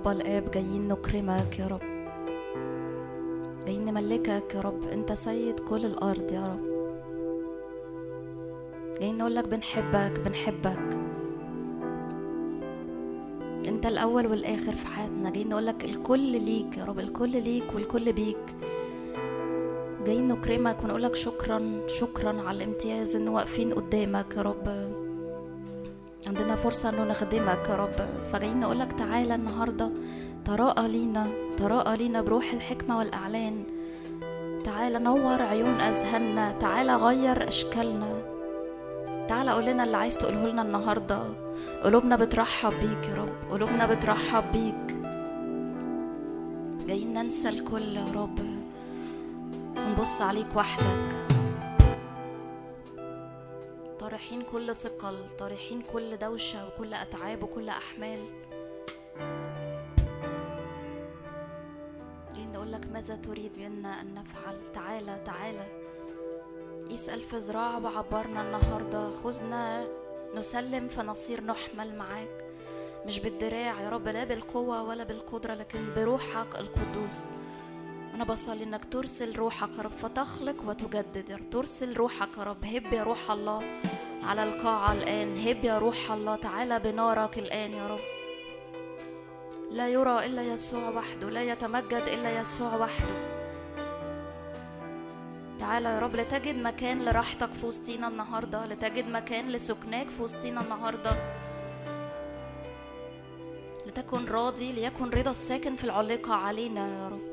بابا الآب جايين نكرمك يا رب. جايين نملكك يا رب. أنت سيد كل الأرض يا رب. جايين نقول لك بنحبك بنحبك. أنت الأول والآخر في حياتنا. جايين نقول لك الكل ليك يا رب. الكل ليك والكل بيك. جايين نكرمك ونقول لك شكرا شكرا على الامتياز إن واقفين قدامك يا رب. عندنا فرصة إنه نخدمك يا رب. فجايين نقول لك تعالى النهاردة. تراءى لينا تراءى لينا بروح الحكمة والإعلان. تعالى نور عيون أذهاننا تعالى غير أشكالنا. تعالى قول لنا اللي عايز تقوله لنا النهارده. قلوبنا بترحب بيك يا رب. قلوبنا بترحب بيك. جايين ننسى الكل يا رب. ونبص عليك وحدك. طارحين كل ثقل طارحين كل دوشة وكل أتعاب وكل أحمال. جايين نقول لك ماذا تريد منا أن نفعل. تعالى تعالى. يسأل في ذراع بعبرنا النهاردة. خذنا نسلم فنصير نحمل معاك. مش بالدراع يا رب لا بالقوة ولا بالقدرة لكن بروحك القدوس. أنا بصلي إنك ترسل روحك يا رب فتخلق وتجدد يا رب. ترسل روحك يا رب. هب يا روح الله على القاعة الآن. هب يا روح الله تعالى بنارك الآن يا رب. لا يرى إلا يسوع وحده لا يتمجد إلا يسوع وحده. تعالى يا رب لتجد مكان لراحتك في وسطينا النهارده لتجد مكان لسكناك في وسطينا النهارده. لتكن راضي ليكن رضا الساكن في العليقة علينا يا رب.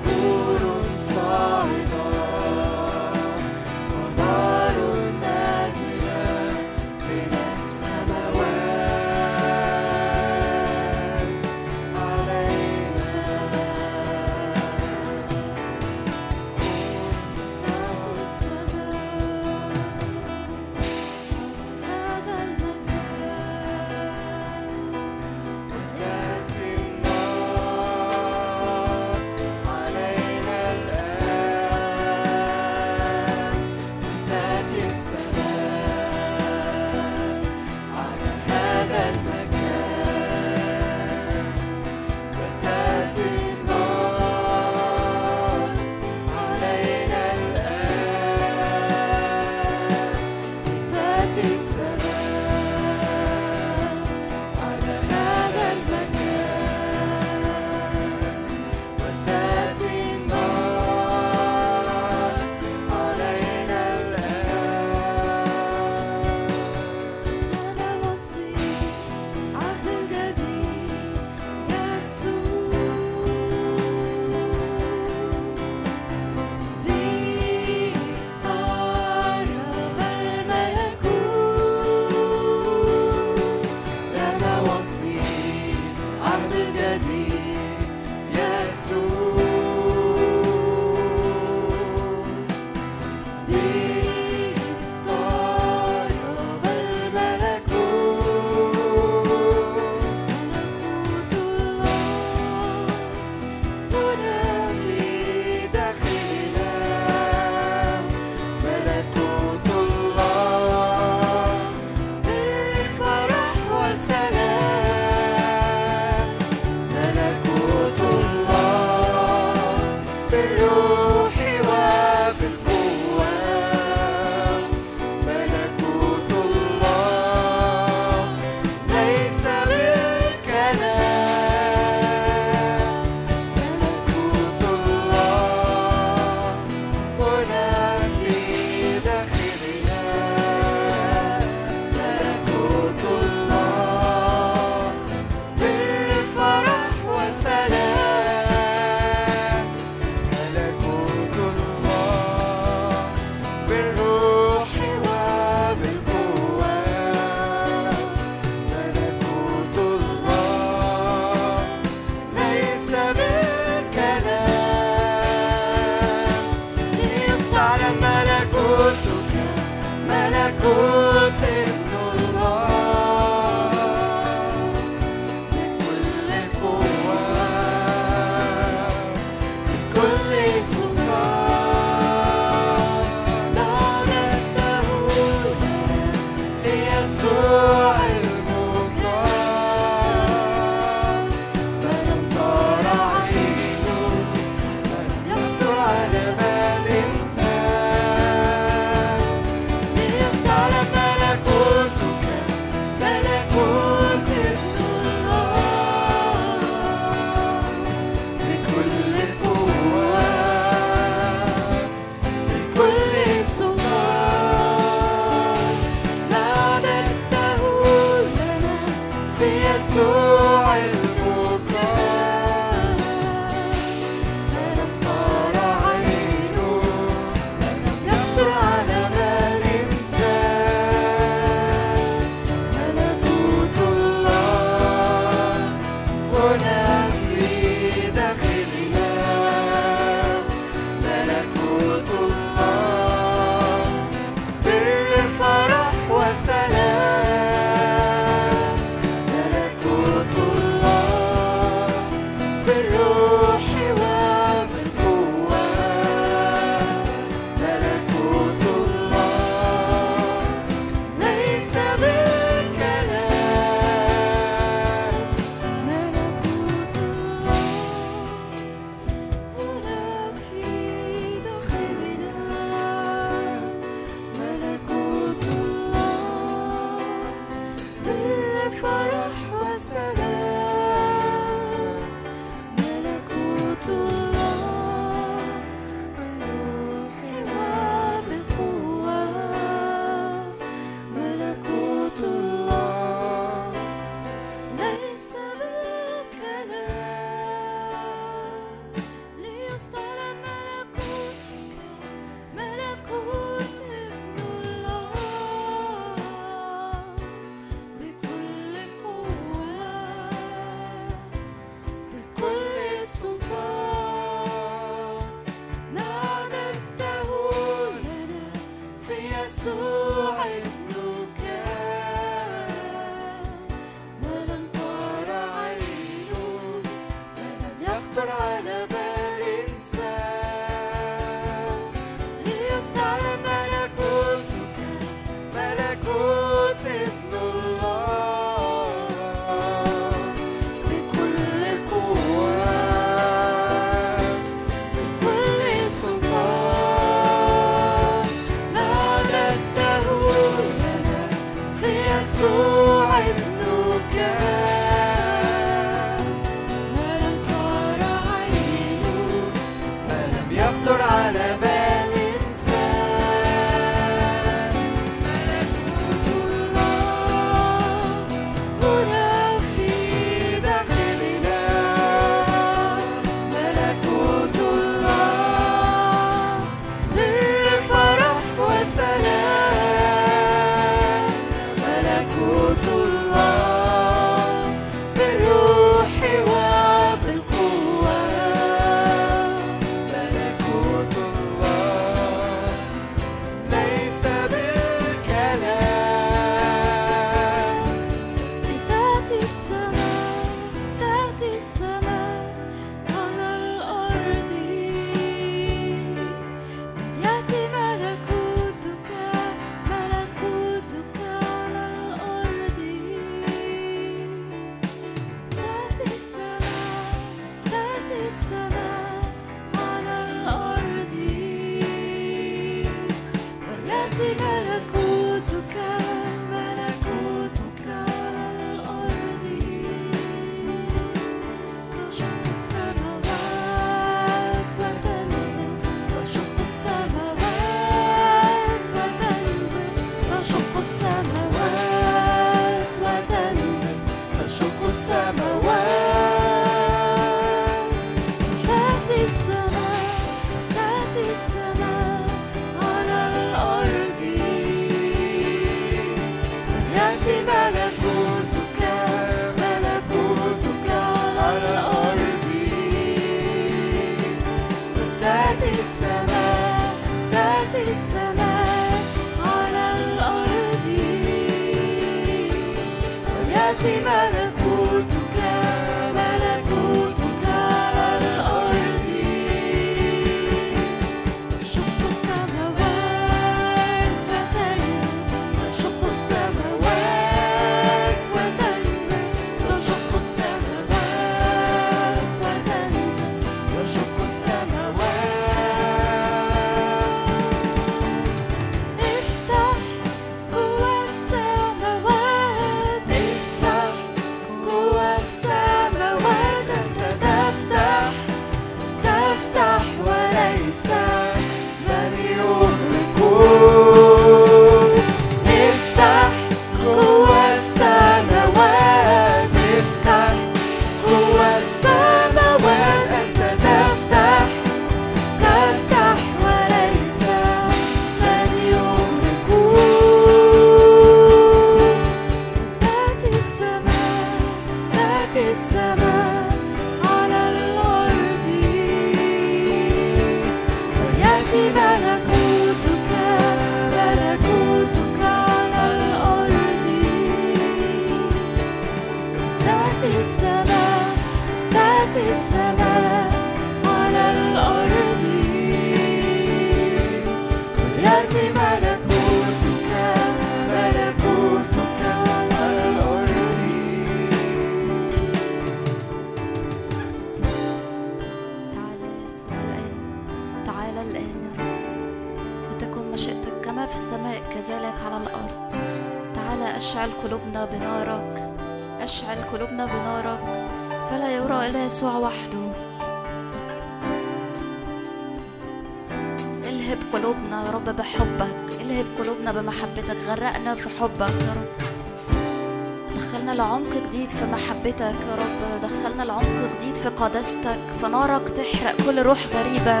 قداستك فنارك تحرق. كل روح غريبة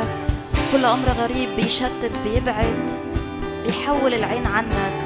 كل أمر غريب بيشتت بيبعد بيحول العين عنك.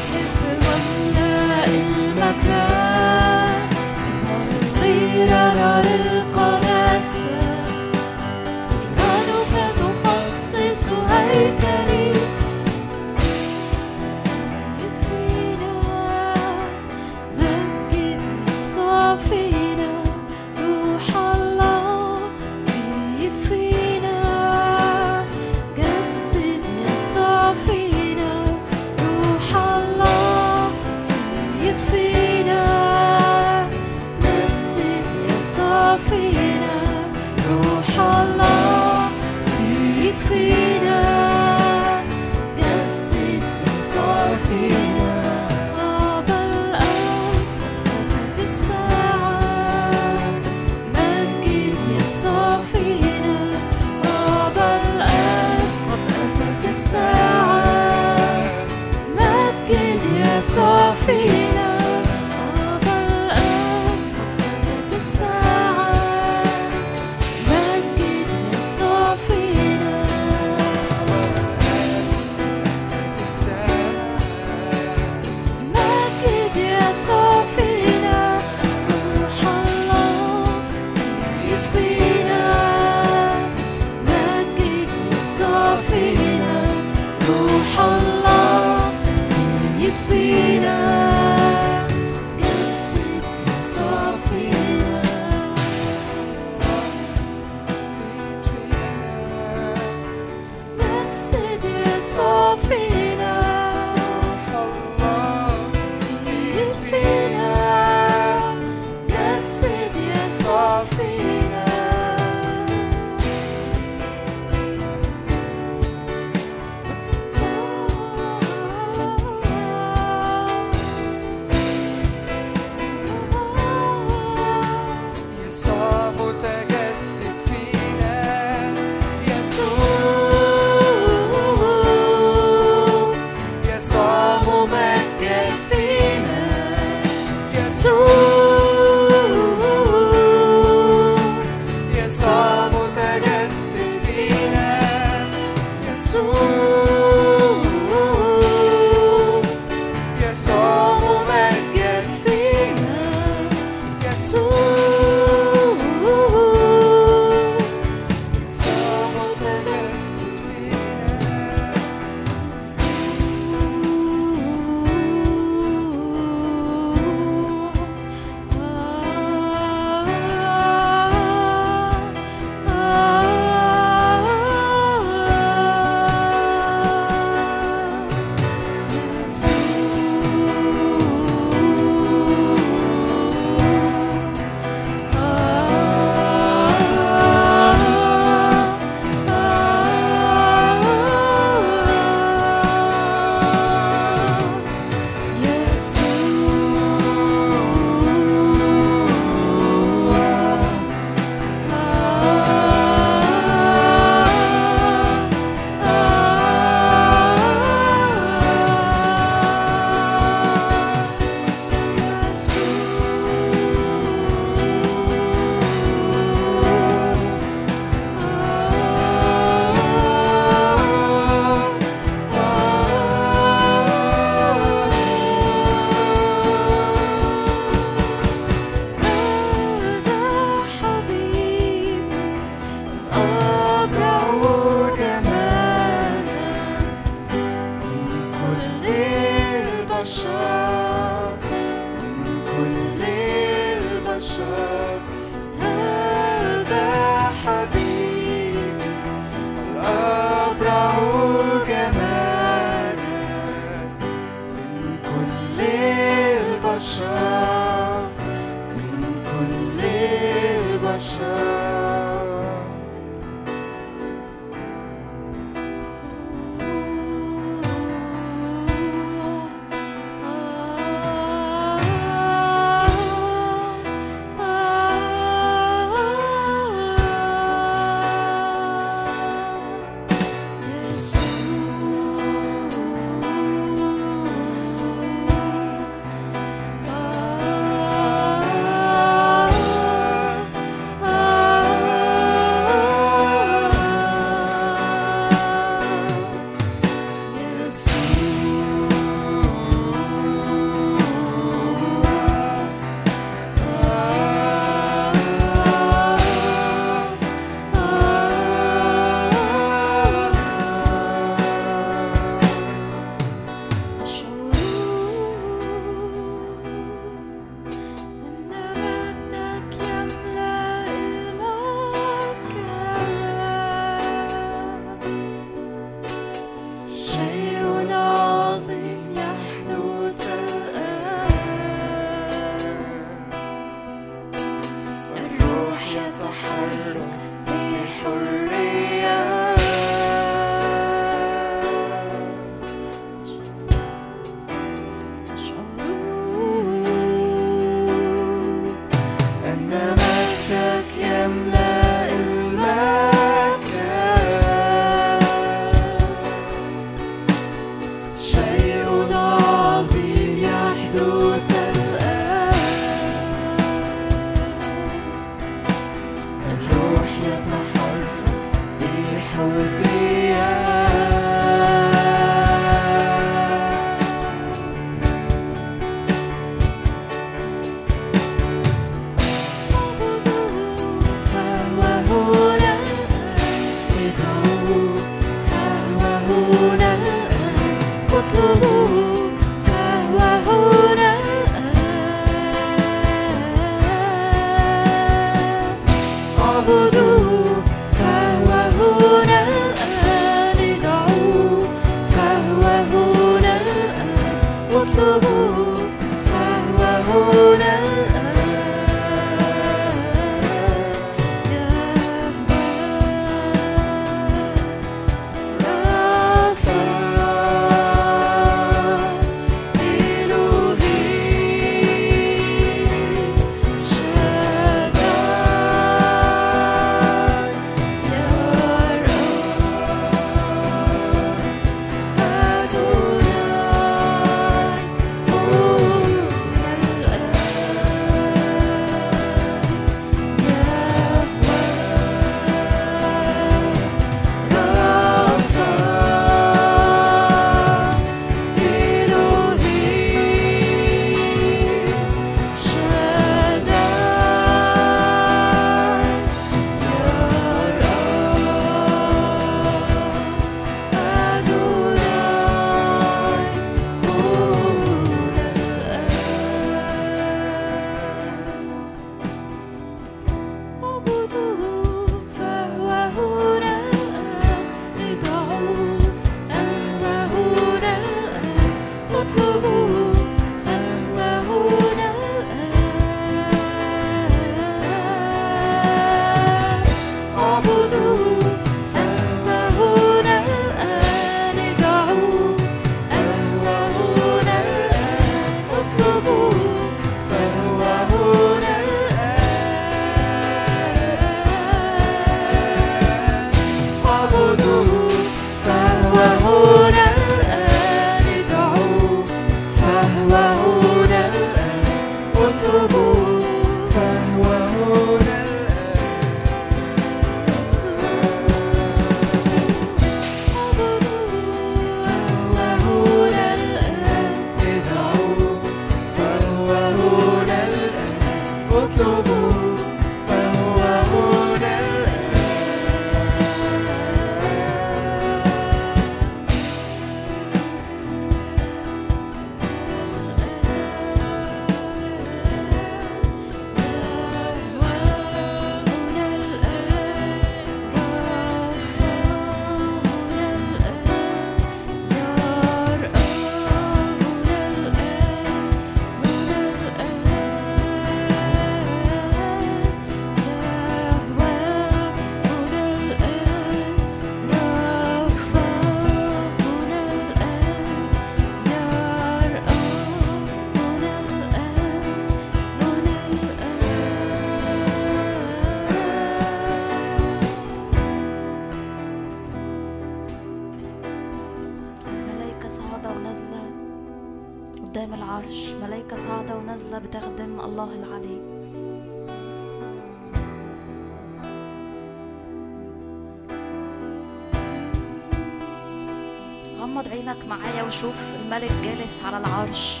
العرش.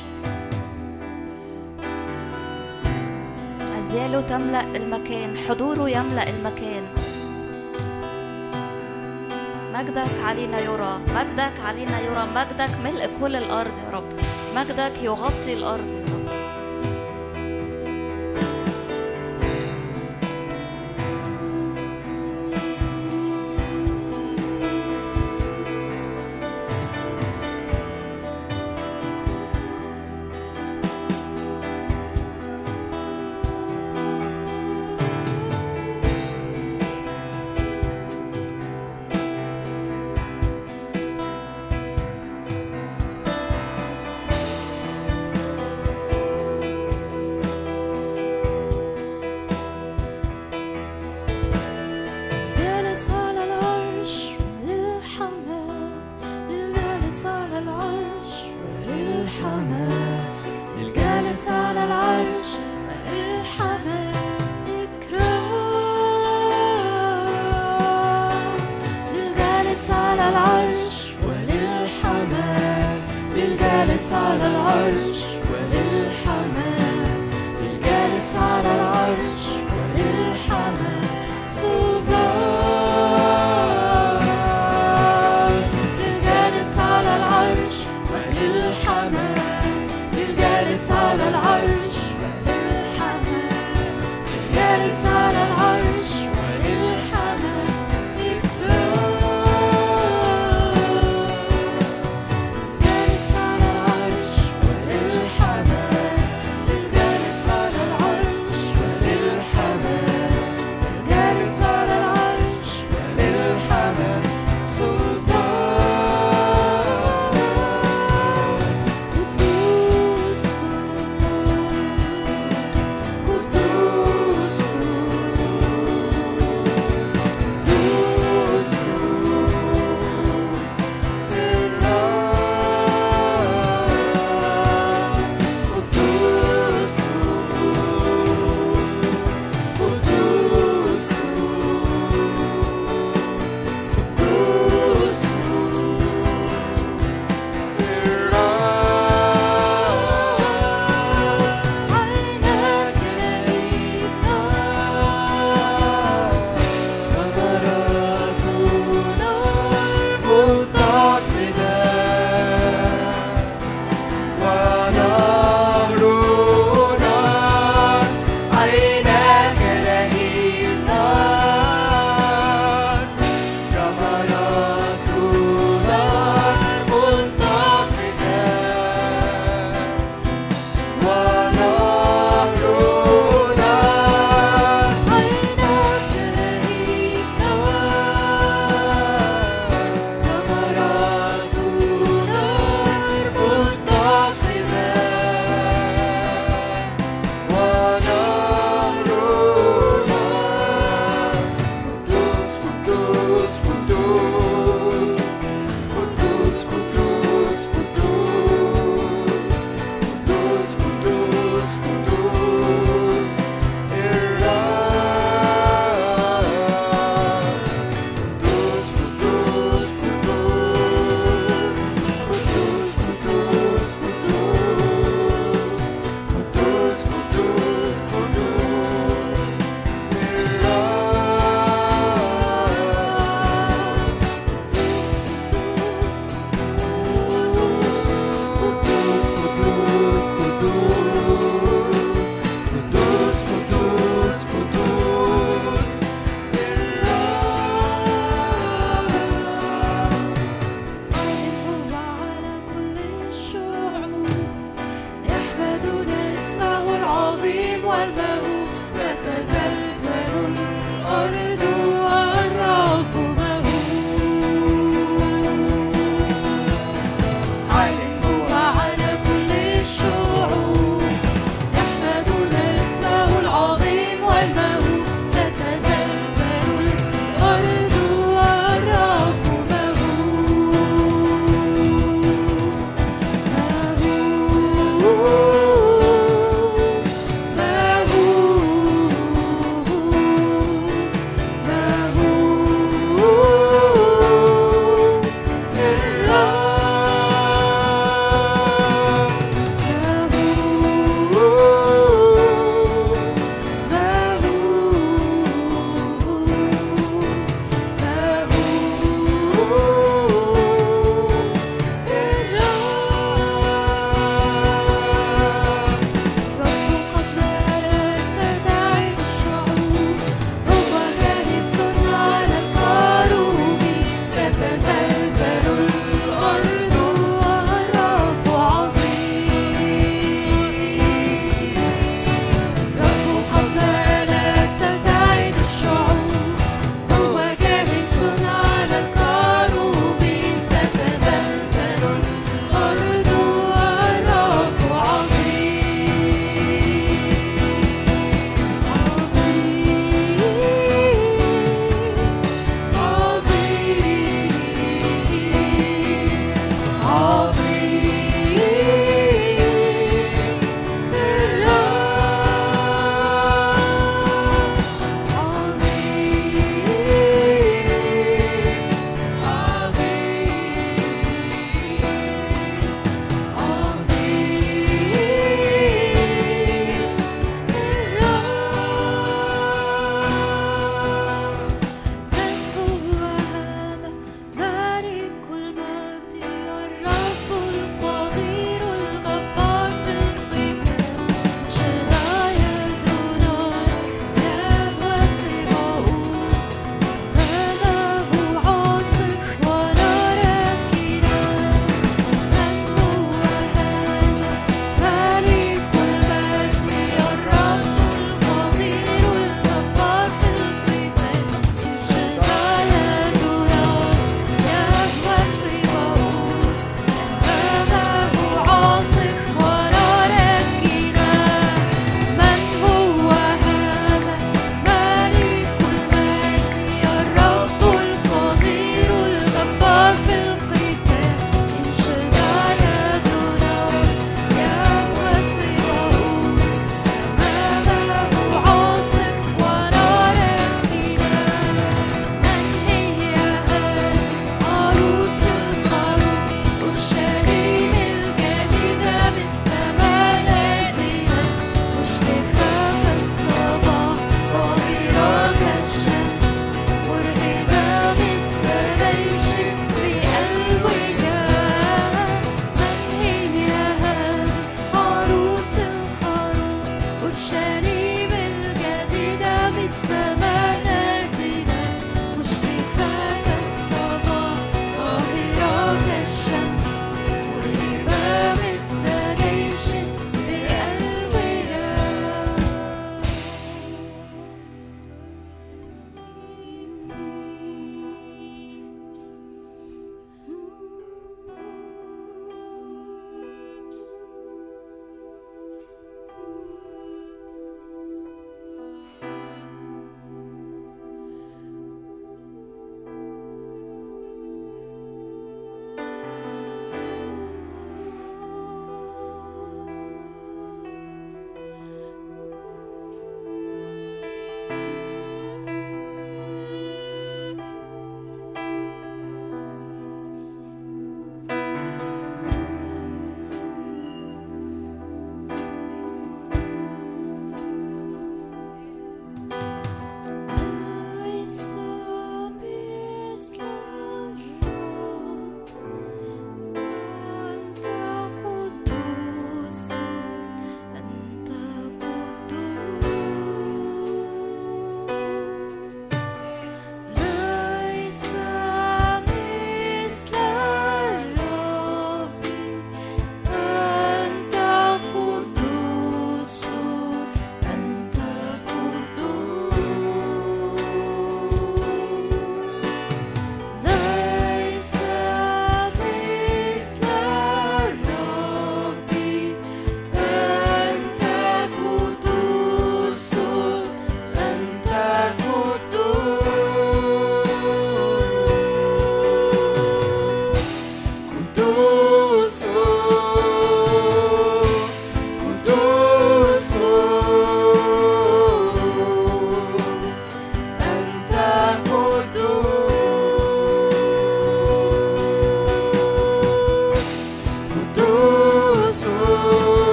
أزياله تملأ المكان حضوره يملأ المكان. مجدك علينا يرى مجدك علينا يرى مجدك ملء كل الأرض يا رب. مجدك يغطي الأرض.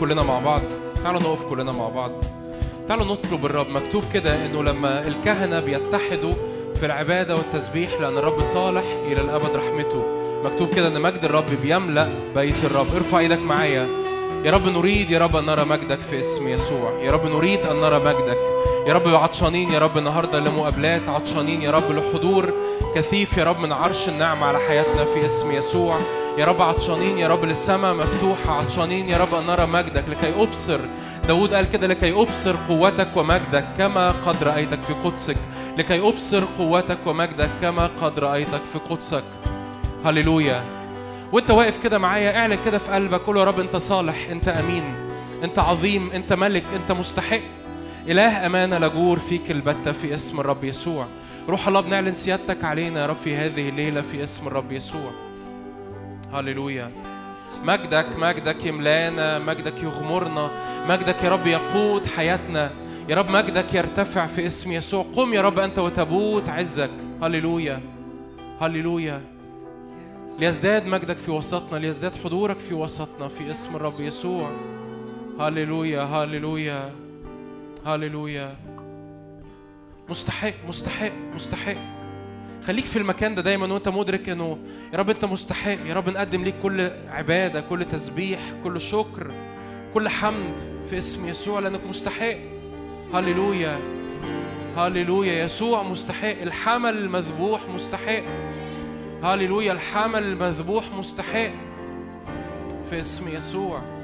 كلنا مع بعض. تعالوا نقف كلنا مع بعض. تعالوا نطلب الرب. مكتوب كده إنه لما الكهنة بيتحدوا في العبادة والتسبيح لأن الرب صالح إلى الأبد رحمته. مكتوب كده إن مجد الرب بيملأ بيت الرب. ارفع إيدك معايا. يا رب نريد يا رب أن نرى مجدك في اسم يسوع. يا رب نريد أن نرى مجدك. يا رب عطشانين يا رب النهارده لمقابلات. عطشانين يا رب لحضور كثيف يا رب من عرش النعمة على حياتنا في اسم يسوع. يا رب عطشانين يا رب للسماء مفتوحة عطشانين يا رب أن نرى مجدك لكي أبصر. داود قال كده لكي أبصر قوتك ومجدك كما قد رأيتك في قدسك. لكي أبصر قوتك ومجدك كما قد رأيتك في قدسك. هللويا. وانت واقف كده معايا اعلن كده في قلبك. قول يا رب انت صالح انت أمين انت عظيم انت ملك انت مستحق. إله أمانة لجور فيك البتة في اسم الرب يسوع. روح الله بنعلن سيادتك علينا يا رب في هذه الليلة في اسم الرب يسوع. هللويا مجدك مجدك يملانا مجدك يغمرنا مجدك يا رب يقود حياتنا. يا رب مجدك يرتفع في اسم يسوع. قم يا رب أنت وتبوت عزك. هللويا هللويا ليزداد مجدك في وسطنا ليزداد حضورك في وسطنا في اسم الرب يسوع. هللويا هللويا هللويا مستحق مستحق مستحق. خليك في المكان ده دايما وانت مدرك إنه يا رب أنت مستحق يا رب نقدم ليك كل عبادة كل تسبيح كل شكر كل حمد في اسم يسوع لأنك مستحق. هللويا هللويا. يسوع مستحق الحمل المذبوح مستحق. هللويا الحمل المذبوح مستحق في اسم يسوع.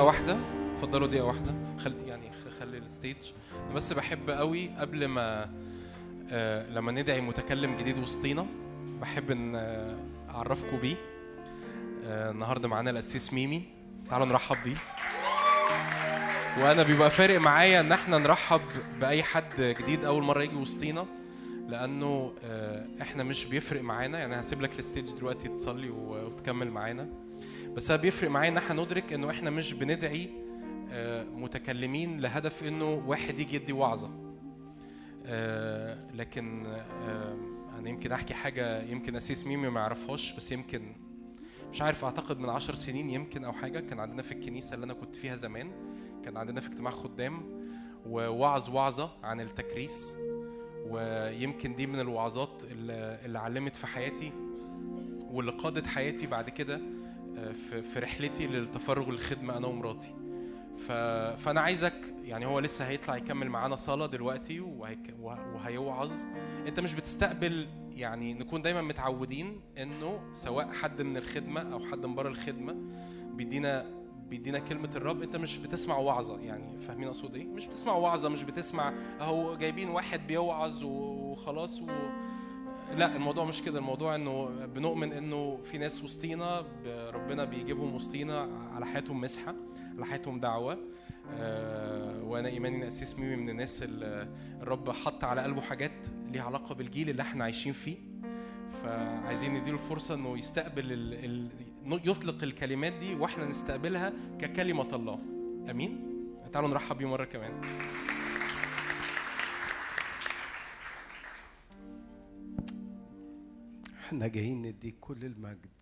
دقيقة واحدة. اتفضلوا دقيقة واحدة. خل يعني خلي ال stage. بس بحب قوي قبل ما آه لما ندعي متكلم جديد وسطينا بحب إن آه اعرفكم بيه. آه النهارده معانا القسيس ميمي. تعالوا نرحب بيه. وأنا بيبقى فارق معايا إن إحنا نرحب بأي حد جديد أول مرة يجي وسطينا لأنه آه إحنا مش بيفرق معانا. يعني هسيب لك ال stage دلوقتي تصلي وتكمل معانا. بس أنا بيفرق معايا إن إحنا ندرك إنه إحنا مش بندعي آه، متكلمين لهدف إنه واحد يجي يدي وعظة. آه، لكن آه، أنا يمكن أحكي حاجة يمكن أسيس ميمي ما يعرفهاش بس يمكن مش عارف أعتقد من عشر سنين يمكن أو حاجة كان عندنا في الكنيسة اللي أنا كنت فيها زمان كان عندنا في اجتماع خدام ووعظ وعظة عن التكريس ويمكن دي من الوعظات اللي علمت في حياتي واللي قادت حياتي بعد كده في رحلتي للتفرغ للخدمة أنا ومراتي. فأنا عايزك يعني هو لسه هيطلع يكمل معانا صلاه دلوقتي وهيوعظ أنت مش بتستقبل يعني نكون دايما متعودين إنه سواء حد من الخدمة أو حد من بره الخدمة بيدينا بيدينا كلمة الرب أنت مش بتسمع وعظة يعني فاهمين أقصد إيه؟ مش بتسمع وعظة مش بتسمع أهو جايبين واحد بيوعظ وخلاص و... لا الموضوع مش كده. الموضوع إنه بنؤمن إنه في ناس وسطينا ربنا بيجيبهم وسطينا على حياتهم مسحة على حياتهم دعوة. آه، وأنا إيماني إن أسيس ميمي من الناس اللي الرب حط على قلبه حاجات ليها علاقة بالجيل اللي إحنا عايشين فيه. فعايزين نديله الفرصة إنه يستقبل ال... ال... يطلق الكلمات دي وإحنا نستقبلها ككلمة الله. آمين؟ تعالوا نرحب بيه مرة كمان. إحنا جايين نديك كل المجد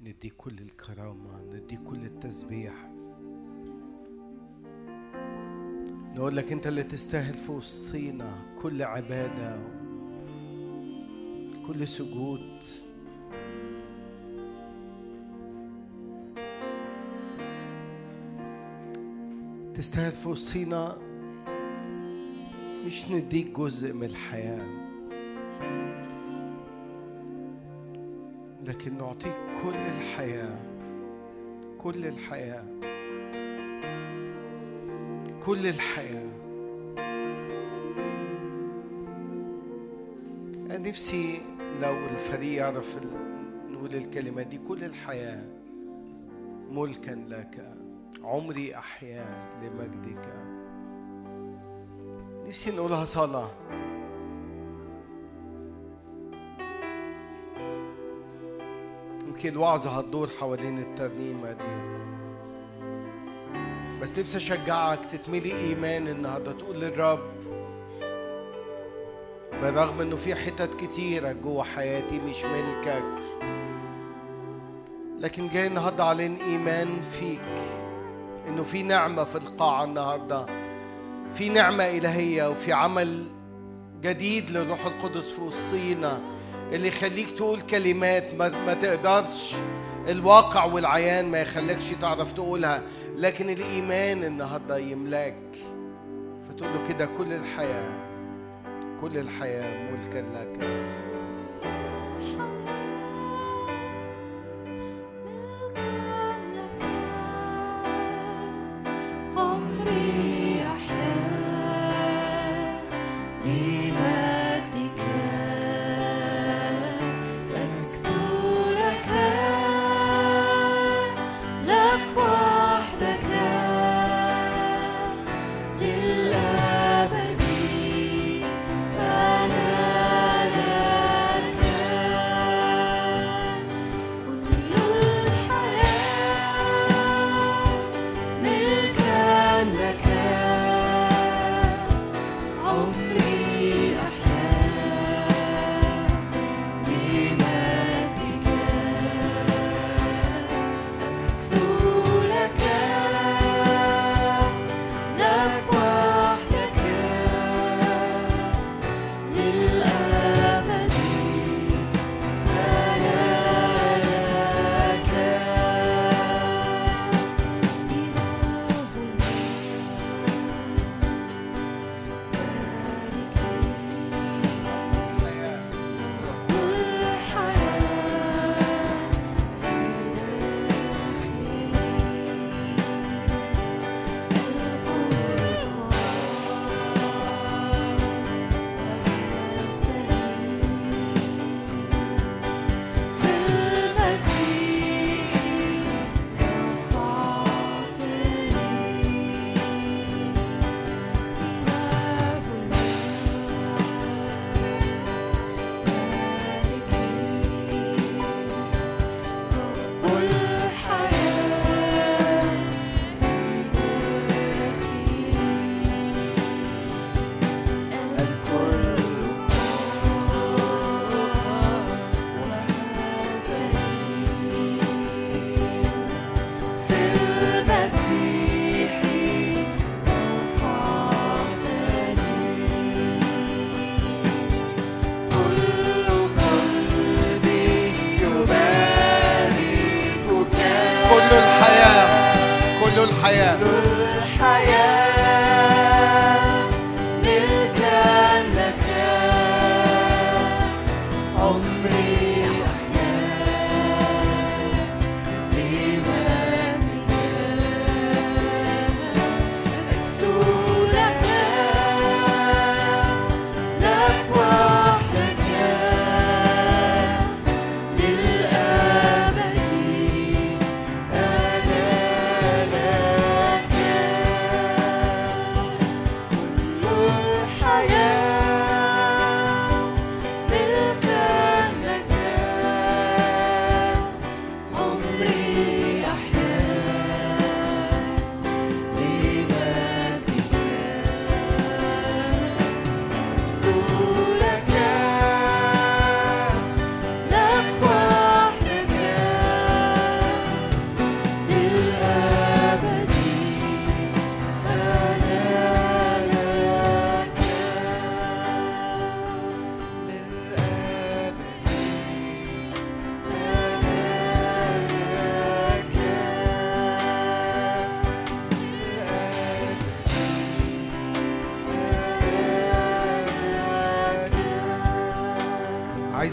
نديك كل الكرامة نديك كل التسبيح. نقول لك انت اللي تستاهل في وسطينا كل عبادة كل سجود. تستاهل في وسطينا مش نديك جزء من الحياة. لكن نعطيك كل الحياة كل الحياة كل الحياة. أنا نفسي لو الفريق يعرف نقول الكلمات دي كل الحياة ملكا لك عمري أحيا لمجدك. نفسي نقولها صلاة. يمكن الوعظة هتدور حوالين الترنيمة دي. بس نفسي أشجعك تتملي إيمان النهاردة تقول للرب. بالرغم إنه في حتت كتيرة جوه حياتي مش ملكك. لكن جاي النهاردة أعلن إيمان فيك. إنه في نعمة في القاعة النهاردة. في نعمة إلهية وفي عمل جديد للروح القدس في وسطينا. اللي يخليك تقول كلمات ما, ما تقدرش. الواقع والعيان ما يخليكش تعرف تقولها لكن الإيمان النهاردة يملاك. فتقول له كده كل الحياة كل الحياة ملكا لك.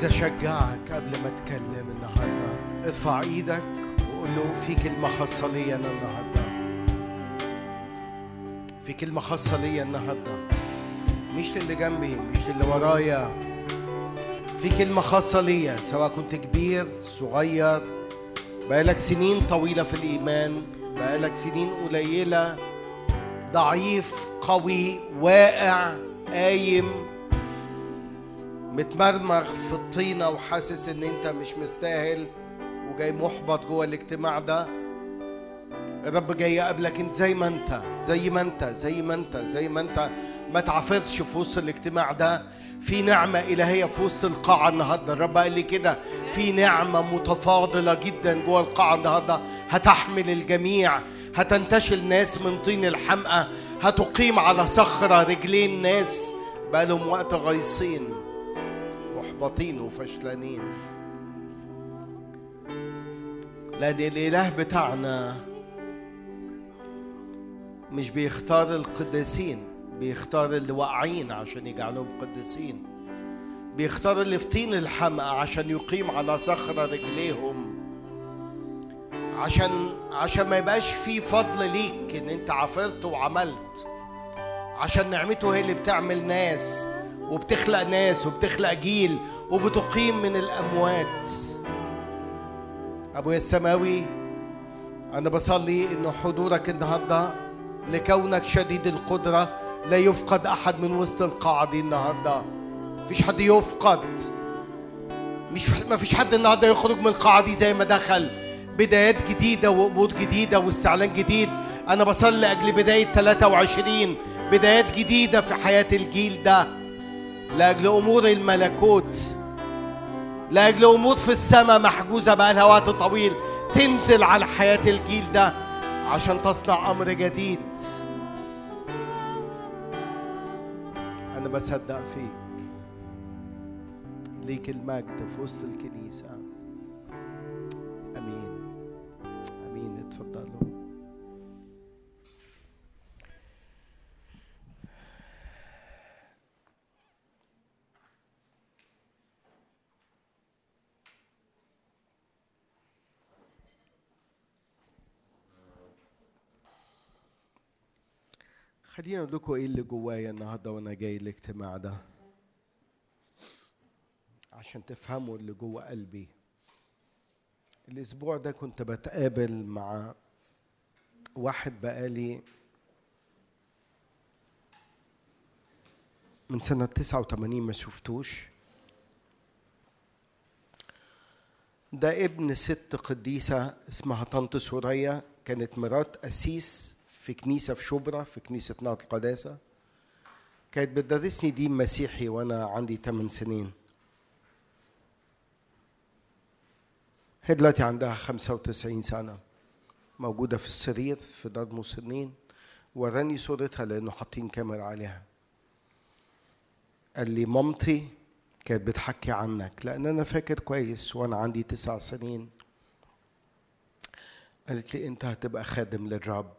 عايز اشجعك قبل ما اتكلم النهارده ارفع إيدك وقول له في كلمة خاصة ليا أنا النهارده. في كلمة خاصة ليا النهارده. مش للي جنبي مش للي ورايا. في كلمة خاصة ليا سواء كنت كبير صغير. بقالك سنين طويلة في الإيمان بقالك سنين قليلة. ضعيف قوي واقع قايم. متمرمغ في الطينة وحاسس إن أنت مش مستاهل وجاي محبط جوه الاجتماع ده؟ الرب جاي يقابلك انت زي ما أنت زي ما أنت زي ما أنت زي ما أنت ما تعافرش في وسط الاجتماع ده. في نعمة إلهية في وسط القاعة النهاردة. الرب قال لي كده في نعمة متفاضلة جدا جوه القاعة النهاردة. هتحمل الجميع هتنتشل ناس من طين الحمقى هتقيم على صخرة رجلين ناس بقالهم وقت غيصين محبطين وفشلانين. لأن الإله بتاعنا مش بيختار القديسين بيختار اللي واقعين عشان يجعلهم قديسين. بيختار اللي في طين الحمقى عشان يقيم على صخرة رجليهم. عشان عشان ما يبقاش في فضل ليك إن أنت عافرت وعملت. عشان نعمته هي اللي بتعمل ناس. وبتخلق ناس وبتخلق جيل وبتقيم من الأموات. ابويا السماوي أنا بصلي إنه حضورك النهارده لكونك شديد القدرة لا يفقد أحد من وسط القاعه دي النهارده. مفيش حد يفقد. مش ما فيش حد النهارده يخرج من القاعه دي زي ما دخل. بدايات جديدة وأمور جديدة واستعلان جديد. أنا بصلي لأجل بداية 23 بدايات جديدة في حياة الجيل ده. لأجل أمور الملكوت لأجل أمور في السماء محجوزة بقالها وقت طويل تنزل على حياة الجيل ده عشان تصنع أمر جديد. أنا بصدق فيك. ليك المجد في وسط الكنيسة. آمين. آمين. اتفضلوا خليني أقول لكم إيه اللي جوايا النهارده وأنا جاي الاجتماع ده؟ عشان تفهموا اللي جوه قلبي. الأسبوع ده كنت بتقابل مع واحد بقالي من سنة 89 ما شفتوش. ده ابن ست قديسة اسمها طنط سوريا كانت مرات قسيس في كنيسة في شبرا في كنيسة نهضة القداسة. كانت بتدرسني دين مسيحي وأنا عندي 8 سنين. هي دلوقتي عندها 95 سنة. موجودة في السرير في دار مسنين وراني صورتها لأنه حاطين كاميرا عليها. قال لي مامتي كانت بتحكي عنك. لأن أنا فاكر كويس وأنا عندي تسع سنين. قالت لي أنت هتبقى خادم للرب.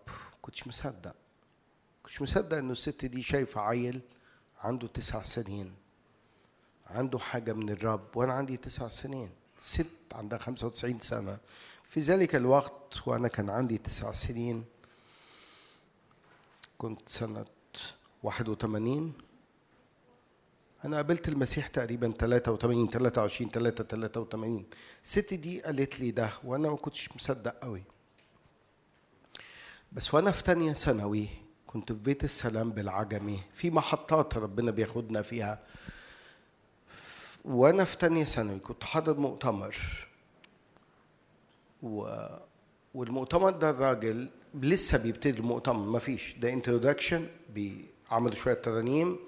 كنتش مصدق. كنتش مصدق إنه الست دي شايفة عيل عنده تسع سنين عنده حاجة من الرب وأنا عندي تسع سنين. ست عندها 95 سنة. في ذلك الوقت وأنا كان عندي تسع سنين كنت سنة 81 أنا قابلت المسيح تقريبا 83 23 3 83 الست دي قالت لي ده وأنا ما كنتش مصدق قوي. بس وأنا في تانية ثانوي كنت في بيت السلام بالعجمي في محطات ربنا بياخدنا فيها. وأنا في تانية ثانوي كنت حاضر مؤتمر. و... والمؤتمر ده الراجل لسه بيبتدي المؤتمر ما فيش ده introduction عملوا شوية ترانيم.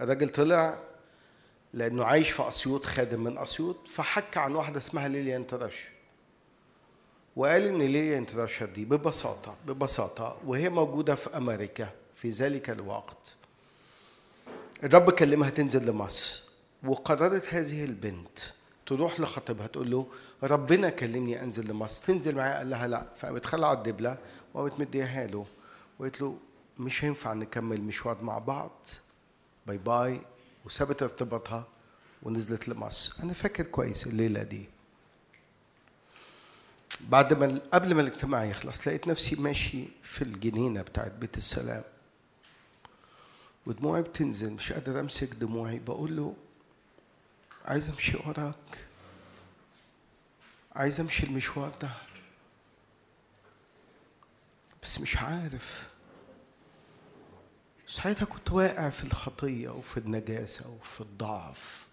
الراجل طلع لأنه عايش في أسيوط خادم من أسيوط فحكى عن واحدة اسمها ليليان تراشا وقال إن ليليان تراشا دي؟ ببساطة ببساطة وهي موجودة في أمريكا في ذلك الوقت. الرب كلمها تنزل لمصر وقررت هذه البنت تروح لخطيبها تقول له ربنا كلمني أنزل لمصر. تنزل معاه قال لها لا. فقامت خلعت الدبلة وقامت مديها له وقالت له مش هينفع نكمل مشوار مع بعض. باي باي وسابت ارتباطها ونزلت لمصر. أنا فاكر كويس الليلة دي. بعد ما قبل ما الاجتماع يخلص لقيت نفسي ماشي في الجنينة بتاعت بيت السلام. ودموعي بتنزل مش قادر أمسك دموعي بقول له عايز أمشي وراك عايز أمشي المشوار ده بس مش عارف. ساعتها كنت واقع في الخطية وفي النجاسة وفي الضعف.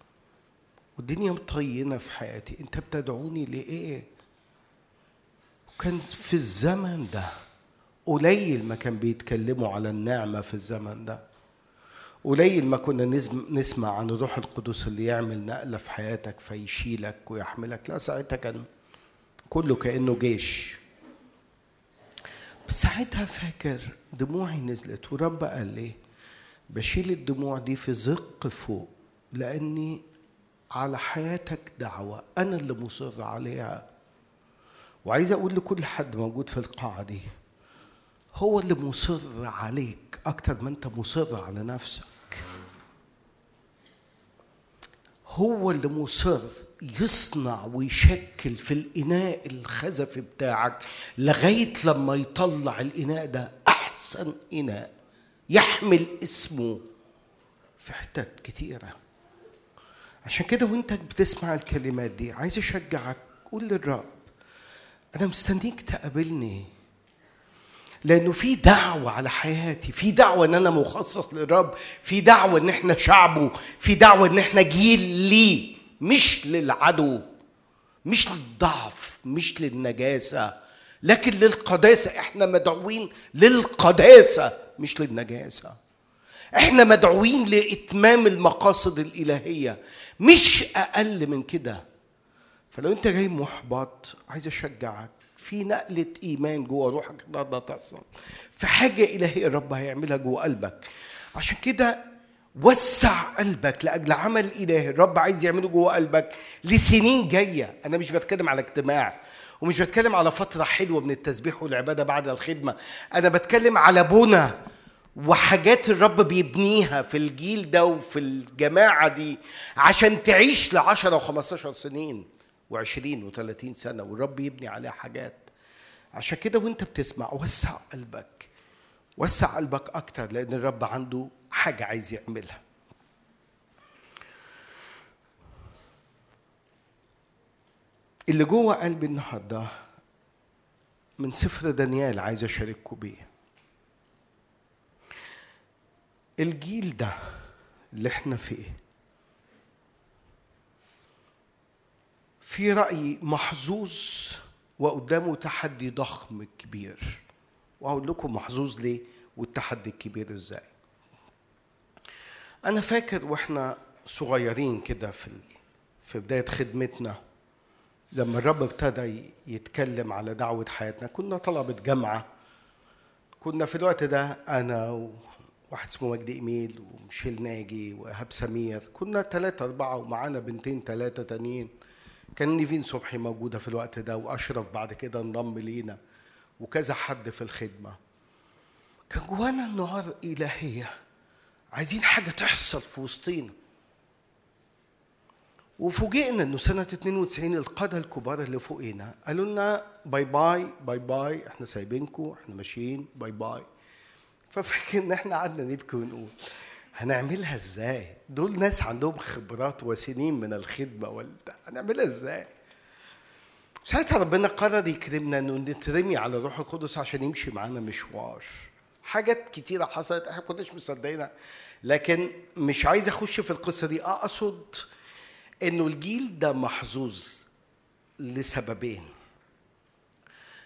والدنيا مطينة في حياتي. أنت بتدعوني لإيه؟ وكان في الزمن ده قليل ما كان بيتكلموا على النعمة في الزمن ده. قليل ما كنا نسمع عن الروح القدس اللي يعمل نقلة في حياتك فيشيلك ويحملك. لا ساعتها كان كله كأنه جيش. بس ساعتها فاكر دموعي نزلت ورب قال لي بشيل الدموع دي في زق فوق لأني على حياتك دعوة أنا اللي مصر عليها. وعايز أقول لكل حد موجود في القاعة دي هو اللي مصر عليك أكتر ما أنت مصر على نفسك. هو اللي مصر يصنع ويشكل في الإناء الخزفي بتاعك لغاية لما يطلع الإناء ده أحسن إناء يحمل اسمه في حتت كتيرة. عشان كده وأنت بتسمع الكلمات دي عايز أشجعك قول للرب. أنا مستنيك تقابلني. لأنه في دعوة على حياتي في دعوة إن أنا مخصص للرب في دعوة إن إحنا شعبه في دعوة إن إحنا جيل ليه مش للعدو مش للضعف مش للنجاسة. لكن للقداسة إحنا مدعوين للقداسة مش للنجاسة. إحنا مدعوين لإتمام المقاصد الإلهية مش أقل من كده. فلو انت جاي محبط عايز اشجعك في نقلة إيمان جوه روحك النهارده تحصل. في حاجة إلهية الرب هيعملها جوه قلبك. عشان كده وسع قلبك لأجل عمل إلهي. الرب عايز يعمله جوه قلبك لسنين جاية. أنا مش بتكلم على اجتماع ومش بتكلم على فترة حلوة من التسبيح والعبادة بعد الخدمة. أنا بتكلم على بنى وحاجات الرب بيبنيها في الجيل ده وفي الجماعة دي عشان تعيش لعشرة وخمستاشر سنين. وعشرين وثلاثين سنة والرب يبني عليها حاجات. عشان كده وانت بتسمع وسع قلبك. وسع قلبك أكتر لأن الرب عنده حاجة عايز يعملها. اللي جوه قلبي النهارده من سفر دانيال عايز أشارككم بيه. الجيل ده اللي إحنا فيه في رأيي محظوظ وقدامه تحدي ضخم كبير. وهقول لكم محظوظ ليه والتحدي الكبير إزاي. أنا فاكر وإحنا صغيرين كده في في بداية خدمتنا لما الرب ابتدى يتكلم على دعوة حياتنا كنا طلبة جامعة. كنا في الوقت ده أنا وواحد اسمه مجدي إيميل ومشيل ناجي وإيهاب سمير كنا ثلاثة أربعة ومعانا بنتين ثلاثة تانيين. كان نيفين صبحي موجودة في الوقت ده وأشرف بعد كده انضم لينا وكذا حد في الخدمة. كان جوانا نار إلهية. عايزين حاجة تحصل في وسطينا. وفوجئنا إنه سنة 92 القادة الكبار اللي فوقينا قالوا لنا bye bye bye bye إحنا سايبينكم إحنا ماشيين bye bye. ففاكر إن إحنا قعدنا نبكي ونقول. هنعملها إزاي؟ دول ناس عندهم خبرات وسنين من الخدمة والبتاع هنعملها إزاي؟ ساعتها ربنا قرر يكرمنا إنه نترمي على الروح القدس عشان يمشي معانا مشوار حاجات كتيرة حصلت إحنا ما كناش مصدقينها لكن مش عايز أخش في القصة دي أقصد إنه الجيل ده محظوظ لسببين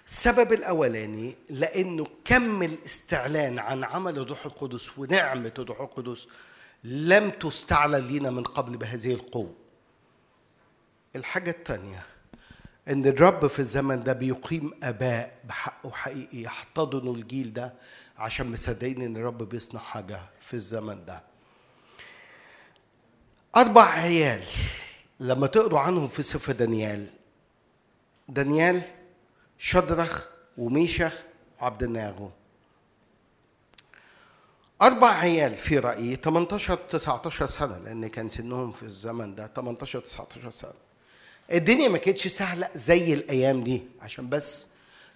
السبب الأولاني لأنه كم الاستعلان عن عمل الروح القدس ونعمة الروح القدس لم تستعلن لنا من قبل بهذه القوة. الحاجة الثانية إن الرب في الزمن ده بيقيم أباء بحقه حقيقي يحتضنوا الجيل ده عشان مصدقين إن الرب بيصنع حاجة في الزمن ده. أربع عيال لما تقروا عنهم في سفر دانيال دانيال شدرخ وميشخ وعبد الناغو. أربع عيال في رأيي 18 19 سنة لأن كان سنهم في الزمن ده 18 19 سنة. الدنيا ما كانتش سهلة زي الأيام دي عشان بس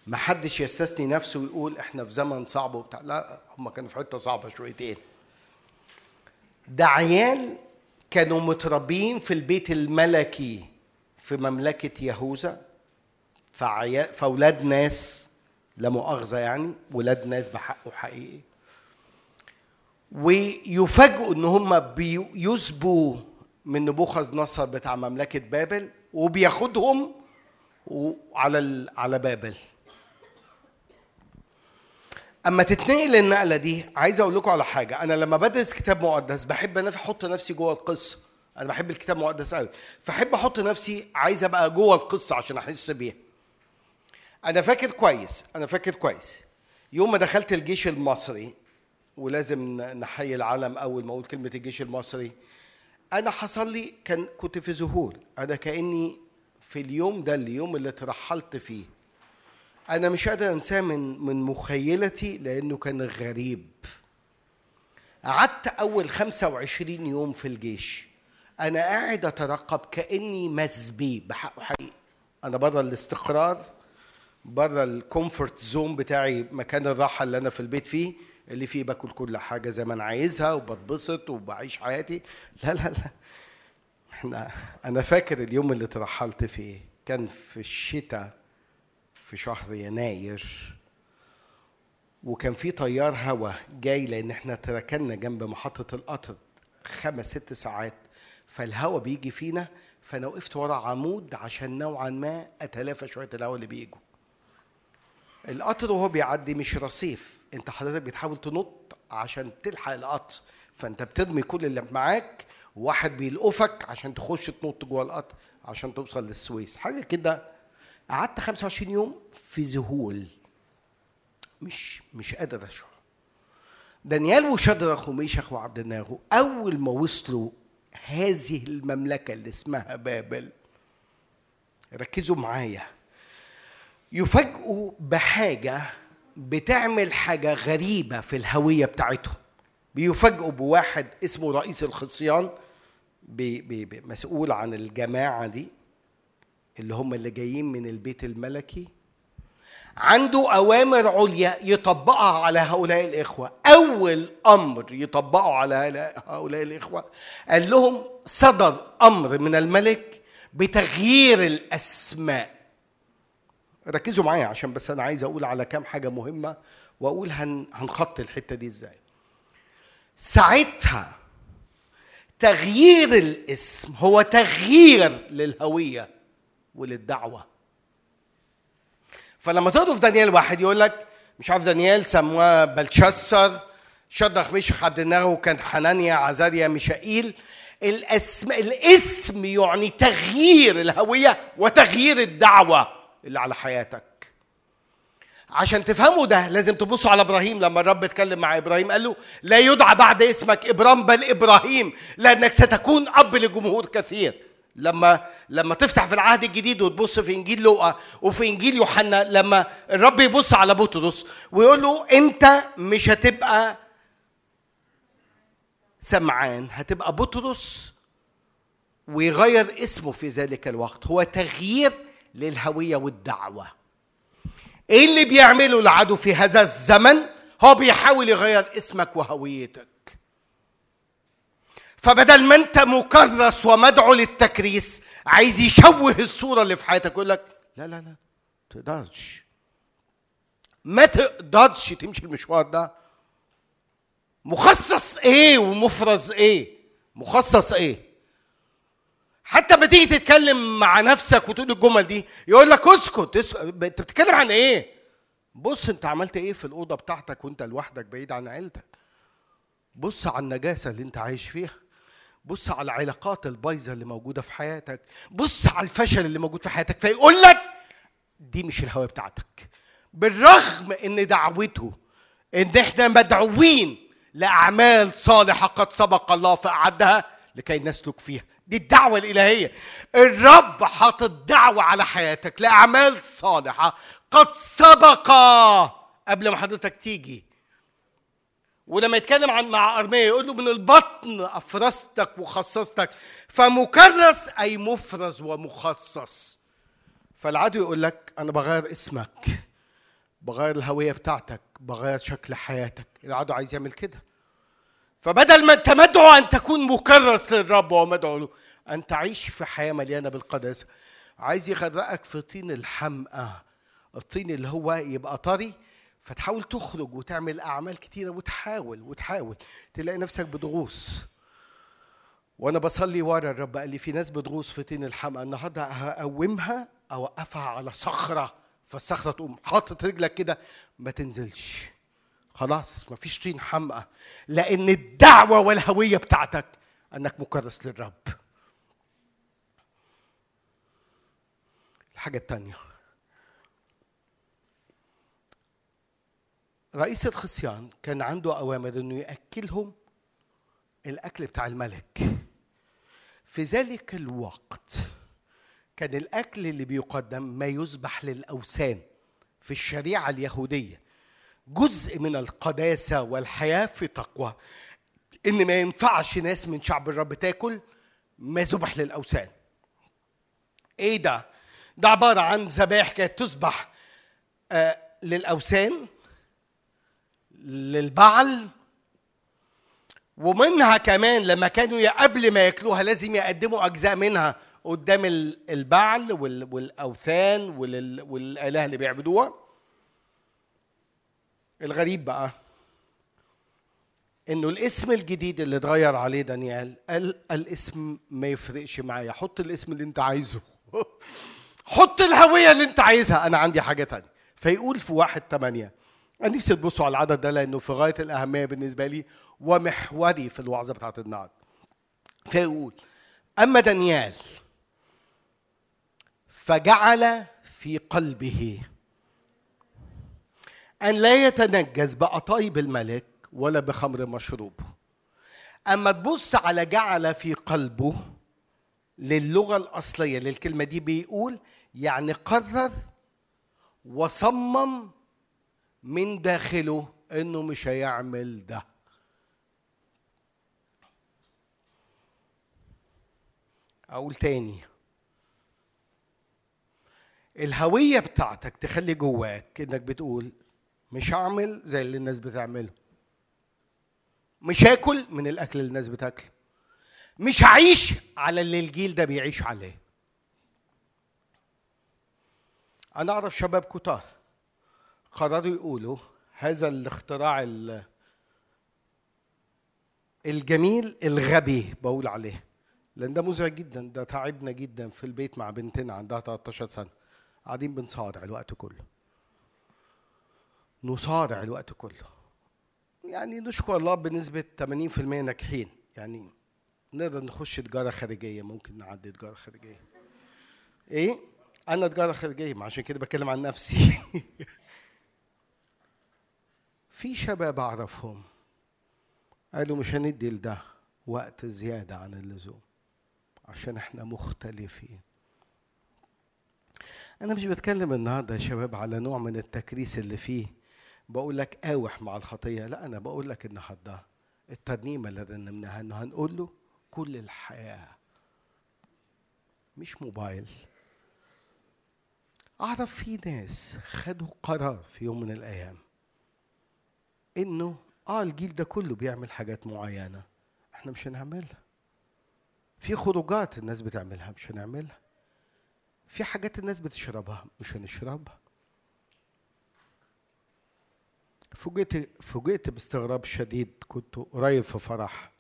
ما حدش يستثني نفسه ويقول إحنا في زمن صعب وبتاع. لا هم كانوا في حتة صعبة شويتين. ده عيال كانوا متربين في البيت الملكي في مملكة يهوذا. فعيال فاولاد ناس لا مؤاخذة يعني ولاد ناس بحقه حقيقي. ويفاجئوا إن هم بيسبوا من نبوخذ نصر بتاع مملكة بابل وبياخدهم على على بابل. أما تتنقل النقلة دي عايز أقول لكم على حاجة. أنا لما بدرس كتاب مقدس بحب أنا أحط نفسي جوه القصة. أنا بحب الكتاب المقدس قوي فأحب أحط نفسي عايز أبقى جوه القصة عشان أحس بيها. أنا فاكر كويس أنا فاكر كويس. يوم ما دخلت الجيش المصري ولازم نحيي العلم أول ما أقول كلمة الجيش المصري. أنا حصل لي كان كنت في ذهول. أنا كأني في اليوم ده اليوم اللي ترحلت فيه. أنا مش قادر أنساه من من مخيلتي لأنه كان غريب. قعدت أول 25 يوم في الجيش. أنا قاعد أترقب كأني مسبي بحقه حقيقي. أنا بره الاستقرار. بره ال comfort zone بتاعي مكان الراحة اللي أنا في البيت فيه اللي فيه باكل كل حاجة زي ما أنا عايزها وبتبسط وبعيش حياتي. لا لا لا. إحنا أنا فاكر اليوم اللي ترحلت فيه. كان في الشتاء في شهر يناير وكان في طيار هوا جاي لأن إحنا اتركنا جنب محطة القطر خمس ست ساعات. فالهوا بيجي فينا فأنا وقفت ورا عمود عشان نوعا ما أتلافى شوية الهوا اللي بيجوا. القطر وهو بيعدي مش رصيف. انت حضرتك بتحاول تنط عشان تلحق القطر. فانت بترمي كل اللي معاك وواحد بيلقفك عشان تخش تنط جوه القطر عشان توصل للسويس. حاجة كده. قعدت 25 يوم في ذهول. مش مش قادر أشعر. دانيال وشدرخ وميشخ وعبد الناغو أول ما وصلوا هذه المملكة اللي اسمها بابل ركزوا معايا. يفاجئوا بحاجة بتعمل حاجة غريبة في الهوية بتاعتهم. بيفاجئوا بواحد اسمه رئيس الخصيان بي بي مسؤول عن الجماعة دي اللي هم اللي جايين من البيت الملكي. عنده أوامر عليا يطبقها على هؤلاء الإخوة. أول أمر يطبقه على هؤلاء الإخوة قال لهم صدر أمر من الملك بتغيير الأسماء. ركزوا معايا عشان بس أنا عايز أقول على كام حاجة مهمة وأقول هن هنخط الحتة دي إزاي. ساعتها تغيير الاسم هو تغيير للهوية وللدعوة. فلما تقروا في دانيال واحد يقول لك مش عارف دانيال سمواه بلشسر شدخ ميشخ عبد الناغو كان حنانيا عزاريا ميشائيل. الاسم الاسم يعني تغيير الهوية وتغيير الدعوة. اللي على حياتك. عشان تفهموا ده لازم تبصوا على إبراهيم. لما الرب اتكلم مع إبراهيم قال له لا يدعى بعد اسمك إبرام بل إبراهيم لأنك ستكون أب لجمهور كثير. لما لما تفتح في العهد الجديد وتبص في إنجيل لوقا وفي إنجيل يوحنا لما الرب يبص على بطرس ويقول له أنت مش هتبقى سمعان هتبقى بطرس ويغير اسمه في ذلك الوقت. هو تغيير للهوية والدعوة. إيه اللي بيعمله العدو في هذا الزمن؟ هو بيحاول يغير اسمك وهويتك. فبدل ما أنت مكرس ومدعو للتكريس عايز يشوه الصورة اللي في حياتك يقول لك لا لا لا تقدرش. ما تقدرش تمشي المشوار ده. مخصص إيه ومفرز إيه؟ مخصص إيه؟ حتى ما تيجي تتكلم مع نفسك وتقول الجمل دي يقول لك اسكت انت بتتكلم عن إيه؟ بص انت عملت إيه في الأوضة بتاعتك وانت لوحدك بعيد عن عيلتك؟ بص على النجاسة اللي انت عايش فيها. بص على العلاقات البايظة اللي موجودة في حياتك. بص على الفشل اللي موجود في حياتك. فيقول لك دي مش الهويه بتاعتك. بالرغم ان دعوته ان إحنا مدعوين لأعمال صالحة قد سبق الله فأعدها لكي نسلك فيها. دي الدعوة الإلهية. الرب حاطط دعوة على حياتك لأعمال صالحة قد سبق قبل ما حضرتك تيجي. ولما يتكلم عن مع أرمية يقول له من البطن أفرزتك وخصصتك فمكرس أي مفرز ومخصص. فالعدو يقول لك أنا بغير اسمك بغير الهوية بتاعتك بغير شكل حياتك. العدو عايز يعمل كده. فبدل ما أنت مدعو أن تكون مكرس للرب ومدعو له أن تعيش في حياة مليانة بالقداسة. عايز يغرقك في طين الحمقى الطين اللي هو يبقى طري فتحاول تخرج وتعمل أعمال كتيرة وتحاول وتحاول تلاقي نفسك بتغوص. وأنا بصلي ورا الرب قال لي في ناس بتغوص في طين الحمقى النهارده هقومها أوقفها على صخرة فالصخرة تقوم حاطط رجلك كده ما تنزلش. خلاص مفيش طين حمقى لأن الدعوة والهوية بتاعتك أنك مكرس للرب. الحاجة الثانية رئيس الخصيان كان عنده أوامر إنه يأكلهم الأكل بتاع الملك. في ذلك الوقت كان الأكل اللي بيقدم ما يذبح للأوثان في الشريعة اليهودية. جزء من القداسة والحياة في تقوى. إن ما ينفعش ناس من شعب الرب تاكل ما ذبح للأوثان. إيه ده؟ ده عبارة عن ذبائح كانت تذبح آه للأوثان للبعل ومنها كمان لما كانوا قبل ما ياكلوها لازم يقدموا أجزاء منها قدام البعل والأوثان والاله اللي بيعبدوها. الغريب بقى إنه الاسم الجديد اللي اتغير عليه دانيال قال الاسم ما يفرقش معايا. حط الاسم اللي انت عايزه. حط الهوية اللي انت عايزها. أنا عندي حاجة تانية. فيقول في واحد تمانية أنا نفسي تبصوا على العدد ده لأنه في غاية الأهمية بالنسبة لي ومحوري في الوعظة بتاعت النهارده. فيقول أما دانيال فجعل في قلبه أن لا يتنجس بأطايب الملك ولا بخمر مشروب أما تبص على جعل في قلبه للغة الأصلية للكلمة دي بيقول يعني قرر وصمم من داخله إنه مش هيعمل ده. أقول تاني. الهوية بتاعتك تخلي جواك إنك بتقول مش هعمل زي اللي الناس بتعمله. مش هاكل من الأكل اللي الناس بتاكله. مش هعيش على اللي الجيل ده بيعيش عليه. أنا أعرف شباب كتار قرروا يقولوا هذا الاختراع الجميل الغبي بقول عليه. لأن ده مزعج جدا ده تعبنا جدا في البيت مع بنتنا عندها 13 سنة. قاعدين بنصارع الوقت كله. نصارع الوقت كله. يعني نشكر الله بنسبة 80% ناجحين. يعني نقدر نخش تجارة خارجية ممكن نعدي تجارة خارجية. إيه؟ أنا تجارة خارجية عشان كده بتكلم عن نفسي. في شباب أعرفهم قالوا مش هندي لده وقت زيادة عن اللزوم عشان إحنا مختلفين. أنا مش بتكلم النهارده يا شباب على نوع من التكريس اللي فيه بقول لك قاوح مع الخطية. لا أنا بقول لك النهارده الترنيمه اللي رنمناها أنه هنقول له كل الحياة مش موبايل. أعرف في ناس خدوا قرار في يوم من الأيام إنه آه الجيل ده كله بيعمل حاجات معينة. إحنا مش هنعملها. في خروجات الناس بتعملها مش هنعملها. في حاجات الناس بتشربها مش هنشربها. فوجئت فوجئت باستغراب شديد كنت قريب في فرح.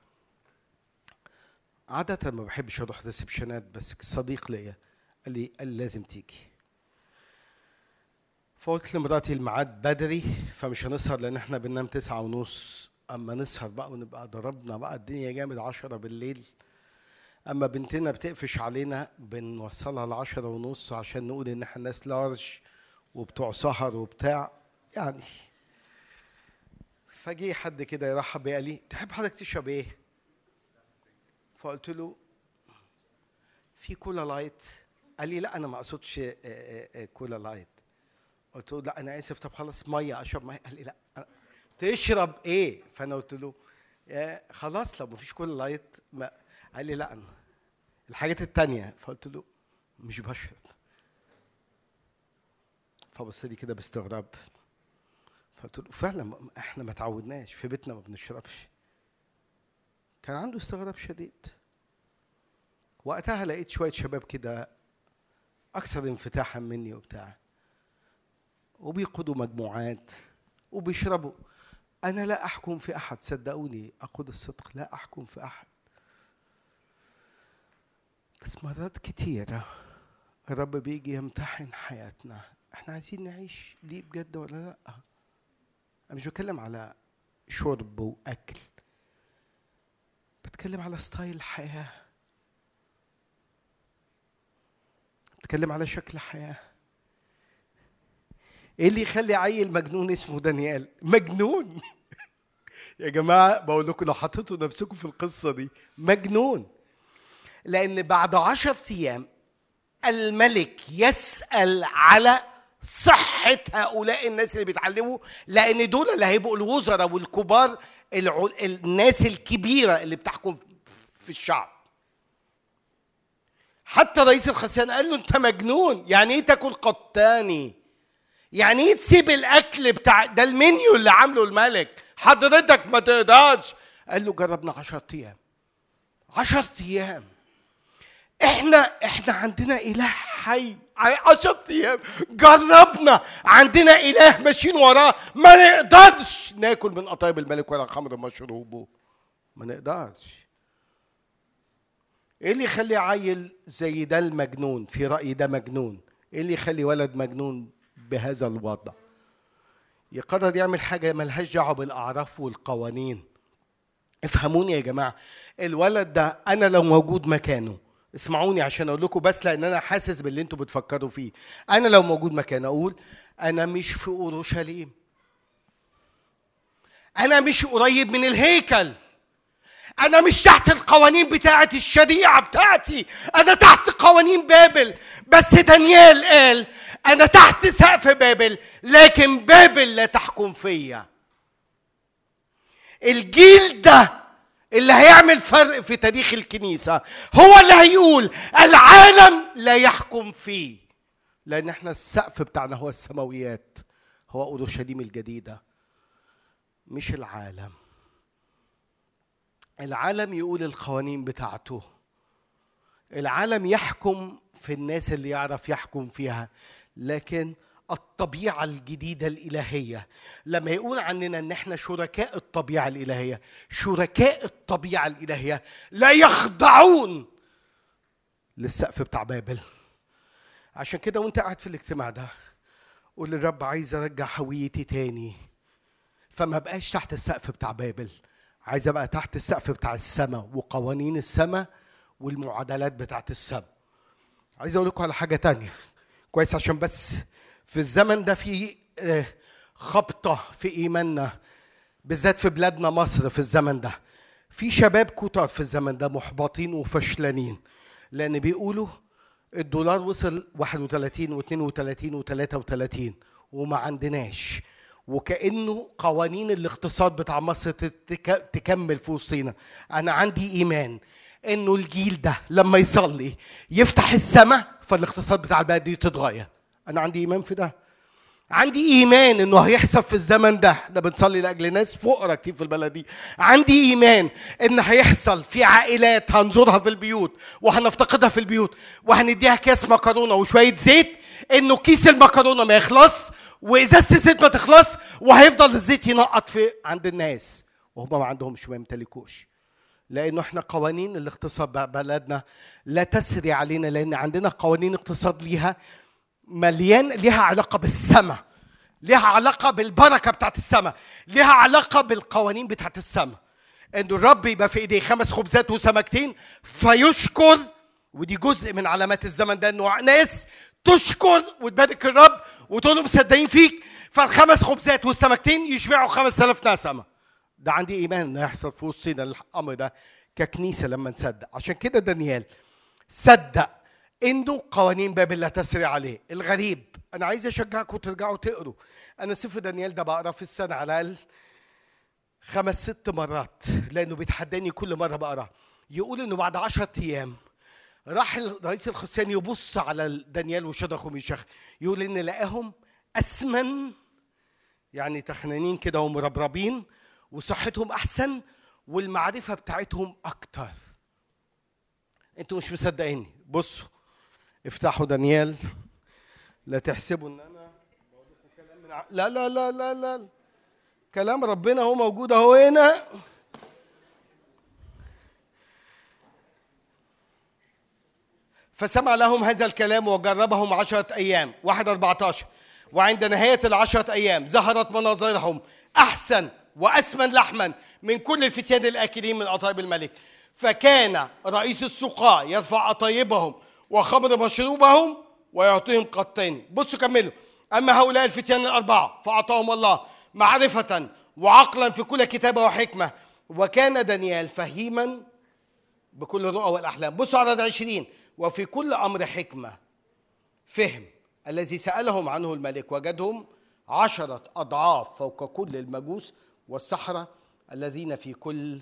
عادة ما بحبش أروح ريسبشنات بس صديق ليا قال لي قال لازم تيجي. فقلت لمراتي الميعاد بدري فمش هنسهر لأن إحنا بننام تسعة ونص. أما نسهر بقى ونبقى ضربنا بقى الدنيا جامد عشرة بالليل. أما بنتنا بتقفش علينا بنوصلها لعشرة ونص عشان نقول إن إحنا ناس large وبتوع سهر وبتاع. يعني فجي حد كده يرحب بيا قال لي تحب حضرتك تشرب إيه؟ فقلت له في كولا light. قال لي لا أنا ما اقصدش آه، آه، آه، كولا light. قلت له لا أنا آسف طب خلاص مية أشرب مية. قال لي لا تشرب إيه؟ فأنا قلت له خلاص لو مفيش كولا لايت ما. قال لي لا أنا الحاجات التانية. فقلت له مش بشرب. فبص لي كده باستغراب. فقلت له فعلا إحنا ما تعودناش في بيتنا ما بنشربش. كان عنده استغراب شديد. وقتها لقيت شوية شباب كده أكثر انفتاحا مني وبتاع وبيقودوا مجموعات وبيشربوا. أنا لا أحكم في أحد صدقوني أقول الصدق لا أحكم في أحد. بس مرات كتيرة الرب بيجي يمتحن حياتنا. إحنا عايزين نعيش ليه بجد ولا لأ؟ أنا مش بتكلم على شرب وأكل. بتكلم على ستايل الحياة بتكلم على شكل حياة. إيه اللي يخلي عيل مجنون اسمه دانيال؟ مجنون. يا جماعة بقول لكم لو حطيتوا نفسكم في القصة دي مجنون. لأن بعد عشر أيام الملك يسأل على صحة هؤلاء الناس اللي بيتعلموا لأن دول اللي هيبقوا الوزراء والكبار الع... الناس الكبيرة اللي بتحكم في الشعب. حتى رئيس الخزانة قال له أنت مجنون يعني إيه تاكل قطاني؟ يعني إيه تسيب الأكل بتاع ده المنيو اللي عامله الملك؟ حضرتك ما تقدرش. قال له جربنا عشرة أيام. عشرة أيام. إحنا إحنا عندنا إله حي. عشرة أيام. جربنا. عندنا إله ماشيين وراه. ما نقدرش. ناكل من قطايب الملك ولا خمر مشروبه ما نقدرش. إيه اللي يخلي عيل زي ده المجنون؟ في رأيي ده مجنون. إيه اللي يخلي ولد مجنون بهذا الوضع؟ يقرر يعمل حاجة ملهاش دعوة بالأعراف والقوانين. افهموني يا جماعة. الولد ده أنا لو موجود مكانه اسمعوني عشان أقول لكم بس لأن أنا حاسس باللي أنتوا بتفكروا فيه. أنا لو موجود مكان أقول أنا مش في أورشليم. أنا مش قريب من الهيكل. أنا مش تحت القوانين بتاعة الشريعة بتاعتي. أنا تحت قوانين بابل. بس دانيال قال أنا تحت سقف بابل لكن بابل لا تحكم فيا. الجيل ده اللي هيعمل فرق في تاريخ الكنيسة هو اللي هيقول العالم لا يحكم فيه. لأن إحنا السقف بتاعنا هو السماويات هو أورشليم الجديدة مش العالم. العالم يقول القوانين بتاعته. العالم يحكم في الناس اللي يعرف يحكم فيها. لكن الطبيعة الجديدة الإلهية. لما يقول عننا أن إحنا شركاء الطبيعة الإلهية شركاء الطبيعة الإلهية لا يخضعون للسقف بتاع بابل. عشان كده وأنت قاعد في الاجتماع ده قول للرب عايز أرجع هويتي تاني. فما بقاش تحت السقف بتاع بابل عايز أبقى تحت السقف بتاع السماء وقوانين السماء والمعادلات بتاعت السماء. عايز أقول لكم على حاجة تانية. كويس عشان بس في الزمن ده في آه، خبطة في إيماننا بالذات في بلادنا مصر في الزمن ده. في شباب كتار في الزمن ده محبطين وفشلانين لأن بيقولوا الدولار وصل 31 و32 و33 وما عندناش. وكأنه قوانين الاقتصاد بتاع مصر تك- تكمل في وسطينا. أنا عندي إيمان إنه الجيل ده لما يصلي يفتح السماء فالاقتصاد بتاع البلد دي تتغير. أنا عندي إيمان في ده. عندي إيمان إنه هيحصل في الزمن ده. إحنا بنصلي لأجل ناس فقراء كتير في البلد دي. عندي إيمان إن هيحصل في عائلات هنزورها في البيوت وهنفتقدها في البيوت وهنديها كاس مكرونة وشوية زيت إنه كيس المكرونة ما يخلص وإزازة الزيت ما تخلص وهيفضل الزيت ينقط في عند الناس وهم ما عندهمش ما يمتلكوش. لأنه إحنا قوانين الاقتصاد بلدنا لا تسري علينا لأن عندنا قوانين اقتصاد ليها مليان ليها علاقة بالسماء ليها علاقة بالبركة بتاعت السماء ليها علاقة بالقوانين بتاعت السماء إنه الرب يبقى في إيديه خمس خبزات وسمكتين فيشكر ودي جزء من علامات الزمن ده إنه ناس تشكر وتبارك الرب وتقول له مصدقين فيك فالخمس خبزات والسمكتين يشبعوا 5000 نسمه ده عندي إيمان إنه يحصل في وسطنا الأمر ده ككنيسة لما نصدق. عشان كده دانيال صدق انه قوانين بابل لا تسري عليه. الغريب أنا عايز أشجعكم ترجعوا تقروا. أنا سفر دانيال ده بقرا في السنة على الأقل خمس ست مرات لأنه بيتحداني كل مرة بقرا. يقول إنه بعد عشرة أيام راح رئيس الخصيان يبص على دانيال وشدخ وميشخ يقول إن لقاهم أسمن يعني تخنانين كده ومربربين وصحتهم أحسن والمعرفة بتاعتهم أكتر. أنتوا مش مصدقيني. بصوا افتحوا دانيال. لا تحسبوا ان أنا كلام من لا لا لا لا لا. كلام ربنا هو موجود اهو هنا. فسمع لهم هذا الكلام وجربهم عشرة أيام. واحد أربعة عشر وعند نهاية العشرة أيام ظهرت مناظرهم أحسن وأسمن لحما من كل الفتيان الآكلين من أطايب الملك. فكان رئيس السقاة يرفع أطايبهم وخمر مشروبهم ويعطيهم قطين. بصوا كملوا. أما هؤلاء الفتيان الأربعة فأعطاهم الله معرفة وعقلا في كل كتابة وحكمة. وكان دانيال فهيما بكل الرؤى والأحلام. بصوا على 20 وفي كل أمر حكمة. فهم الذي سألهم عنه الملك. وجدهم عشرة أضعاف فوق كل المجوس والسحرة الذين في كل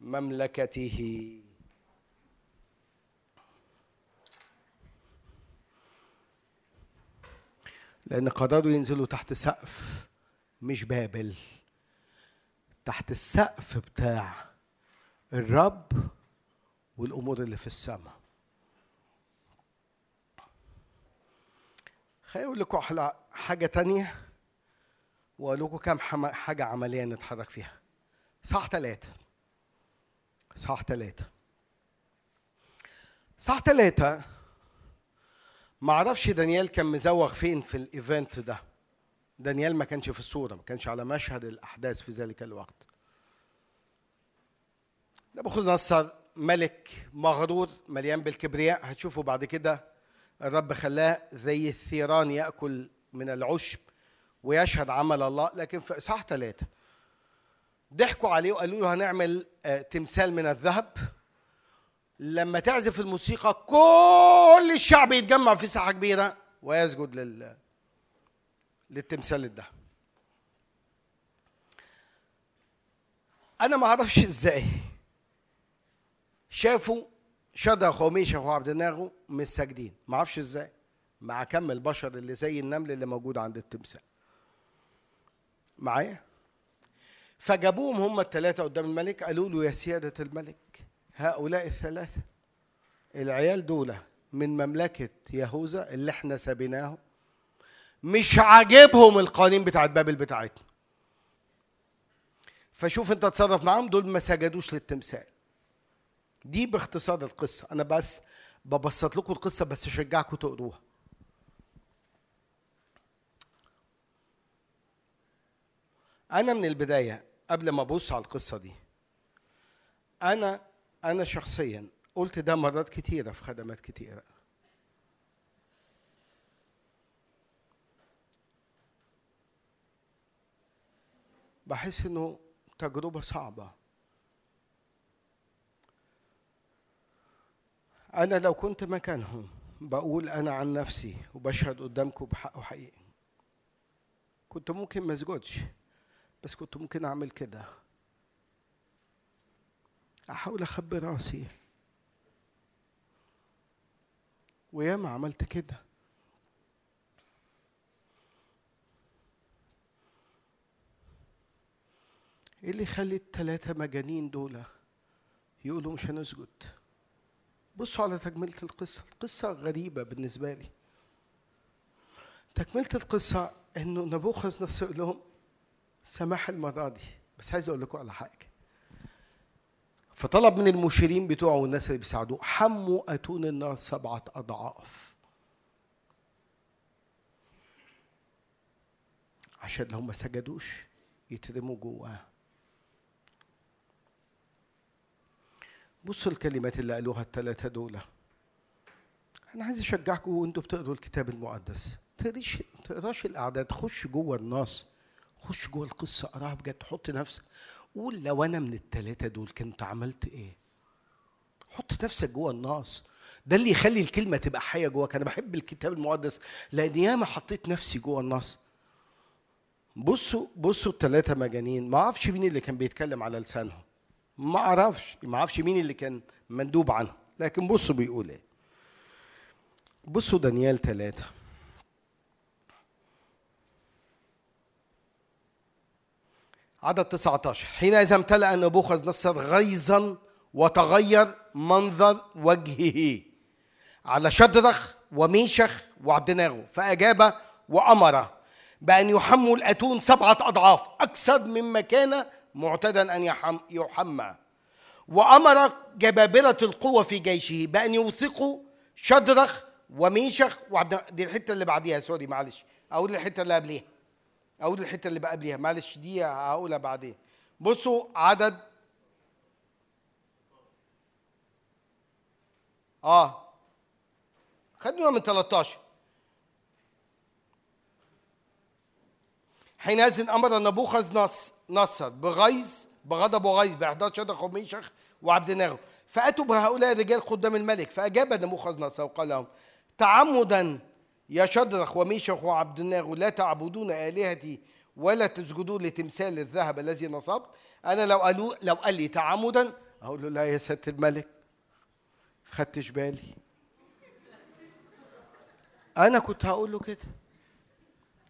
مملكته. لأن قرروا ينزلوا تحت سقف مش بابل تحت السقف بتاع الرب والأمور اللي في السماء. خليني أقول لكم حاجة تانية وأقول لكم كام حاجة عملية نتحرك فيها. صح ثلاثة صح ثلاثة صح ثلاثة ما أعرفش دانيال كان مزوغ فين في الايفنت ده. دانيال ما كانش في الصورة ما كانش على مشهد الأحداث في ذلك الوقت. نبوخذ نصر ملك مغرور مليان بالكبرياء هتشوفوا بعد كده. الرب خلاه زي الثيران يأكل من العشب ويشهد عمل الله لكن في إصحاح ثلاثة. ضحكوا عليه وقالوا له هنعمل آه، تمثال من الذهب. لما تعزف الموسيقى كل الشعب يتجمع في ساحة كبيرة. ويسجد لل للتمثال ده. أنا ما أعرفش إزاي شافوا شدخ وميشخ وعبد الناغو مش ساجدين ما أعرفش إزاي. مع كم البشر اللي زي النمل اللي موجود عند التمثال. معايا؟ فجابوهم هم الثلاثة قدام الملك قالوا له يا سيادة الملك هؤلاء الثلاثة العيال دول من مملكة يهوذا اللي إحنا سابيناهم مش عاجبهم القوانين بتاعت بابل بتاعتنا. فشوف انت تتصرف معاهم دول ما سجدوش للتمثال. دي باختصار القصة. أنا بس ببسط لكم القصة بس أشجعكم تقروها. أنا من البداية قبل ما أبص على القصة دي أنا أنا شخصيا قلت ده مرات كتيرة في خدمات كتيرة. بحس إنه تجربة صعبة. أنا لو كنت مكانهم بقول أنا عن نفسي وبشهد قدامكم بحق وحقيقي. كنت ممكن ما أسجدش بس كنت ممكن أعمل كده. أحاول أخبي رأسي. وياما عملت كده. إيه اللي يخلي التلاتة مجانين دول يقولوا مش هنسجد؟ بصوا على تكملة القصة. القصة غريبة بالنسبة لي. تكملة القصة إنه نبوخذ نصر لهم سماح المرة دي. بس عايز أقول لكم على حاجة. فطلب من المشيرين بتوعه والناس اللي بيساعدوه حموا أتون النار سبعة أضعاف. عشان لو ما سجدوش يترموا جواه بصوا الكلمات اللي قالوها الثلاثة دول. أنا عايز أشجعكم وأنتوا بتقروا الكتاب المقدس. تقريش تقراش الأعداد خش جوه النص. خش جوه القصة اقراها بجد حط نفسك. قول لو أنا من الثلاثة دول كنت عملت إيه؟ حط نفسك جوه النص ده اللي يخلي الكلمة تبقى حية جواك. أنا بحب الكتاب المقدس لأن ياما حطيت نفسي جوه النص بصوا بصوا الثلاثة مجانين. ما أعرفش مين اللي كان بيتكلم على لسانهم. ما أعرفش. ما أعرفش مين اللي كان مندوب عنه لكن بصوا بيقول إيه. بصوا دانيال ثلاثة عدد 19 حينئذ امتلأ نبوخذ نصر غيظا وتغير منظر وجهه على شدرخ وميشخ وعبدناغو فأجاب وأمر بأن يحموا الأتون سبعة أضعاف أكثر مما كان معتادا أن يحم يحمى. وأمر جبابرة القوة في جيشه بأن يوثقوا شدرخ وميشخ وعبد دي الحتة اللي بعديها سوري معلش. أقول الحتة اللي قبليها. أقول الحتة اللي قبليها معلش دي هقولها بعدين. بصوا عدد. آه. خدوها من 13 حينئذ أمر نبوخذ نص نصر بغيظ بغضب وغيظ باحضار شدخ وميشخ وعبد ناغو فأتوا بهؤلاء الرجال قدام الملك فأجاب نبوخذ نصر وقال لهم تعمدا يا شدرخ وميشخ وعبد الناغو لا تعبدون آلهتي ولا تسجدون لتمثال الذهب الذي نصبت. أنا لو قالوا لو قال لي تعمدا أقول له لا يا سياده الملك خدتش بالي. أنا كنت هقول له كده.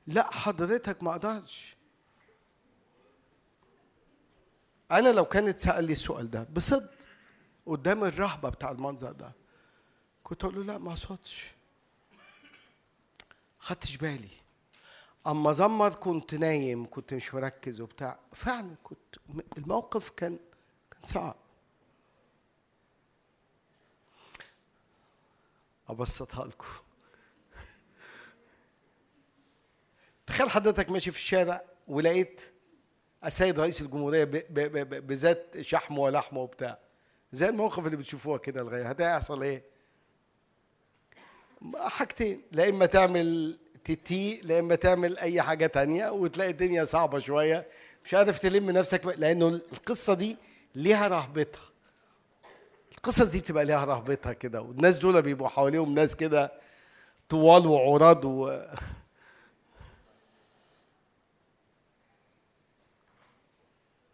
لا حضرتك ما أقدرش أنا لو كانت سأل لي السؤال ده بصدق قدام الرهبة بتاع المنظر ده كنت أقول له لا ما اقصدش خدتش بالي. أما زمر كنت نايم كنت مش مركز وبتاع فعلا كنت الموقف كان كان صعب. ابسطها لكم تخيل حضرتك ماشي في الشارع ولقيت السيد رئيس الجمهورية بذات شحم ولحم وبتاع. زي الموقف اللي بتشوفوها كده لغاية هتحصل إيه؟ حاجتين لا إما تعمل تتي لا إما تعمل أي حاجة تانية وتلاقي الدنيا صعبة شوية. مش عارف تلم نفسك لأنه القصة دي ليها رهبتها. القصص دي بتبقى ليها رهبتها كده والناس دول بيبقوا حواليهم ناس كده طوال وعراض و...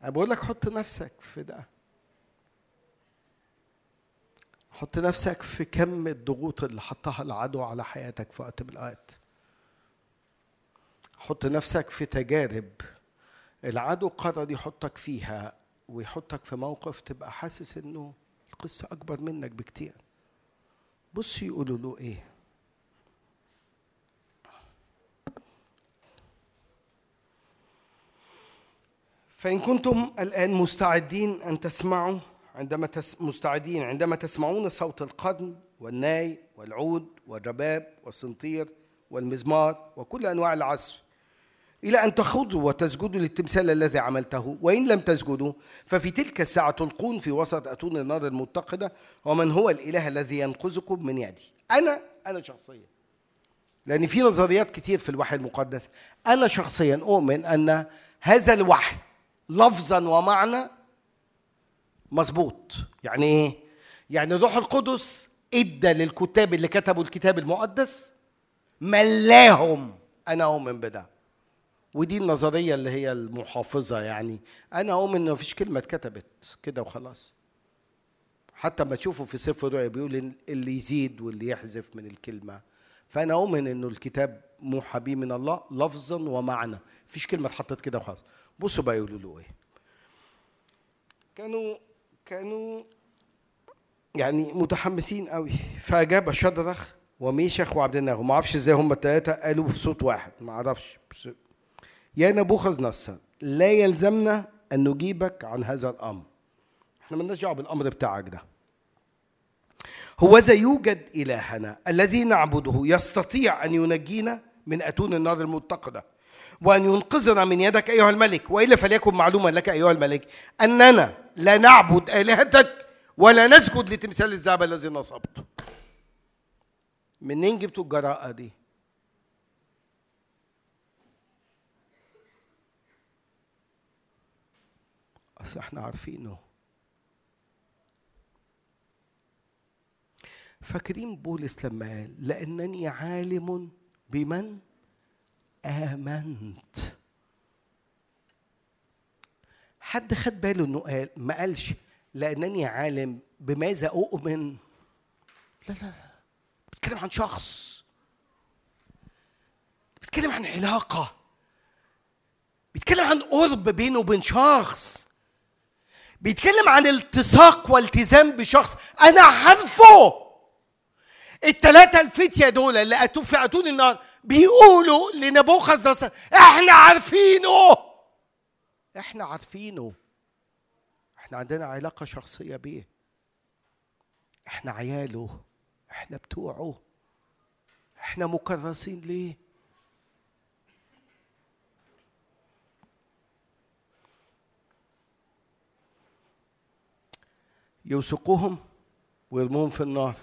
أنا بقول لك حط نفسك في ده. حط نفسك في كم الضغوط اللي حطها العدو على حياتك في وقت من الأوقات. حط نفسك في تجارب العدو قرر يحطك فيها ويحطك في موقف تبقى حاسس إنه القصة أكبر منك بكتير. بص يقولوا له إيه؟ فإن كنتم الآن مستعدين أن تسمعوا عندما تس مستعدين عندما تسمعون صوت القرن والناي والعود والرباب والسنطير والمزمار وكل أنواع العزف إلى أن تخضوا وتسجدوا للتمثال الذي عملته. وإن لم تسجدوا ففي تلك الساعة تلقون في وسط أتون النار المتقدة ومن هو الإله الذي ينقذكم من يدي؟ أنا أنا شخصيا. لأن في نظريات كتير في الوحي المقدس. أنا شخصيا أؤمن أن هذا الوحي لفظا ومعنى مظبوط. يعني إيه؟ يعني الروح القدس إدى للكتاب اللي كتبوا الكتاب المقدس ملاهم. أنا أؤمن بده. ودي النظرية اللي هي المحافظة يعني. أنا أؤمن ان مفيش كلمة اتكتبت كده وخلاص. حتى ما تشوفوا في سفر الرؤيا بيقول اللي يزيد واللي يحذف من الكلمة. فأنا أؤمن إنه الكتاب موحى به من الله لفظا ومعنى. مفيش كلمة اتحطت كده وخلاص. بصوا بقى يقولوا له إيه. كانوا كانوا يعني متحمسين قوي. فاجاب شدرخ وميشخ وعبد الناغو ما أعرفش إزاي هم الثلاثه قالوا في صوت واحد. ما أعرفش. يا نبوخذ نصر لا يلزمنا أن نجيبك عن هذا الأمر. إحنا مالناش دعوة بالأمر بتاعك ده. هوذا يوجد إلهنا الذي نعبده يستطيع أن ينجينا من أتون النار المتقدة وأن ينقذنا من يدك أيها الملك. وإلا فليكن معلوما لك أيها الملك أننا لا نعبد آلهتك ولا نسجد لتمثال الذهب الذي نصبته. منين جبتوا الجراءة دي؟ أصل إحنا عارفينه. فاكرين بولس لما قال لأنني عالم بمن آمنت. حد خد باله إنه قال؟ ما قالش. لأنني عالم. بماذا أؤمن؟ لا لا بيتكلم عن شخص. بيتكلم عن علاقة. بيتكلم عن قرب بينه وبين شخص. بيتكلم عن التصاق والتزام بشخص. أنا عارفه. التلاتة الفتية دول اللي أتوا في النار بيقولوا لنبوخذ إحنا عارفينه. إحنا عارفينه. إحنا عندنا علاقة شخصية بيه. إحنا عياله. إحنا بتوعه. إحنا مكرسين ليه؟ يوثقوهم ويرموهم في النار.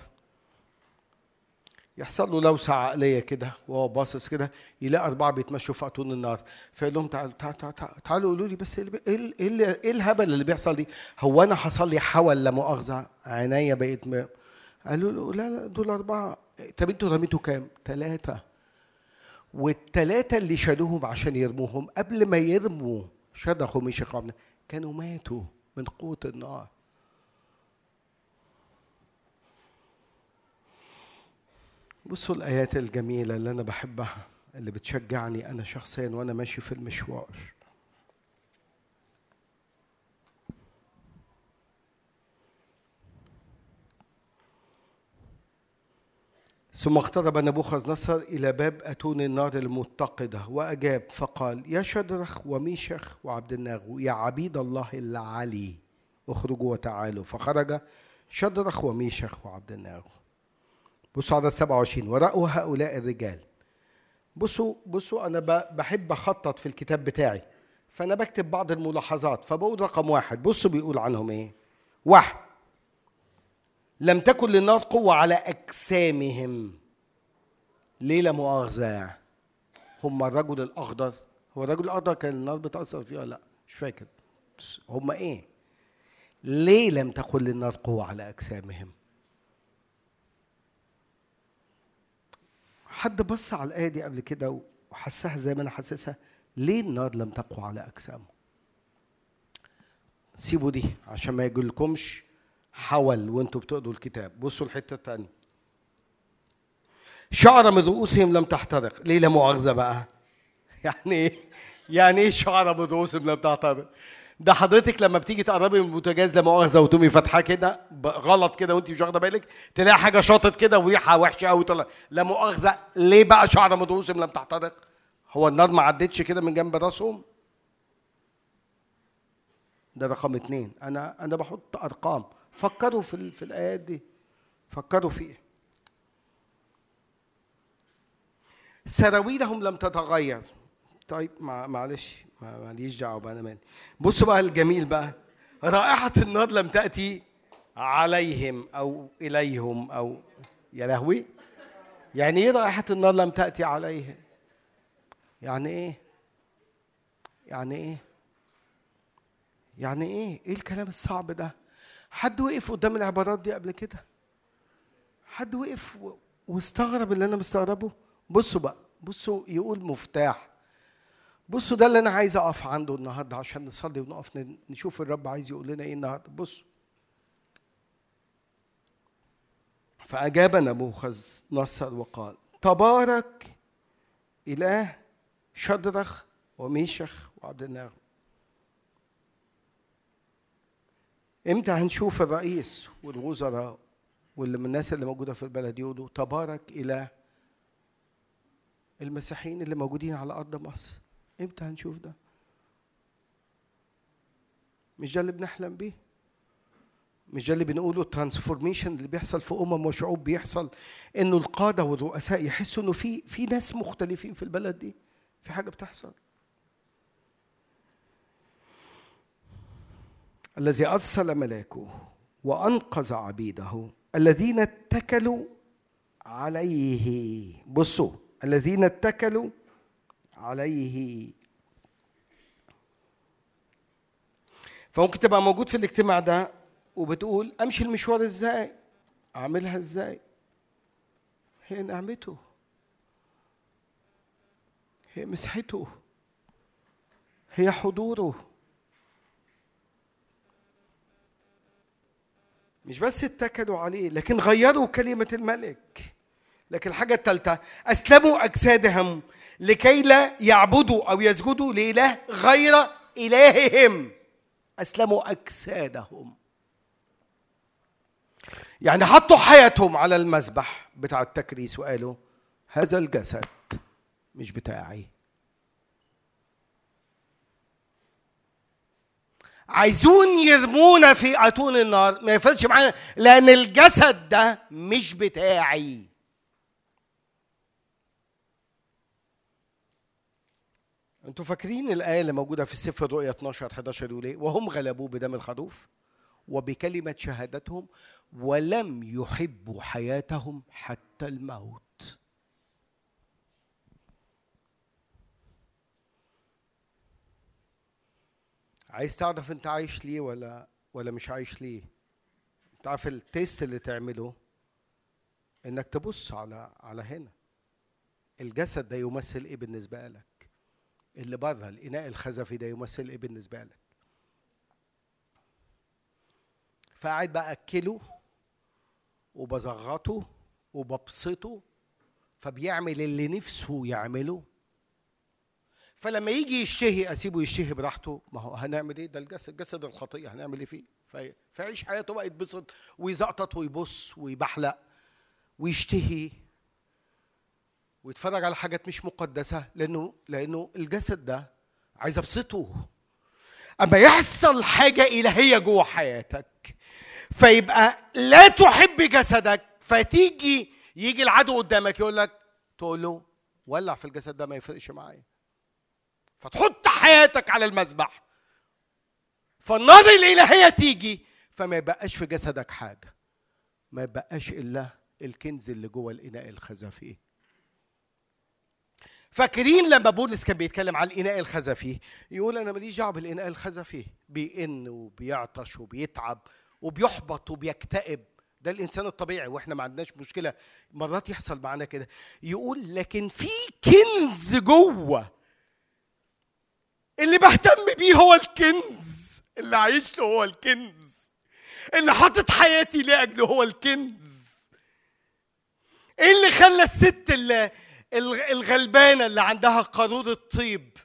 يحصل له لوسة عقلية كده وهو باصص كده يلاقي أربعة بيتمشوا في أتون النار فيقول لهم تعالوا تعالوا تعالوا, تعالوا قولوا لي بس إيه إيه إيه إيه الهبل اللي بيحصل دي؟ هو أنا حصل لي حول لا مؤاخذة عينيا بقيت م... قالوا له لا لا دول أربعة طب أنتوا رميتوا كام؟ ثلاثة والثلاثة اللي شالوهم عشان يرموهم قبل ما يرموا شدخوا قبل كانوا ماتوا من قوة النار بصوا الآيات الجميلة اللي أنا بحبها اللي بتشجعني أنا شخصيا وأنا ماشي في المشوار. ثم اقترب نبوخذ نصر إلى باب أتون النار المتقدة وأجاب فقال يا شدرخ وميشخ وعبد الناغو يا عبيد الله العلي اخرجوا وتعالوا. فخرج شدرخ وميشخ وعبد الناغو بصوا عدد 27 ورأوا هؤلاء الرجال. بصوا بصوا أنا ب- بحب أخطط في الكتاب بتاعي. فأنا بكتب بعض الملاحظات فبقول رقم واحد. بصوا بيقول عنهم إيه؟ واحد. لم تكن للنار قوة على أجسامهم. ليه لا مؤاخذة. هم الرجل الأخضر. هو الرجل الأخضر كان النار بتأثر فيه ولا لأ؟ مش فاكر. هم إيه؟ ليه لم تكن للنار قوة على أجسامهم؟ حد بص على الآية دي قبل كده وحسها زي ما أنا حاسسها؟ ليه النار لم تقوى على أجسامهم سيبوا دي عشان ما يجيلكمش حول وأنتوا بتقروا الكتاب. بصوا الحتة التانية. شعر من رؤوسهم لم تحترق. ليه لا مؤاخذة بقى؟ يعني إيه؟ يعني إيه شعر من رؤوسهم لم تحترق؟ ده حضرتك لما بتيجي تقربي من البوتاجاز لا مؤاخذة وتقومي فاتحاه كده غلط كده وانت مش واخدة بالك تلاقي حاجة شاطت كده وريحة وحشة قوي طلع. لا مؤاخذة ليه بقى شعر من رؤوسهم لم تحترق؟ هو النار ما عدتش كده من جنب راسهم؟ ده رقم اتنين. أنا أنا بحط أرقام. فكروا في في الآيات دي. فكروا فيها سراويلهم لم تتغير. طيب مع- معلش. ماليش دعوة بقى أنا مالي. بصوا بقى الجميل بقى رائحة النار لم تأتي عليهم أو إليهم أو يا لهوي. يعني إيه رائحة النار لم تأتي عليهم؟ يعني إيه؟ يعني إيه؟ يعني إيه؟ إيه الكلام الصعب ده؟ حد وقف قدام العبارات دي قبل كده؟ حد وقف واستغرب اللي أنا مستغربه؟ بصوا بقى بصوا يقول مفتاح. بصوا ده اللي أنا عايز أقف عنده النهارده عشان نصلي ونقف نشوف الرب عايز يقول لنا إيه النهارده. بصوا. فأجاب نبوخذ نصر وقال تبارك إله شدرخ وميشخ وعبد الناغ إمتى هنشوف الرئيس والوزراء واللي من الناس اللي موجودة في البلد يقولوا تبارك إله المسيحيين اللي موجودين على أرض مصر؟ إمتى هنشوف ده. مش ده اللي بنحلم بيه؟ مش ده اللي بنقوله الترانسفورميشن اللي بيحصل في أمم وشعوب بيحصل؟ إنه القادة والرؤساء يحسوا إنه في في ناس مختلفين في البلد دي. في حاجة بتحصل. الذي أرسل ملاكه وأنقذ عبيده الذين اتكلوا عليه. بصوا الذين اتكلوا عليه. فممكن تبقى موجود في الاجتماع ده وبتقول أمشي المشوار إزاي؟ أعملها إزاي؟ هي نعمته. هي مسحته. هي حضوره. مش بس اتكلوا عليه لكن غيروا كلمة الملك. لكن الحاجة الثالثة أسلموا أجسادهم لكي لا يعبدوا أو يسجدوا لإله غير إلههم. أسلموا أجسادهم. يعني حطوا حياتهم على المذبح بتاع التكريس وقالوا هذا الجسد مش بتاعي. عايزون يرمونا في أتون النار. ما يفرقش معانا لأن الجسد ده مش بتاعي. أنتوا فاكرين الآية اللي موجودة في سفر الرؤيا 12 11 يقول إيه وهم غلبوه بدم الخروف وبكلمة شهادتهم ولم يحبوا حياتهم حتى الموت. عايز تعرف انت عايش ليه ولا ولا مش عايش ليه؟ انت عارف التيست اللي تعمله انك تبص على على هنا. الجسد ده يمثل إيه بالنسبة لك؟ اللي بره الاناء الخزفي ده يمثل إيه بالنسبة لك؟ فقاعد بأكله وبزغطه وببسطه فبيعمل اللي نفسه يعمله. فلما يجي يشتهي أسيبه يشتهي براحته. ما هو هنعمل إيه؟ ده الجسد جسد الخطيه هنعمل إيه فيه؟ في- فيعيش حياته بقى يتبسط ويزقطط ويبص ويبحلق ويشتهي. ويتفرج على حاجات مش مقدسة لأنه لأنه الجسد ده عايز ابسطه أما يحصل حاجة إلهية جوه حياتك فيبقى لا تحب جسدك فتيجي يجي العدو قدامك يقول لك تقول له ولع في الجسد ده ما يفرقش معايا. فتحط حياتك على المذبح. فالنار الإلهية تيجي فما يبقاش في جسدك حاجة. ما يبقاش إلا الكنز اللي جوه الإناء الخزفي فاكرين لما بولس كان بيتكلم على الإناء الخزفي؟ يقول أنا ماليش دعوة بالإناء الخزفي. بيئن وبيعطش وبيتعب وبيحبط وبيكتئب. ده الإنسان الطبيعي وإحنا ما عندناش مشكلة. مرات يحصل معانا كده. يقول لكن في كنز جوه اللي بهتم بيه هو الكنز. اللي عايش له هو الكنز. اللي حاطط حياتي لأجله هو الكنز. إيه اللي خلى الست اللي الغلبانة اللي عندها قارورة طيب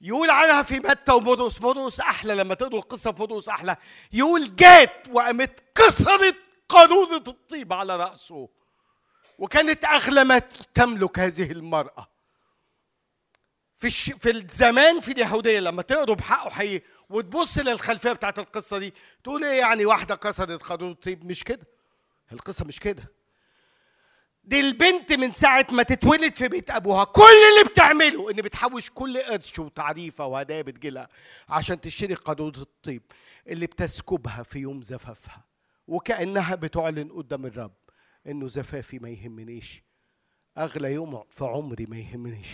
يقول عنها في متى ومرقس مرقس أحلى لما تقروا القصة في مرقس أحلى. يقول جات وقامت كسرت قارورة الطيب على رأسه. وكانت أغلى ما تملك هذه المرأة. في الش... في الزمان في اليهودية لما تقروا بحقه حقيقي وتبص للخلفية بتاعت القصة دي تقول إيه يعني واحدة كسرت قانون طيب مش كده. القصة مش كده. دي البنت من ساعة ما تتولد في بيت أبوها. كل اللي بتعمله إن بتحوش كل قرش وتعريفة وهدايا بتجيلها عشان تشتري قارورة الطيب اللي بتسكبها في يوم زفافها. وكأنها بتعلن قدام الرب إنه زفافي ما يهمنيش. أغلى يوم في عمري ما يهمنيش.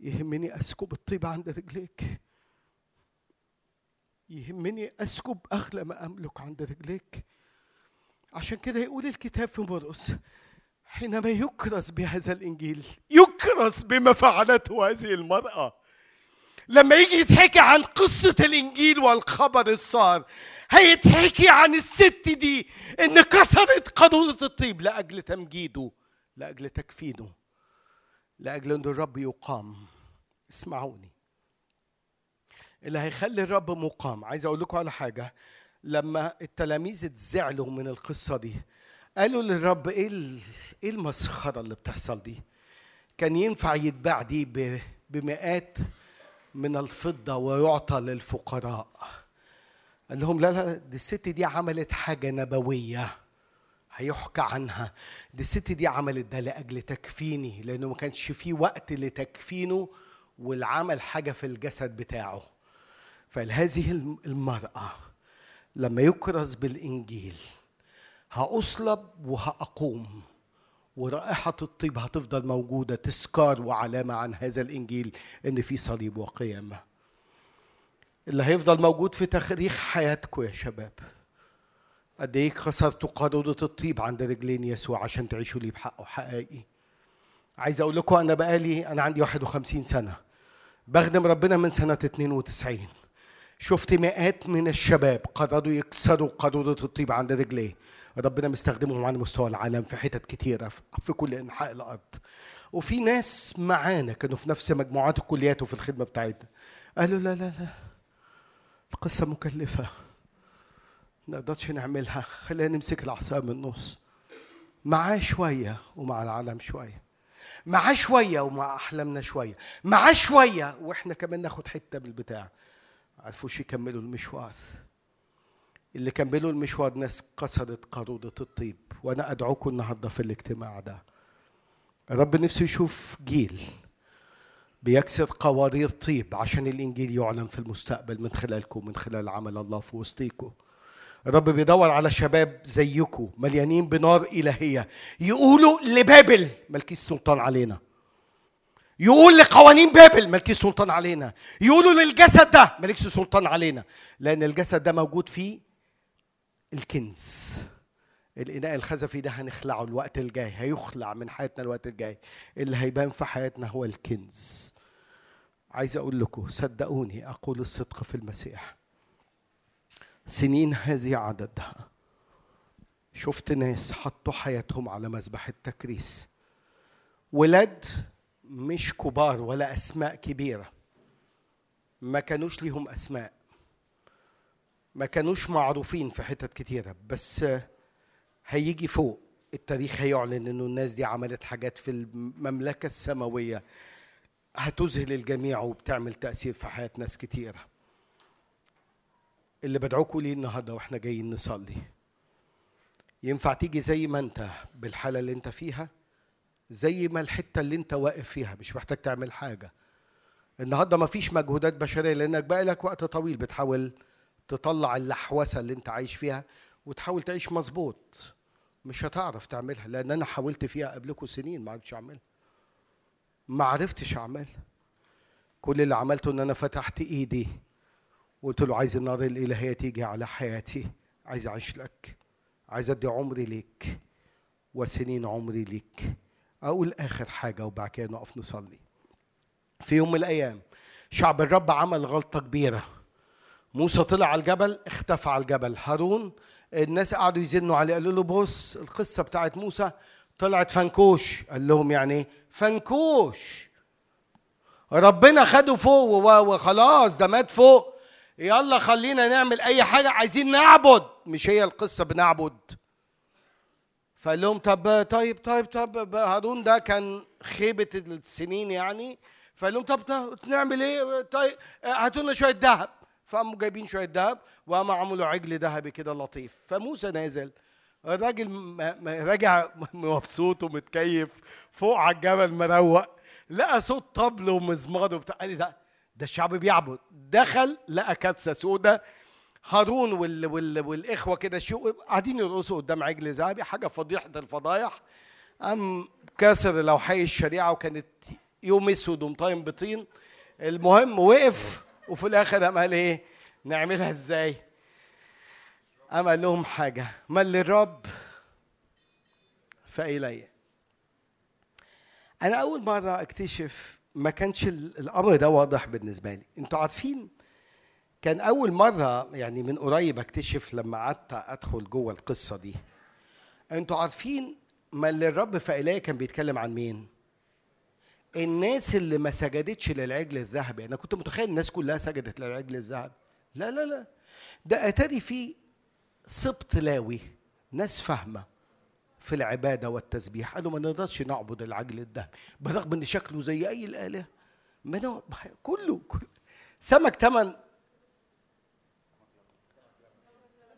يهمني أسكب الطيب عند رجليك. يهمني أسكب أغلى ما أملك عند رجليك. عشان كده يقول الكتاب في مرقس حينما يكرس بهذا الإنجيل يكرس بما فعلته هذه المرأة. لما يجي يتحكي عن قصة الإنجيل والخبر الصار هيتحكي عن الست دي إن كسرت قارورة الطيب لأجل تمجيده لأجل تكفينه لأجل أن الرب يقام. اسمعوني. اللي هيخلي الرب مقام عايز أقول لكم على حاجة لما التلاميذ اتزعلوا من القصة دي قالوا للرب إيه ال- إيه المسخرة اللي بتحصل دي؟ كان ينفع يتباع دي بمئات من الفضة ويعطى للفقراء. قال لهم لا لا دي الست دي عملت حاجة نبوية هيحكى عنها. دي الست دي عملت ده لأجل تكفيني لأنه ما كانش فيه وقت لتكفينه والعمل حاجة في الجسد بتاعه. فهذه الم- المرأة لما يكرز بالإنجيل هأصلب وهأقوم. ورائحة الطيب هتفضل موجودة تذكار وعلامة عن هذا الإنجيل إن في صليب وقيامة. اللي هيفضل موجود في تاريخ حياتكم يا شباب. قد إيه كسرتوا قارورة الطيب عند رجلين يسوع عشان تعيشوا لي بحقه حقيقي عايز أقول لكم أنا بقالي أنا عندي 51 سنة. بخدم ربنا من سنة 92 شفت مئات من الشباب قرروا يكسروا قارورة الطيب عند رجليه. ربنا مستخدمهم على مستوى العالم في حتت كتيرة في كل أنحاء الأرض. وفي ناس معانا كانوا في نفس مجموعات الكليات وفي الخدمة بتاعتنا. قالوا لا لا لا القصة مكلفة. ما نقدرش نعملها. خلينا نمسك العصا من النص. معاه شوية ومع العالم شوية. معاه شوية ومع أحلامنا شوية. معاه شوية وإحنا كمان ناخد حتة من البتاع. عرفوش يكملوا المشوار. اللي كملوا المشوار ناس كسرت قارورة الطيب وأنا أدعوكم النهاردة في الاجتماع ده. رب نفسه يشوف جيل بيكسر قوارير طيب عشان الإنجيل يعلن في المستقبل من خلالكم من خلال عمل الله في وسطيكم. الرب بيدور على شباب زيكم مليانين بنار إلهية. يقولوا لبابل ملكيش سلطان علينا. يقول لقوانين بابل ملكيش سلطان علينا. يقولوا للجسد ده ملكش سلطان علينا. لأن الجسد ده موجود فيه الكنز. الإناء الخزفي ده هنخلعه الوقت الجاي هيخلع من حياتنا الوقت الجاي. اللي هيبان في حياتنا هو الكنز. عايز أقول لكم صدقوني أقول الصدق في المسيح. سنين هذه عددها. شفت ناس حطوا حياتهم على مذبح التكريس. ولاد مش كبار ولا أسماء كبيرة. ما كانوش ليهم أسماء. ما كانوش معروفين في حتت كتيرة بس هيجي فوق التاريخ هيعلن إنه الناس دي عملت حاجات في المملكة السماوية. هتذهل الجميع وبتعمل تأثير في حياة ناس كتيرة. اللي بدعوكوا ليه النهارده وإحنا جايين نصلي. ينفع تيجي زي ما انت بالحالة اللي انت فيها زي ما الحتة اللي انت واقف فيها مش محتاج تعمل حاجة. النهارده مفيش مجهودات بشرية لأنك بقى لك وقت طويل بتحاول تطلع اللحوسة اللي انت عايش فيها وتحاول تعيش مظبوط. مش هتعرف تعملها لأن أنا حاولت فيها قبلكم سنين ما عرفتش أعملها. ما عرفتش أعملها. كل اللي عملته إن أنا فتحت إيدي وقلت له عايز النار الإلهية تيجي على حياتي عايز أعيش لك عايز أدي عمري ليك وسنين عمري ليك. أقول آخر حاجة وبعد كده نقف نصلي. في يوم من الأيام شعب الرب عمل غلطة كبيرة. موسى طلع على الجبل اختفى على الجبل. هارون الناس قعدوا يزنوا عليه قالوا له بص القصة بتاعت موسى طلعت فنكوش قال لهم يعني إيه فنكوش ربنا خده فوق وخلاص ده مات فوق. يلا خلينا نعمل أي حاجة عايزين نعبد. مش هي القصة بنعبد. فقال لهم طب طيب طيب طب هارون ده كان خيبة السنين يعني. فقال لهم طب, طب نعمل إيه؟ طيب هاتوا لنا شوية ذهب. فقاموا جايبين شوية ذهب وقاموا عملوا عجل ذهبي كده لطيف. فموسى نازل الراجل راجع مبسوط ومتكيف فوق على الجبل مروق لقى صوت طبل ومزمار وبتاع. قال ده ده الشعب بيعبد. دخل لقى كاتسه سودة هارون وال وال والإخوة كده شو قاعدين يرقصوا قدام عجل ذهبي حاجة فضيحه الفضايح. قام كسر لوحي الشريعة وكانت يوم أسود ومطايم بطين. المهم وقف وفي الآخر قام قال إيه؟ نعملها إزاي؟ قام قال لهم حاجة من للرب فإلي أنا أول مرة أكتشف ما كانش ال- الأمر ده واضح بالنسبة لي. أنتوا عارفين كان أول مرة يعني من قريب أكتشف لما قعدت أدخل جوه القصة دي. أنتوا عارفين ما اللي الرب فإلي كان بيتكلم عن مين؟ الناس اللي ما سجدتش للعجل الذهبي أنا كنت متخيل الناس كلها سجدت للعجل الذهبي. لا لا لا. ده أتاري في سبط لاوي ناس فاهمة في العبادة والتسبيح. قالوا ما نقدرش نعبد العجل الذهبي برغم إن شكله زي أي الآلهة. ما كله كله. سمك تمن.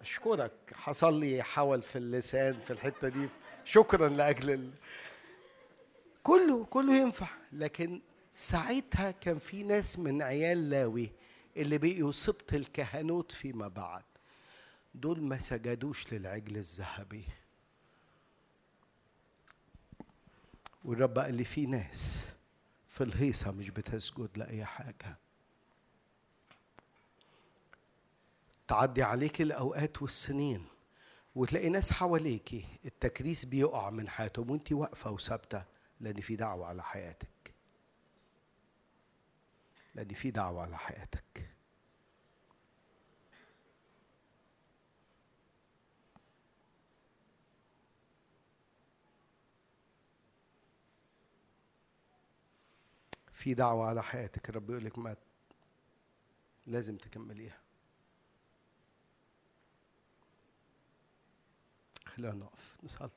اشكرك حصل لي حول في اللسان في الحتة دي. شكرا لأجل ال... كله كله ينفع. لكن ساعتها كان في ناس من عيال لاوي اللي بقيوا سبط الكهنوت فيما بعد. دول ما سجدوش للعجل الذهبي. والرب قال لي في ناس في الهيصة مش بتسجد لأي حاجة. تعدي عليك الأوقات والسنين وتلاقي ناس حواليكي التكريس بيقع من حياتهم وانت واقفة وثابتة. لأن في دعوة على حياتك. لأن في دعوة على حياتك. في دعوة على حياتك. الرب يقول لك ما لازم تكمليها. خلينا نقف. نصلي.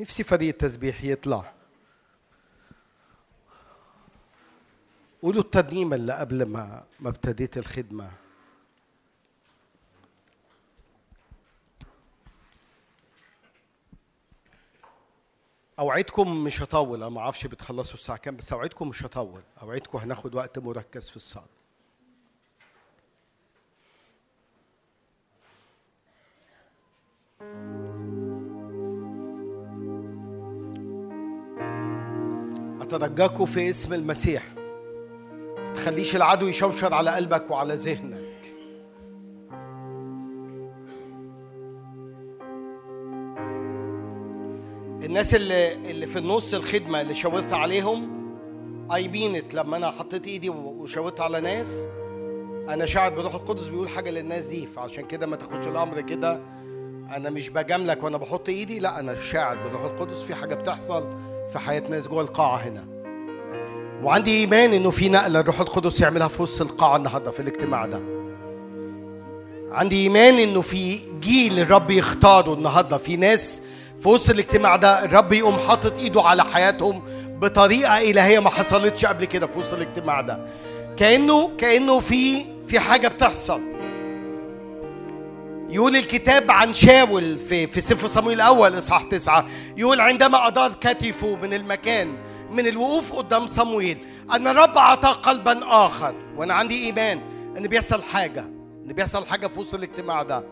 نفسي فريق التسبيح يطلع قولوا الترنيمة اللي قبل ما ما ابتديت الخدمة. أوعدكم مش هطول أنا ما أعرفش بتخلصوا الساعة كام بس أوعدكم مش هطول. أوعدكم هناخد وقت مركز في الصلاة. اترجاكم في اسم المسيح. ما تخليش العدو يشوشر على قلبك وعلى ذهنك. الناس اللي اللي في النص الخدمة اللي شاورت عليهم اي مينت لما أنا حطيت إيدي وشاورت على ناس أنا شاعر بروح القدس بيقول حاجة للناس دي فعشان كده ما تاخدش الأمر كده. أنا مش بجاملك وأنا بحط إيدي لا أنا شاعر بروح القدس. في حاجة بتحصل في حياة ناس جوه القاعة هنا. وعندي إيمان إنه في نقلة الروح القدس يعملها في وسط القاعة النهارده في الاجتماع ده. عندي إيمان إنه في جيل الرب يختاره النهارده. في ناس في وسط الاجتماع ده الرب يقوم حاطط إيده على حياتهم بطريقة إلهية ما حصلتش قبل كده في وسط الاجتماع ده. كانه كأنه في في حاجة بتحصل. يقول الكتاب عن شاول في في سفر صمويل الأول إصحاح تسعة. يقول عندما ادار كتفه من المكان من الوقوف قدام صمويل أن الرب اعطاه قلبا آخر. وأنا عندي إيمان إن بيحصل حاجة إن بيحصل حاجة في وسط الاجتماع ده.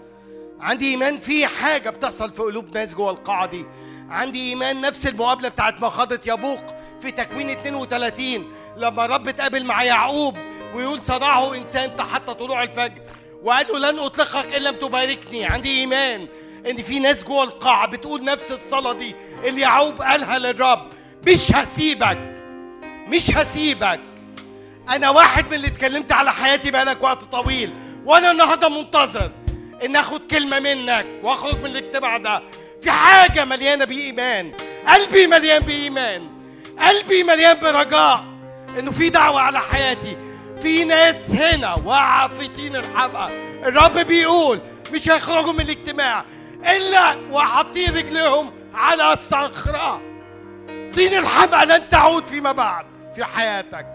عندي إيمان في حاجة بتحصل في قلوب ناس جوه القاعة دي. عندي إيمان نفس المقابلة بتاعت مخاضه يبوق في تكوين 32 لما الرب اتقابل مع يعقوب ويقول صرعه إنسان حتى طلوع الفجر. وقال له لن أطلقك إن لم تباركني. عندي إيمان إن في ناس جوه القاعة بتقول نفس الصلاة دي. اللي يعقوب قالها للرب مش هسيبك مش هسيبك. أنا واحد من اللي اتكلمت على حياتي بقالك وقت طويل وأنا النهارده منتظر إن آخد كلمة منك وأخرج من الاجتماع ده. في حاجة مليانة بإيمان قلبي مليان بإيمان قلبي مليان برجاء إنه في دعوة على حياتي. في ناس هنا واقعه في طين الحبقى الرب بيقول مش هيخرجوا من الاجتماع إلا وحاطين رجليهم على الصخرة. طين الحبقى لن تعود فيما بعد في حياتك.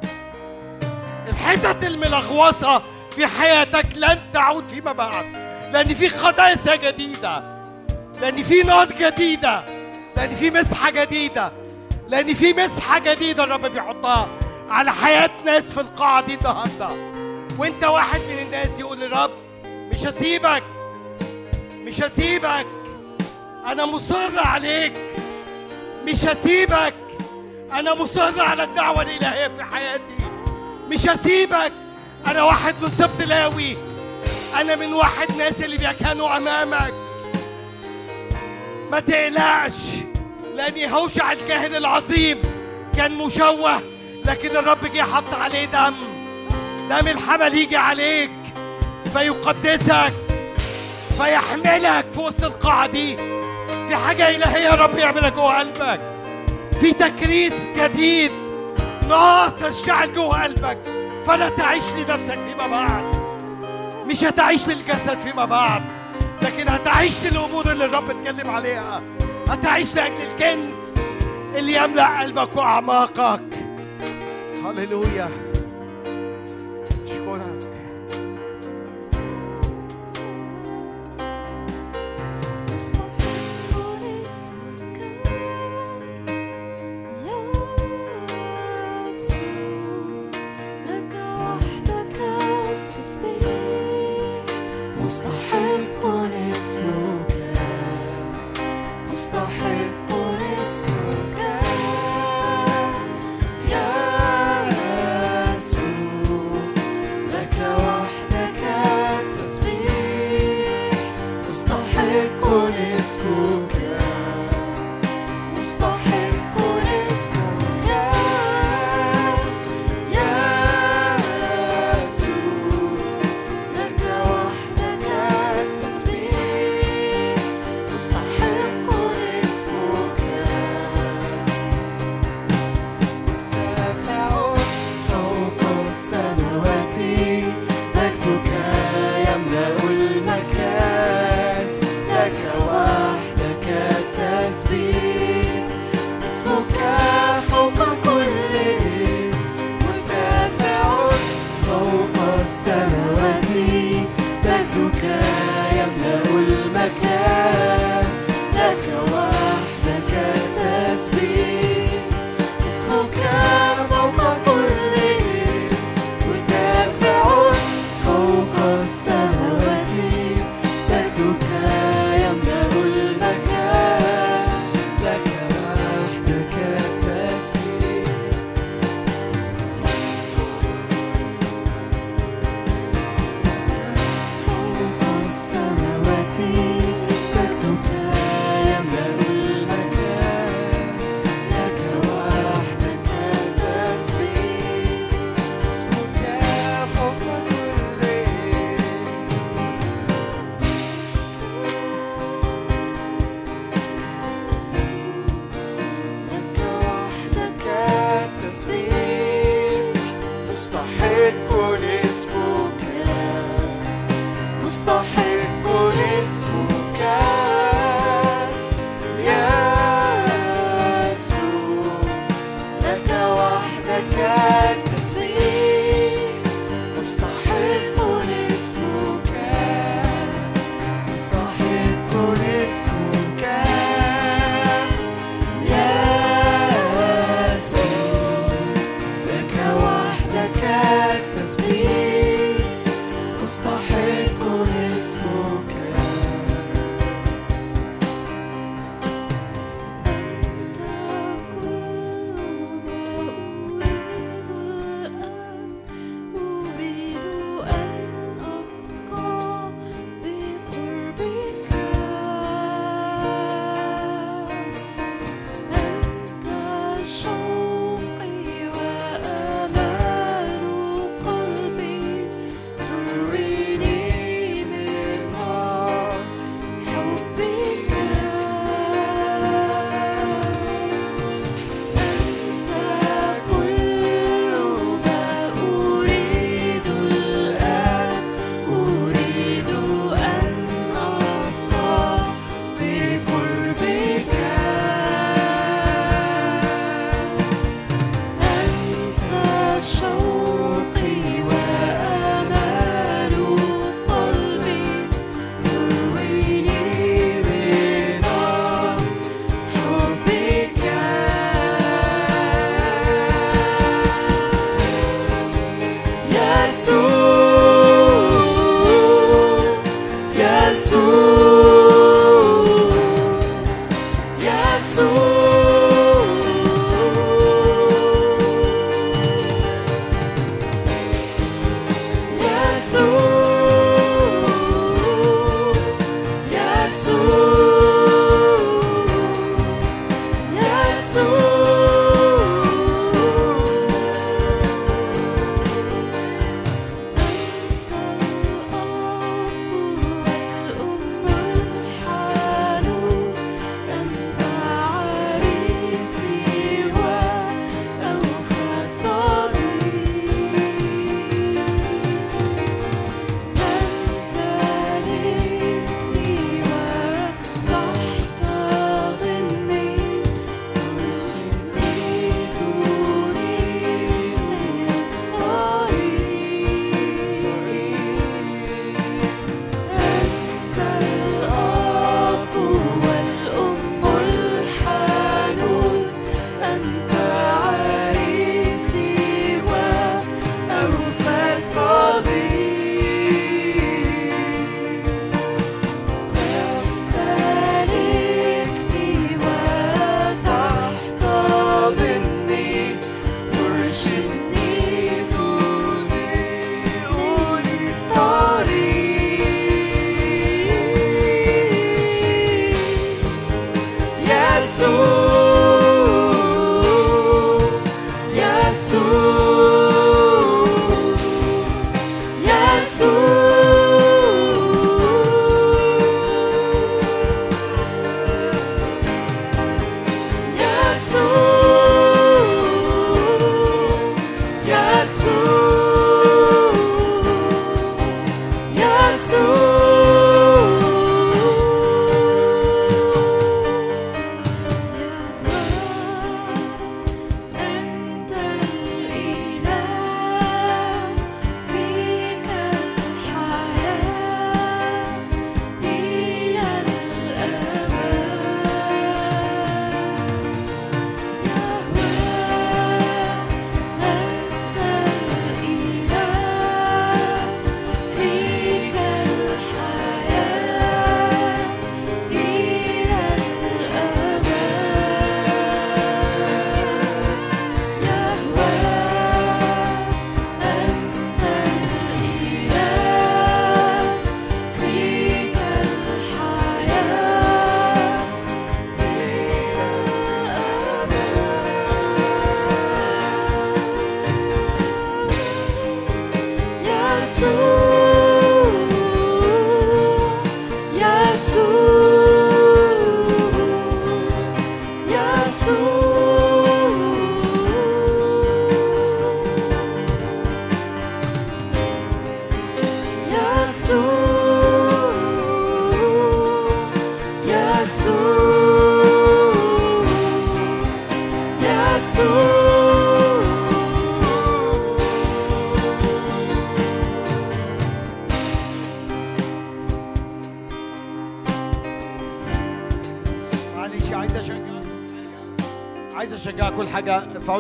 الحتت الملغوصة في حياتك لن تعود فيما بعد. لأن في قداسة جديدة لأن في نار جديدة لأن في مسحة جديدة لأن في مسحة جديدة الرب بيحطها. على حياة ناس في القاعة دي النهاردة. وأنت واحد من الناس يقول للرب مش هسيبك مش هسيبك أنا مصر عليك مش هسيبك أنا مصر على الدعوة الإلهية في حياتي مش هسيبك أنا واحد من سبط لاوي أنا من واحد ناس اللي بيكانوا أمامك. ما تقلقش لأن يهوشع الكاهن العظيم كان مشوه لكن الرب جه حط عليه دم. دم الحمل يجي عليك. فيقدسك. فيحملك في وسط القاعة دي. في حاجة إلهية الرب يعملها جوه قلبك. في تكريس جديد. نار تشتعل جوه قلبك. فلا تعيش لنفسك فيما بعد. مش هتعيش للجسد فيما بعد. لكن هتعيش للأمور اللي الرب اتكلم عليها. هتعيش لأجل الكنز اللي يملأ قلبك وأعماقك. هللويا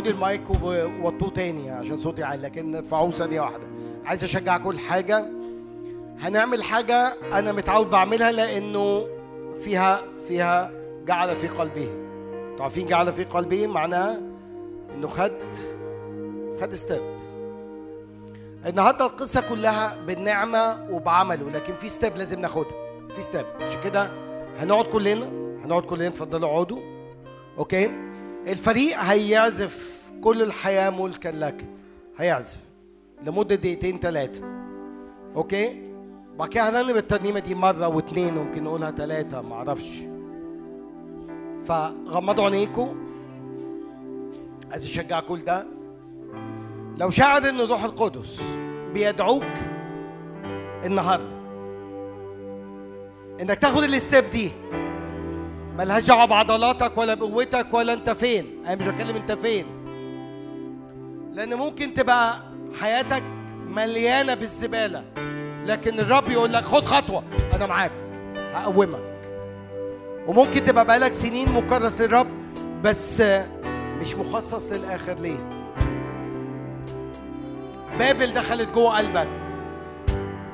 لي المايك ووطوه تاني عشان صوتي عالي لكن ارفعوه ثانية واحدة. عايز اشجعكم لحاجه هنعمل حاجة أنا متعود بعملها لأنه فيها فيها جعل في قلبه أنتوا عارفين جعل في قلبه معناها إنه خد خد step النهارده القصة كلها بالنعمة وبعمله لكن في step لازم ناخدها. في step عشان كده هنقعد كلنا هنقعد كلنا اتفضلوا اقعدوا. okay الفريق هيعزف كل الحياة ملكا لك. هيعزف لمدة دقيقتين ثلاثة okay؟ بعد كده هنرنم الترنيمه دي مرة واثنين وممكن نقولها ثلاثة معرفش فغمضوا عينيكم عايز اشجعكم ده. لو شعر ان الروح القدس بيدعوك النهارده إنك تاخد الستيب دي. ملهاش دعوة بعضلاتك ولا بقوتك ولا انت فين. أنا مش بتكلم انت فين. لأن ممكن تبقى حياتك مليانة بالزبالة لكن الرب يقول لك خد خطوة أنا معاك هقومك. وممكن تبقى بقالك سنين مكرس للرب بس مش مخصص للآخر ليه. بابل دخلت جوه قلبك.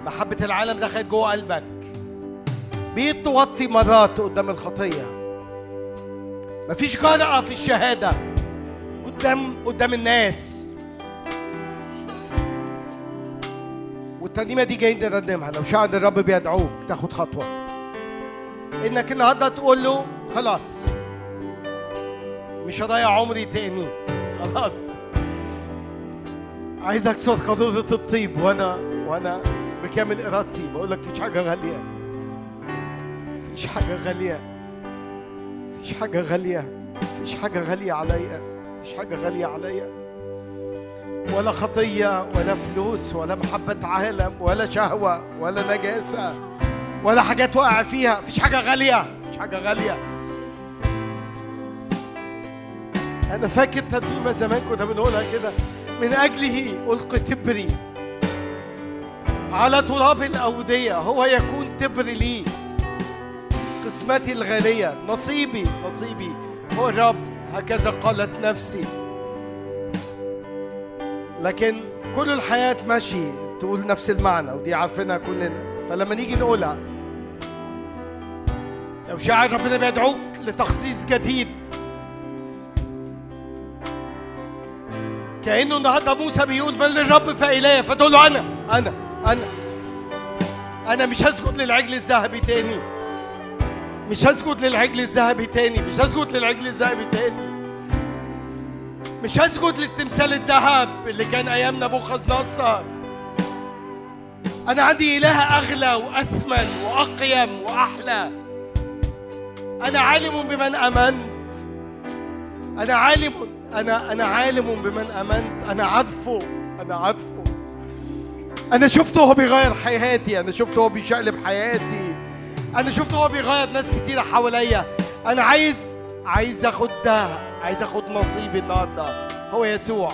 محبة العالم دخلت جوه قلبك. بقيت توطي مرات قدام الخطية. مفيش جرأة في الشهادة. قدام قدام الناس. والترنيمة دي جايين نرنمها لو شعر الرب بيدعوك تاخد خطوة. إنك النهارده تقول له خلاص. مش هضيع عمري تاني. خلاص. عايزك صوت قدوزة الطيب. وأنا وأنا بكامل إرادتي. بقول لك مفيش حاجة غالية. مفيش حاجة غالية. مفيش حاجة غالية. مفيش حاجة غالية عليا. مفيش حاجة غالية عليا. ولا خطية ولا فلوس ولا محبة عالم ولا شهوة ولا نجاسة ولا حاجات واقع فيها. مفيش حاجة غالية. مفيش حاجة غالية. أنا فاكر ترنيمة زمان كنا بنقولها كده. من أجله ألقي تبري. على تراب الأودية هو يكون تبر لي. قسمتي الغالية نصيبي نصيبي. هو الرب هكذا قالت نفسي. لكن كل الحياة ماشي تقول نفس المعنى ودي عارفينها كلنا. فلما نيجي نقولها لو شاعر ربنا بيدعوك لتخصيص جديد. كأنه النهارده موسى بيقول بل للرب فإليه فتقول له أنا أنا أنا أنا مش هسجد للعجل الذهبي تاني. مش هسجد للعجل الذهبي تاني مش هسجد للعجل الذهبي تاني. مش هسجد للتمثال الذهب اللي كان أيام نبوخذ نصر أنا عندي إله أغلى وأثمن وأقيم وأحلى. أنا عالم بمن آمنت. أنا عالم أنا أنا عالم بمن آمنت. أنا عارفه أنا عارفه أنا شفته وهو بيغير حياتي أنا شفته وهو بيشقلب حياتي. أنا شفته وهو بيغير ناس كتيرة حواليا. أنا عايز عايز آخد ده. عايز آخد نصيبي النهارده. هو يسوع.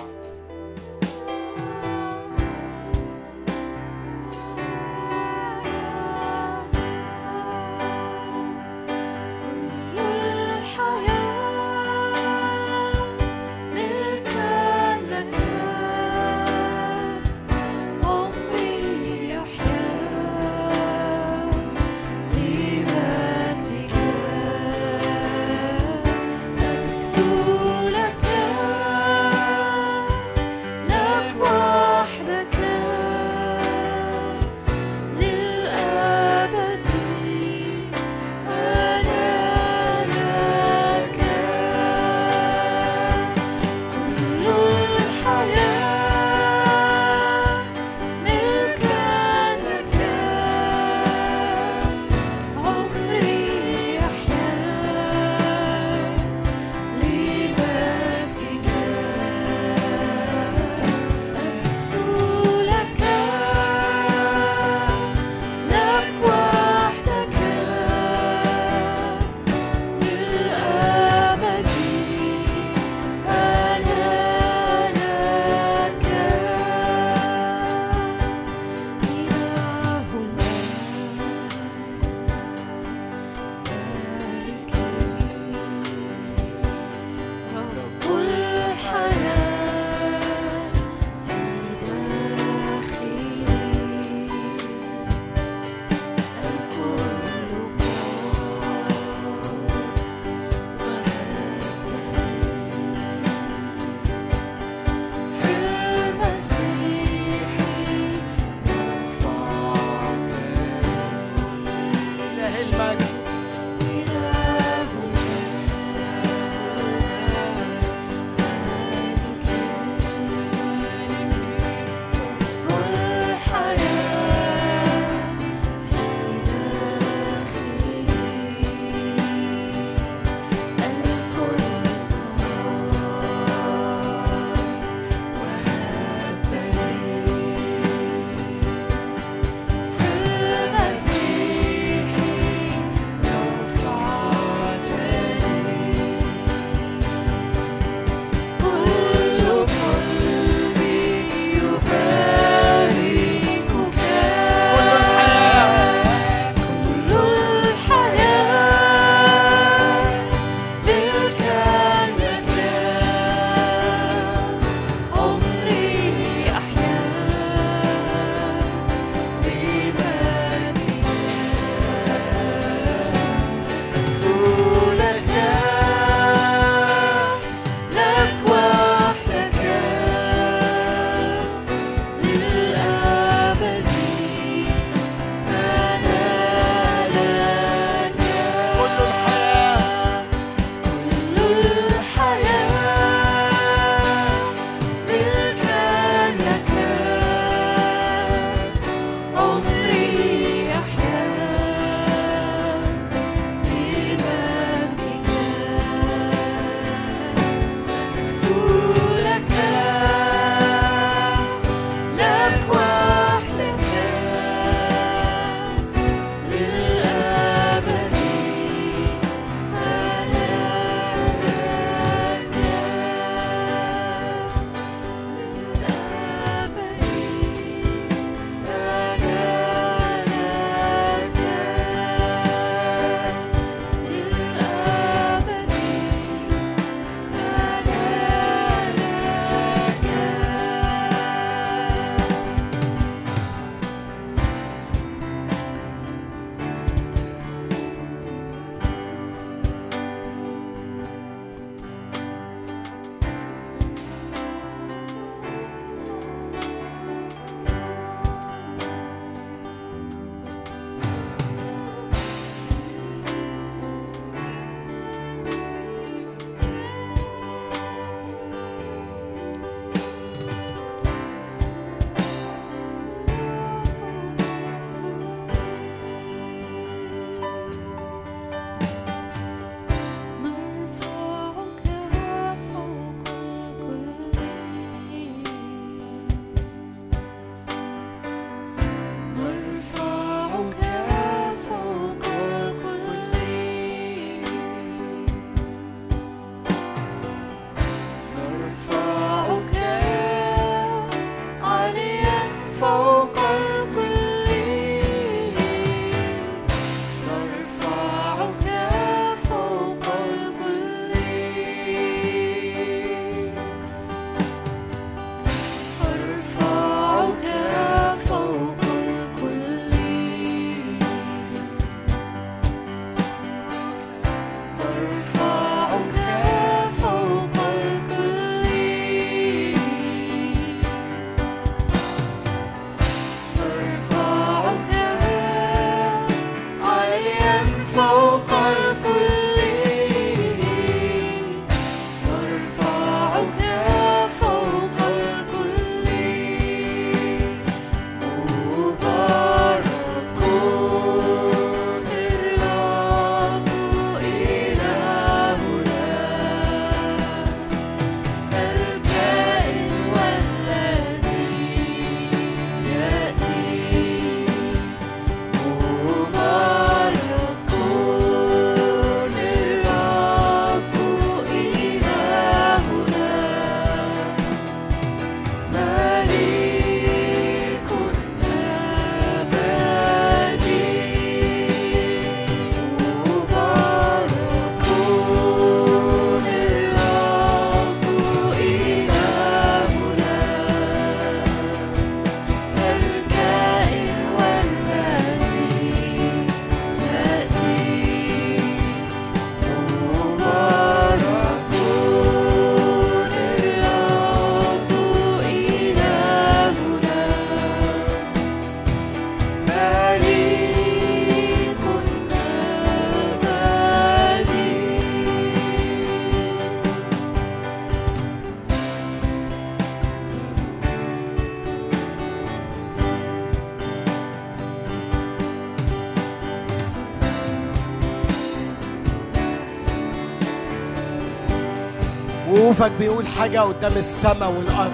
وقوفك بيقول حاجة قدام السماء والأرض.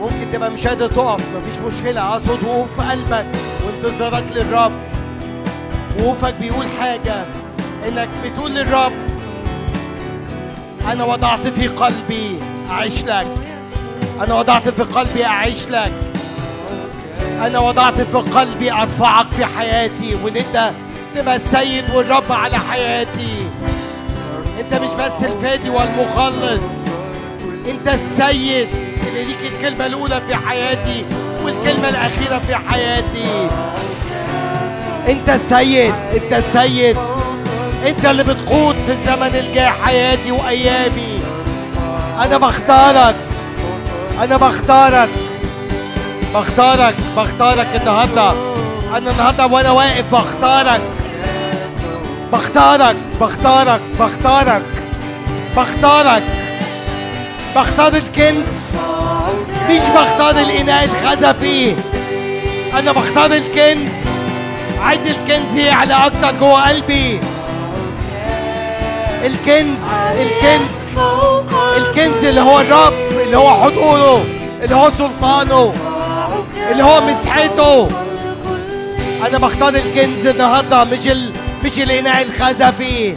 ممكن تبقى مش قادر تقف مفيش مشكلة. أقصد وقوف قلبك وانتظارك للرب. وقوفك بيقول حاجة إنك بتقول للرب أنا وضعت في قلبي أعيش لك. أنا وضعت في قلبي أعيش لك. أنا وضعت في قلبي أرفعك في حياتي وإن أنت تبقى السيد والرب على حياتي. أنت مش بس الفادي والمخلص أنت السيد اللي ليك الكلمة الأولى في حياتي والكلمة الأخيرة في حياتي. أنت السيد أنت السيد أنت اللي بتقود في الزمن الجاي حياتي وأيامي. أنا بختارك أنا بختارك بختارك بختارك النهارده. أنا النهارده وأنا واقف بختارك بختارك بختارك. بختارك. بختارك. بختار الكنز. مش بختار الإناء اتخزى فيه أنا بختار الكنز. عايز الكنز يعلى أكتر جوه قلبي. الكنز الكنز. الكنز اللي هو الرب اللي هو حضوره اللي هو سلطانه اللي هو مسحته. أنا بختار الكنز النهارده مش ال... مش الإناء الخزفي.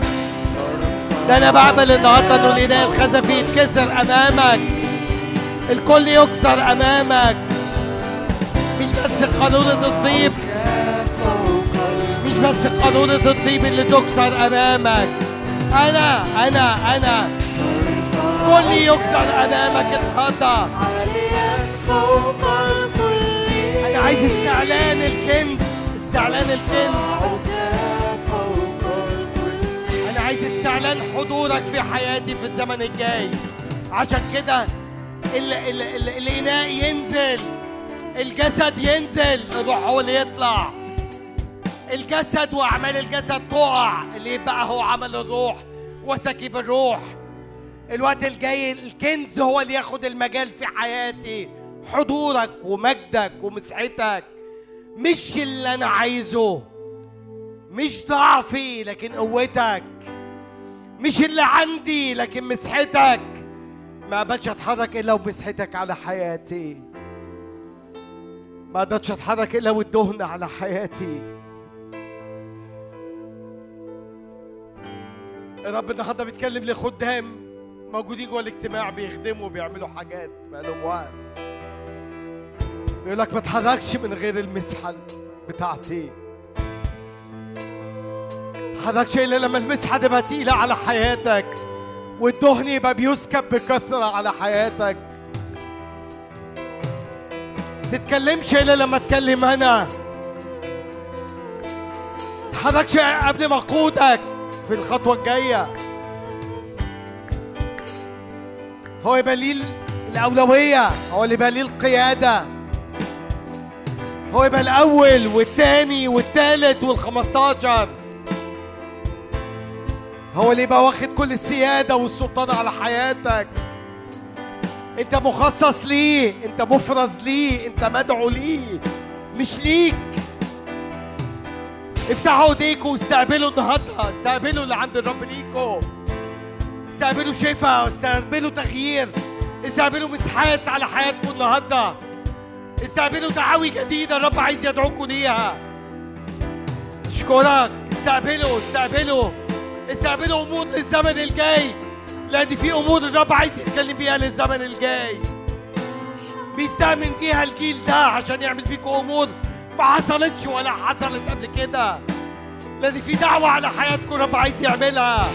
ده أنا بعمل النهارده انه الاناء الخزفي يتكسر أمامك. الكل يكسر أمامك. مش بس قانونة الطيب. مش بس قانونة الطيب اللي تكسر أمامك. أنا أنا أنا. كل يكسر فوق الكل أنا عايز استعلان الكنز. استعلان الكنز. استعلان حضورك في حياتي في الزمن الجاي. عشان كده ال ال ال الإناء ينزل الجسد ينزل الروح هو اللي يطلع. الجسد وأعمال الجسد تقع اللي يبقى هو عمل الروح وسكيب الروح. الوقت الجاي الكنز هو اللي ياخد المجال في حياتي. حضورك ومجدك ومسحتك مش اللي أنا عايزه مش ضعفي لكن قوتك. مش اللي عندي لكن مسحتك. ما أقدرش أتحرك إلا ومسحتك على حياتي. ما أقدرش أتحرك إلا والدهن على حياتي. الرب النهارده بيتكلم لخدام موجودين جوه الاجتماع بيخدموا وبيعملوا حاجات بقالهم وقت. بيقول لك ما اتحركش من غير المسحة بتاعتي. تحركش الا لما المسحه تبقى تقيله على حياتك والدهن يبقى بيسكب بكثرة على حياتك. تتكلمش الا لما اتكلم أنا. تحركش قبل ما أقودك في الخطوة الجاية. هو يبقى ليه الأولوية هو اللي يبقى ليه القيادة. هو يبقى الأول والتاني والتالت والخمستاشر. هو اللي يبقى واخد كل السيادة والسلطان على حياتك. انت مخصص ليه؟ انت مفرز ليه؟ انت مدعو ليه؟ مش ليك. افتحوا ايديكم واستقبلوا النهارده. استقبلوا اللي عند الرب ليكم. استقبلوا شفاء. استقبلوا تغيير. استقبلوا مسحات على حياتكم النهارده. استقبلوا دعاوي جديدة الرب عايز يدعوكم ليها. اشكرك استقبلوا استقبلوا. استقبلوا أمور للزمن الجاي. لأن في أمور الرب عايز يتكلم بيها للزمن الجاي. بيستأمن بيها الجيل ده عشان يعمل بيكم أمور ما حصلتش ولا حصلت قبل كده. لأن في دعوة على حياتكم الرب عايز يعملها.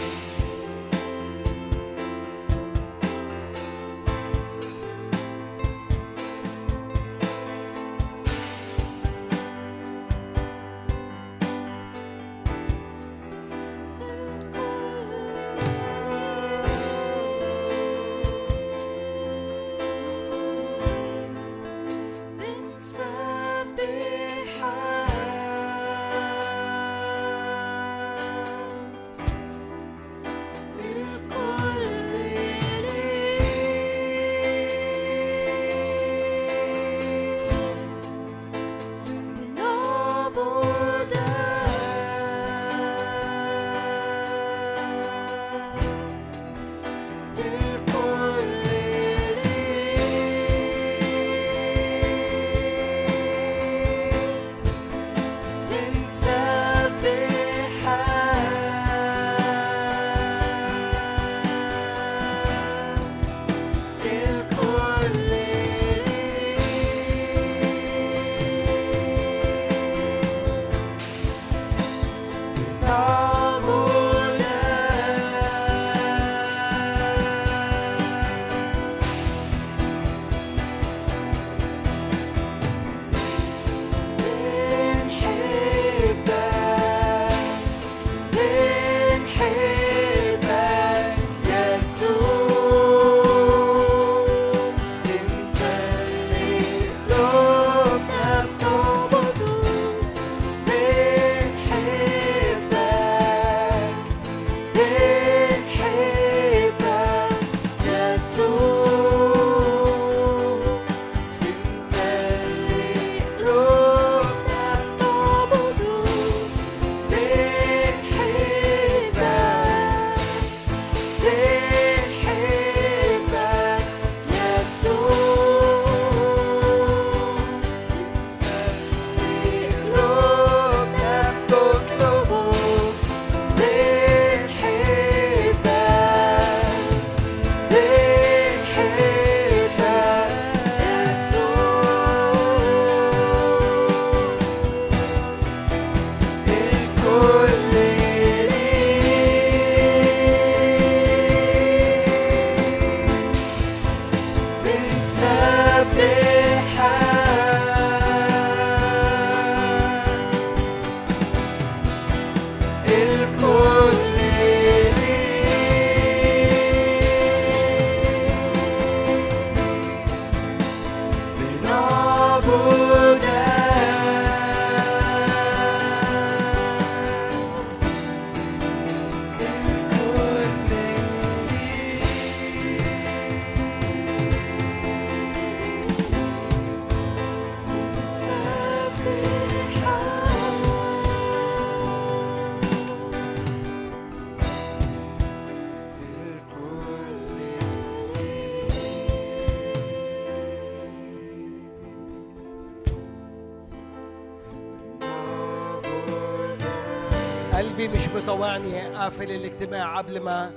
اقفل الاجتماع قبل ما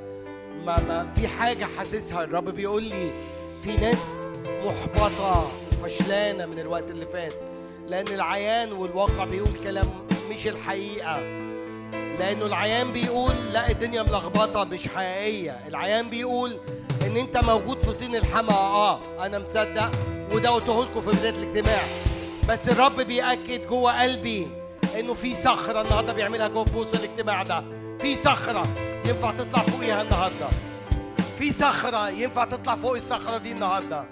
ما, ما في حاجة حاسسها. الرب بيقول لي في ناس محبطة وفشلانة من الوقت اللي فات لأن العيان والواقع بيقول كلام مش الحقيقة. لأنه العيان بيقول لا الدنيا ملخبطة مش حقيقية. العيان بيقول إن أنت موجود في طين الحما آه أنا مصدق وده قلته لكم في بداية الاجتماع. بس الرب بيأكد جوه قلبي إنه في صخرة النهاردة بيعملها جوه في وسط الاجتماع ده. في صخرة. ينفع تطلع فوقيها النهارده. في صخرة. ينفع تطلع فوق الصخرة دي النهاردة.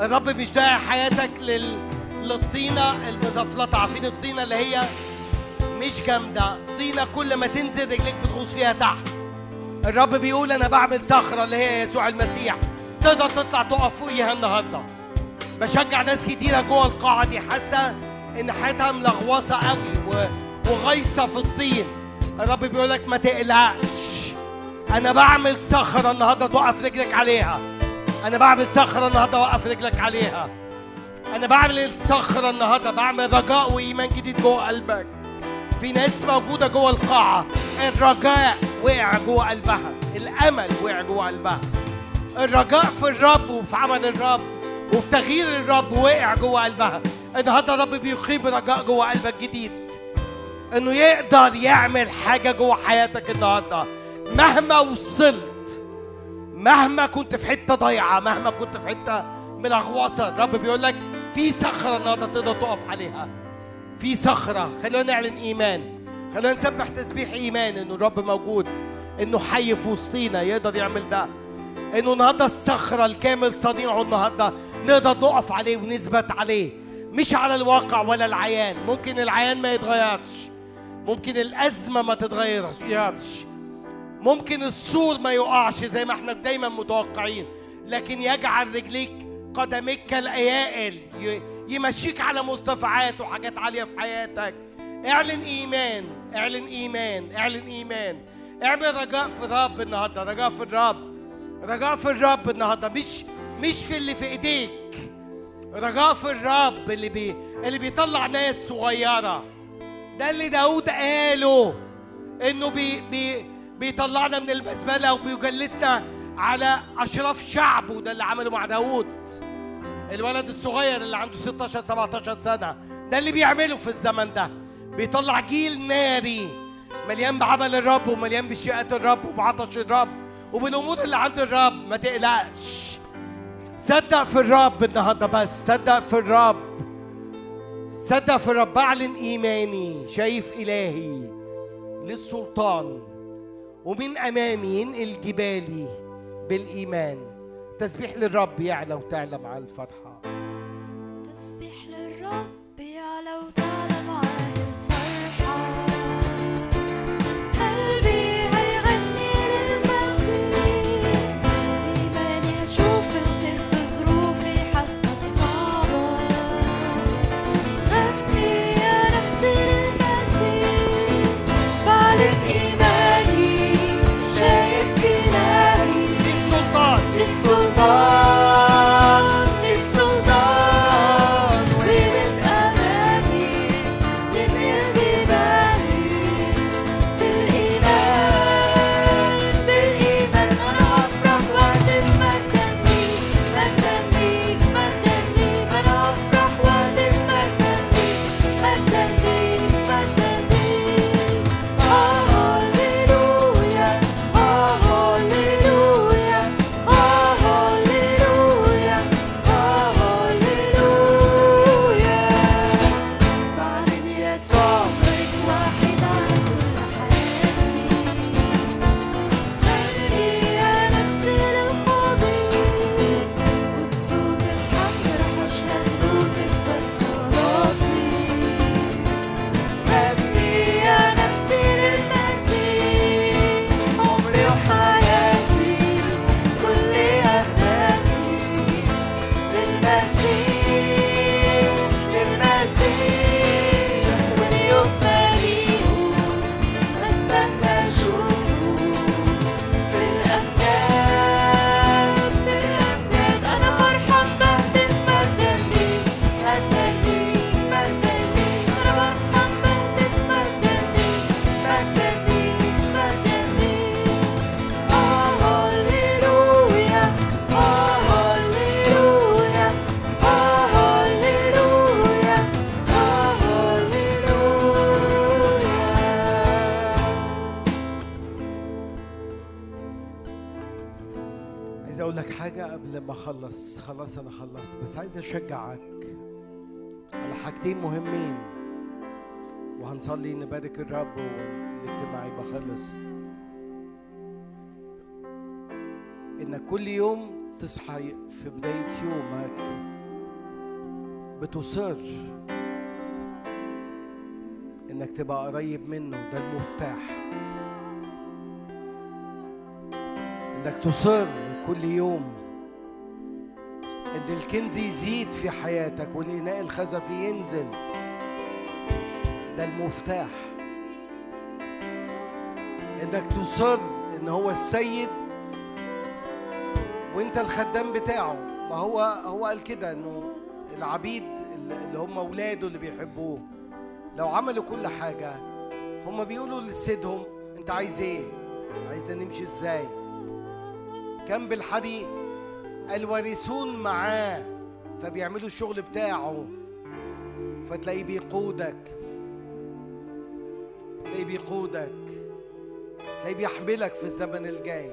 الرب مش داعي حياتك لل... للطينة. المزفلطة عارفين الطينة اللي هي مش جامدة. طينة كل ما تنزل رجليك بتغوص فيها تحت. الرب بيقول أنا بعمل صخرة اللي هي يسوع المسيح. تقدر تطلع تقف فوقيها النهاردة. بشجع ناس كتيرة جوه القاعة دي. حاسة إن حياتها ملغوصة قوي و... وغايصة في الطين. الرب بيقول لك ما تقلقش. أنا بعمل صخرة النهارده توقف رجلك عليها. أنا بعمل صخرة النهارده اوقف رجلك عليها. أنا بعمل الصخرة النهارده بعمل رجاء وإيمان جديد جوه قلبك. في ناس موجودة جوه القاعة. الرجاء وقع جوه قلبها. الأمل وقع جوه قلبها. الرجاء في الرب وفي عمل الرب وفي تغيير الرب وقع جوه قلبها. النهارده الرب بيخيب رجاء جوه قلبك جديد. إنه يقدر يعمل حاجة جوه حياتك النهارده. مهما وصلت مهما كنت في حتة ضايعة مهما كنت في حتة ملغوصه الرب بيقول لك في صخرة النهارده تقدر تقف عليها. في صخرة. خلونا نعلن إيمان. خلونا نسبح تسبيح إيمان إنه الرب موجود إنه حي في وسطينا يقدر يعمل ده. إنه النهارده الصخرة الكامل صنيعه النهارده نقدر نقف عليه ونثبت عليه. مش على الواقع ولا العيان. ممكن العيان ما يتغيرش. ممكن الأزمة ما تتغيرش. ممكن السور ما يقعش زي ما إحنا دايما متوقعين. لكن يجعل رجليك قدميك كالأيائل ي- يمشيك على مرتفعات وحاجات عالية في حياتك. اعلن إيمان اعلن إيمان اعلن إيمان. اعمل رجاء في الرب النهارده رجاء في الرب رجاء في الرب النهارده. مش مش في اللي في إيديك. رجاء في الرب اللي بي اللي بيطلع ناس صغيرة. ده اللي داود قاله إنه بي بي بيطلعنا من المزبله وبيجلسنا على أشراف شعبه ده اللي عمله مع داود الولد الصغير اللي عنده 16 17 سنة ده اللي بيعمله في الزمن ده. بيطلع جيل ناري مليان بعمل الرب ومليان بشيئات الرب وبعطش الرب وبالأمور اللي عند الرب. ما تقلقش. صدق في الرب النهارده بس صدق في الرب. صدق في الرب بعلن ايماني شايف إلهي للسلطان ومن أمامي ينقل جبالي بالإيمان. تسبيح للرب يعلى وتعلى مع الفرحه تسبيح للرب يعلى وتعلى اشجعك على حاجتين مهمين. وهنصلي نبارك الرب والاجتماع يبقى خلص. انك كل يوم تصحى في بداية يومك بتصر إنك تبقى قريب منه ده المفتاح. إنك تصر كل يوم إن الكنز يزيد في حياتك والإناء الخزفي ينزل. ده المفتاح. إنك تصر إن هو السيد وإنت الخدام بتاعه. ما هو هو قال كده إنه العبيد اللي هم أولاده اللي بيحبوه. لو عملوا كل حاجة هم بيقولوا لسيدهم أنت عايز إيه؟ عايزنا نمشي إزاي؟ كان بالحري الوارثون معاه فبيعملوا الشغل بتاعه. فتلاقيه بيقودك تلاقيه بيقودك تلاقيه بيحملك في الزمن الجاي.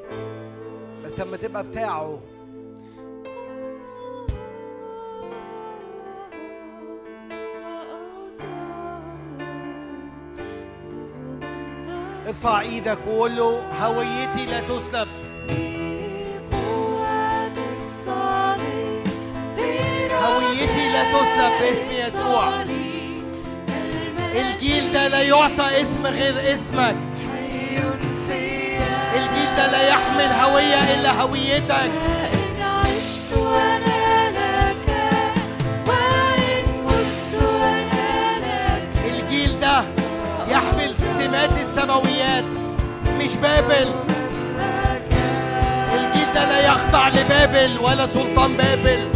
بس لما تبقى بتاعه ارفع إيدك وقول له هويتي لا تسلب في اسم يسوع الجيل ده لا يعطى اسم غير اسمك. الجيل ده لا يحمل هوية إلا هويتك. الجيل ده يحمل سمات السماويات مش بابل. الجيل ده لا يخضع لبابل ولا سلطان بابل.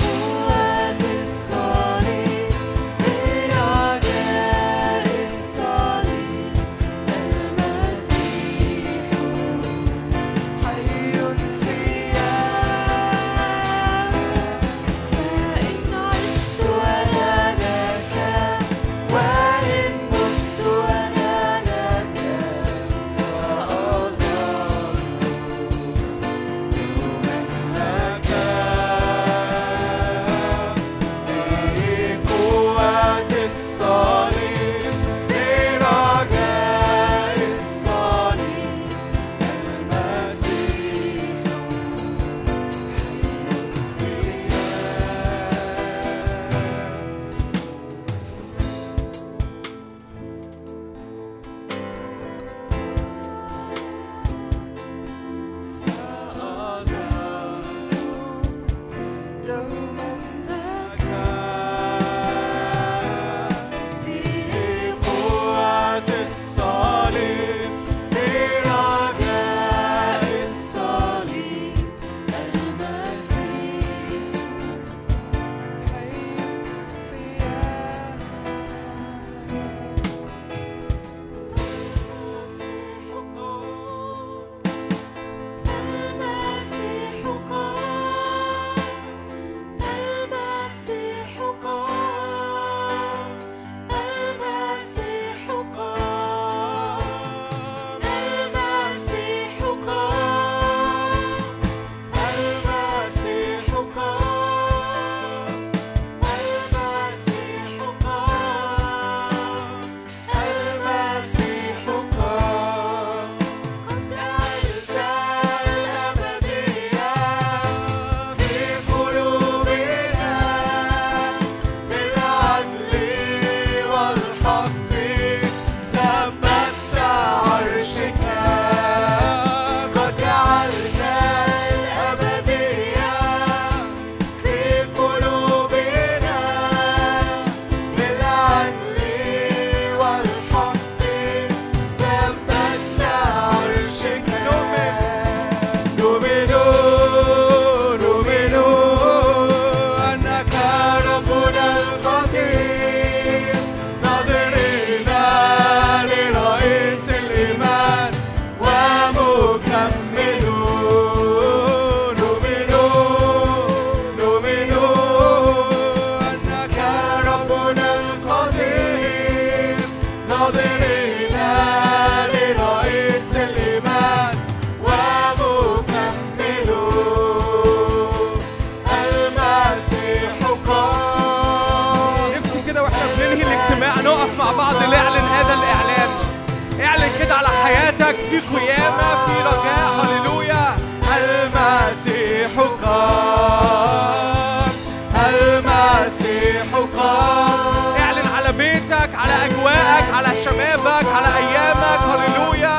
بيتك على أجواءك على شبابك على أيامك. هللويا.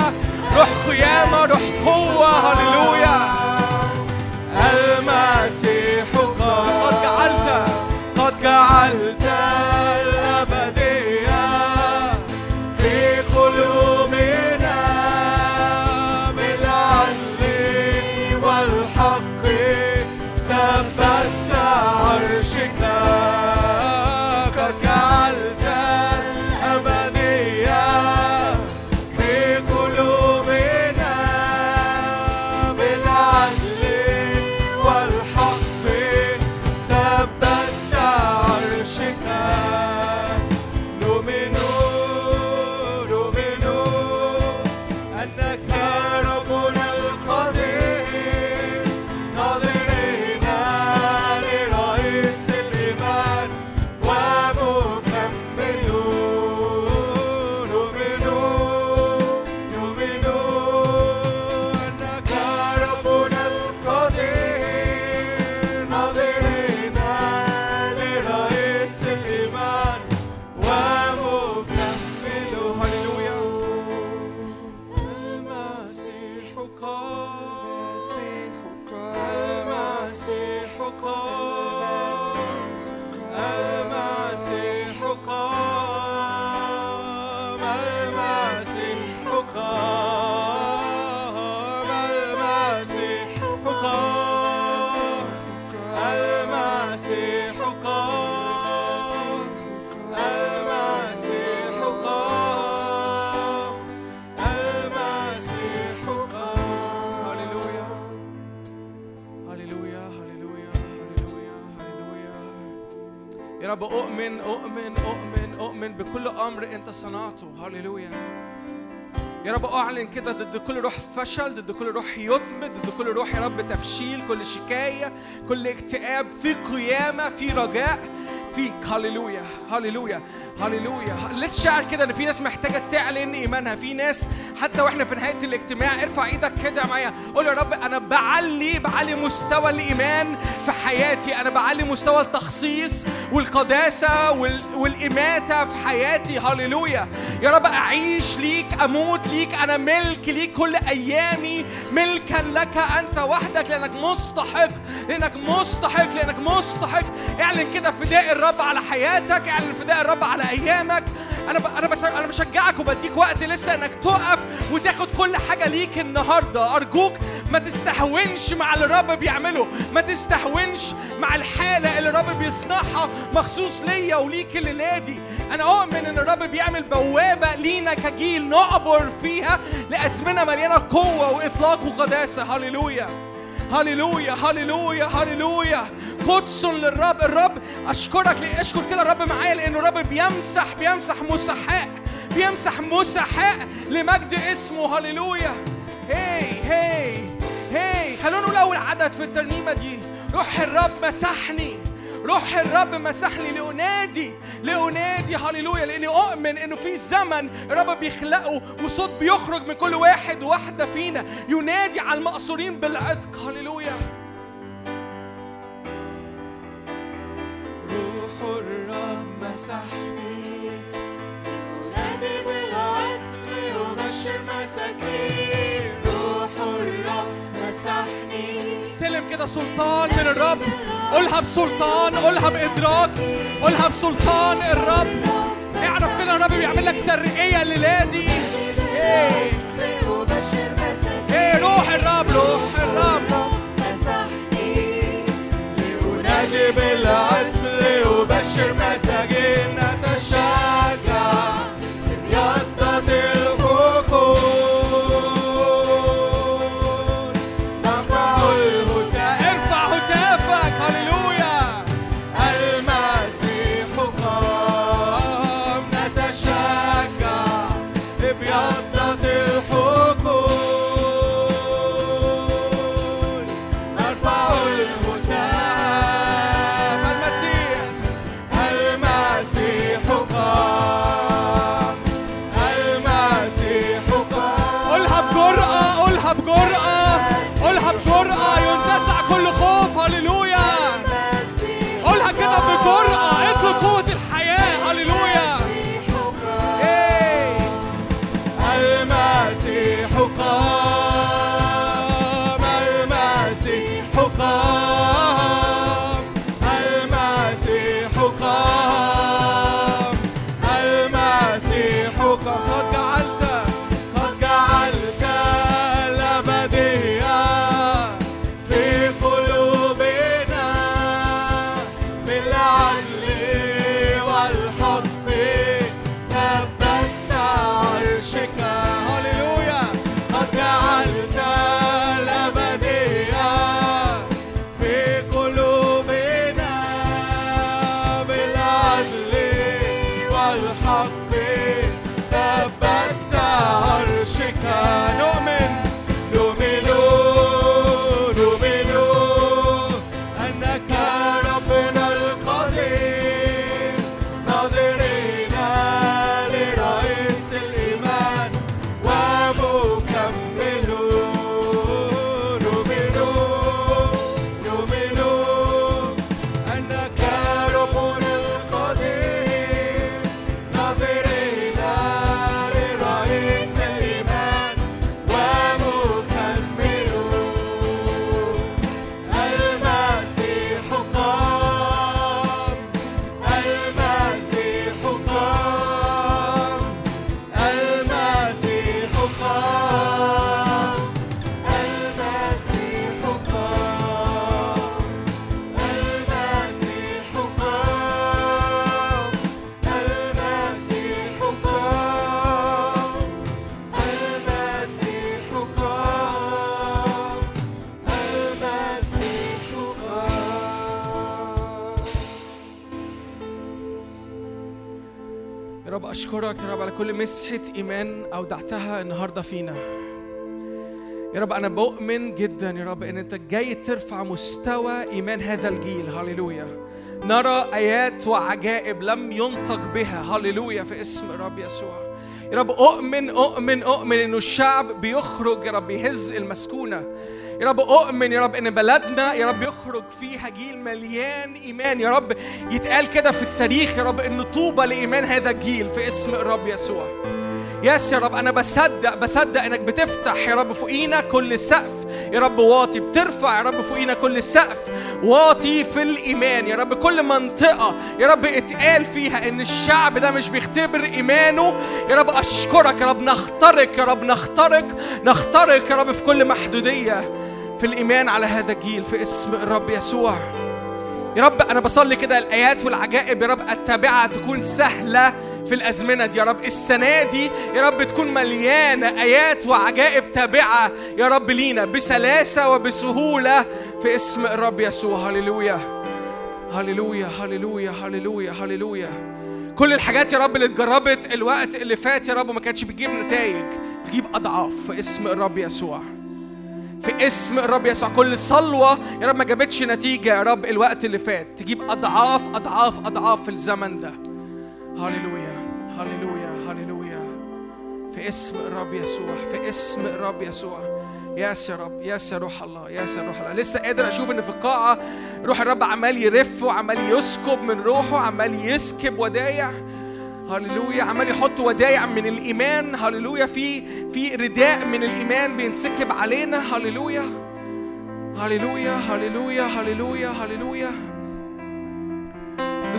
روح قيامة روح قوة. هللويا. المسيح قد جعلت قد جعلت. هللويا. يا رب أعلن كده ضد كل روح فشل ضد كل روح يتم ضد كل روح يا رب تفشيل كل شكاية كل اكتئاب في قيامة في رجاء فيك هللويا هللويا هللويا. لسه شاعر كده إن في ناس محتاجة تعلن إيمانها في ناس حتى وإحنا في نهاية الاجتماع ارفع إيدك كده معايا. قول يا رب أنا بعلي بعلي مستوى الإيمان في حياتي. أنا بعلي مستوى التخصيص والقداسة وال... والإماتة في حياتي. هللويا. يا رب أعيش ليك أموت ليك. أنا ملك ليك كل أيامي. ملكا لك أنت وحدك لأنك مستحق لأنك مستحق لأنك مستحق. اعلن كده فداء الرب على حياتك اعلن فداء الرب على أيامك. أنا. أنا أنا بشجعك وبديك وقت لسه إنك تقف وتاخد كل حاجة ليك النهارده. أرجوك ما تستهونش مع اللي الرب بيعمله. ما تستهونش مع الحالة اللي الرب بيصنعها مخصوص ليا وليك الليلة دي أنا اؤمن إن الرب بيعمل بوابة لينا كجيل نعبر فيها لأزمنة مليانة قوة وإطلاق وقداسة. هللويا. هللويا هللويا هللويا قدس للرب الرب اشكرك ليه اشكر كده الرب معايا لأنه الرب بيمسح بيمسح مسحاء بيمسح مسحاء لمجد اسمه هللويا هي هي هي خلونا نقول اول عدد في الترنيمه دي روح الرب مسحني روح الرب مسحني لأنادي لأنادي هللويا لأني أؤمن إنه في زمن الرب بيخلقه وصوت بيخرج من كل واحد وواحدة فينا. ينادي على المقصورين بالعتق. هللويا. روح الرب مسحني أنادي بالعدل وبشر مساكين. روح الرب مسحني استلم كده سلطان من الرب. قولها بسلطان قولها بإدراك قولها بسلطان الرب. اعرف كده الرب بيعمل لك ترقية الليلة دي. مساكين إيه روح الرب روح الرب. مسحني أنادي بالعدل وبشر مساجين. إيمان أودعتها النهاردة فينا. يا رب أنا بؤمن جدا يا رب إن أنت جاي ترفع مستوى إيمان هذا الجيل. هللويا. نرى آيات وعجائب لم ينطق بها. هللويا في اسم الرب يسوع. يا رب أؤمن أؤمن أؤمن إنه الشعب بيخرج يا رب يهز المسكونة. يا رب أؤمن يا رب إن بلدنا يا رب يخرج فيها جيل مليان إيمان. يا رب يتقال كده في التاريخ يا رب إن طوبى لإيمان هذا الجيل في اسم الرب يسوع. ياس يا رب أنا بصدق بصدق إنك بتفتح يا رب فوقينا كل سقف. يا رب واطي بترفع يا رب فوقينا كل سقف. واطي في الإيمان يا رب. كل منطقة يا رب اتقال فيها إن الشعب ده مش بيختبر إيمانه. يا رب أشكرك يا رب. نخترق يا رب. نخترق نخترق يا رب في كل محدودية. في الإيمان على هذا الجيل في اسم الرب يسوع. يا رب أنا بصلي كده الآيات والعجائب يا رب التابعه تكون سهلة. في الأزمنة دي. يا رب السنة دي يا رب تكون مليانة آيات وعجائب تابعة. يا رب لينا بسلاسة وبسهولة في اسم الرب يسوع. هللويا. هللويا. هللويا. هللويا. هللويا. كل الحاجات يا رب اللي اتجربت الوقت اللي فات يا رب وما كانتش بتجيب نتائج. تجيب أضعاف في اسم الرب يسوع. في اسم الرب يسوع. كل صلوة يا رب ما جابتش نتيجة يا رب الوقت اللي فات. تجيب أضعاف أضعاف أضعاف في الزمن ده. هللويا. هللويا هللويا في اسم الرب يسوع في اسم الرب يسوع ياس يا رب ياس يا روح الله ياس يا روح الله لسه قادر أشوف ان في القاعه روح الرب عمال يرف وعمال يسكب من روحه عمال يسكب ودايع هللويا عمال يحط ودايع من الايمان هللويا في في رداء من الايمان بينسكب علينا هللويا هللويا هللويا هللويا هللويا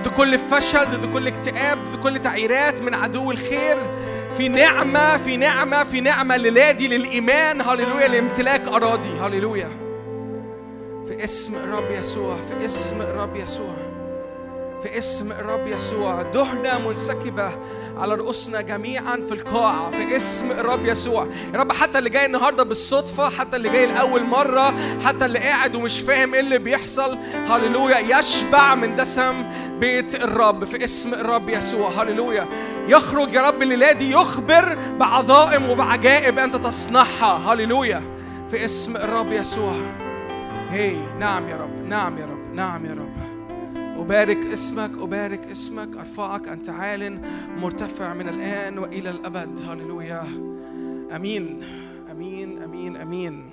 ضد كل فشل ضد كل اكتئاب ضد كل تعييرات من عدو الخير. في نعمة في نعمة في نعمة للادي للإيمان. هللويا لامتلاك أراضي. هللويا. في اسم الرب يسوع في اسم الرب يسوع. في اسم الرب يسوع. دهنة منسكبة على رؤوسنا جميعا في القاعة في اسم الرب يسوع. يا رب حتى اللي جاي النهاردة بالصدفة حتى اللي جاي لأول مرة حتى اللي قاعد ومش فاهم إيه اللي بيحصل هللويا يشبع من دسم بيت الرب. في اسم الرب يسوع. هللويا. يخرج يا رب الليلة دي يخبر بعظائم وبعجائب أنت تصنعها. هللويا. في اسم الرب يسوع. هي. نعم يا رب. نعم يا رب. نعم يا رب. أبارك اسمك أبارك اسمك أرفعك أنت عال مرتفع من الآن وإلى الأبد. هللويا. أمين. أمين أمين أمين.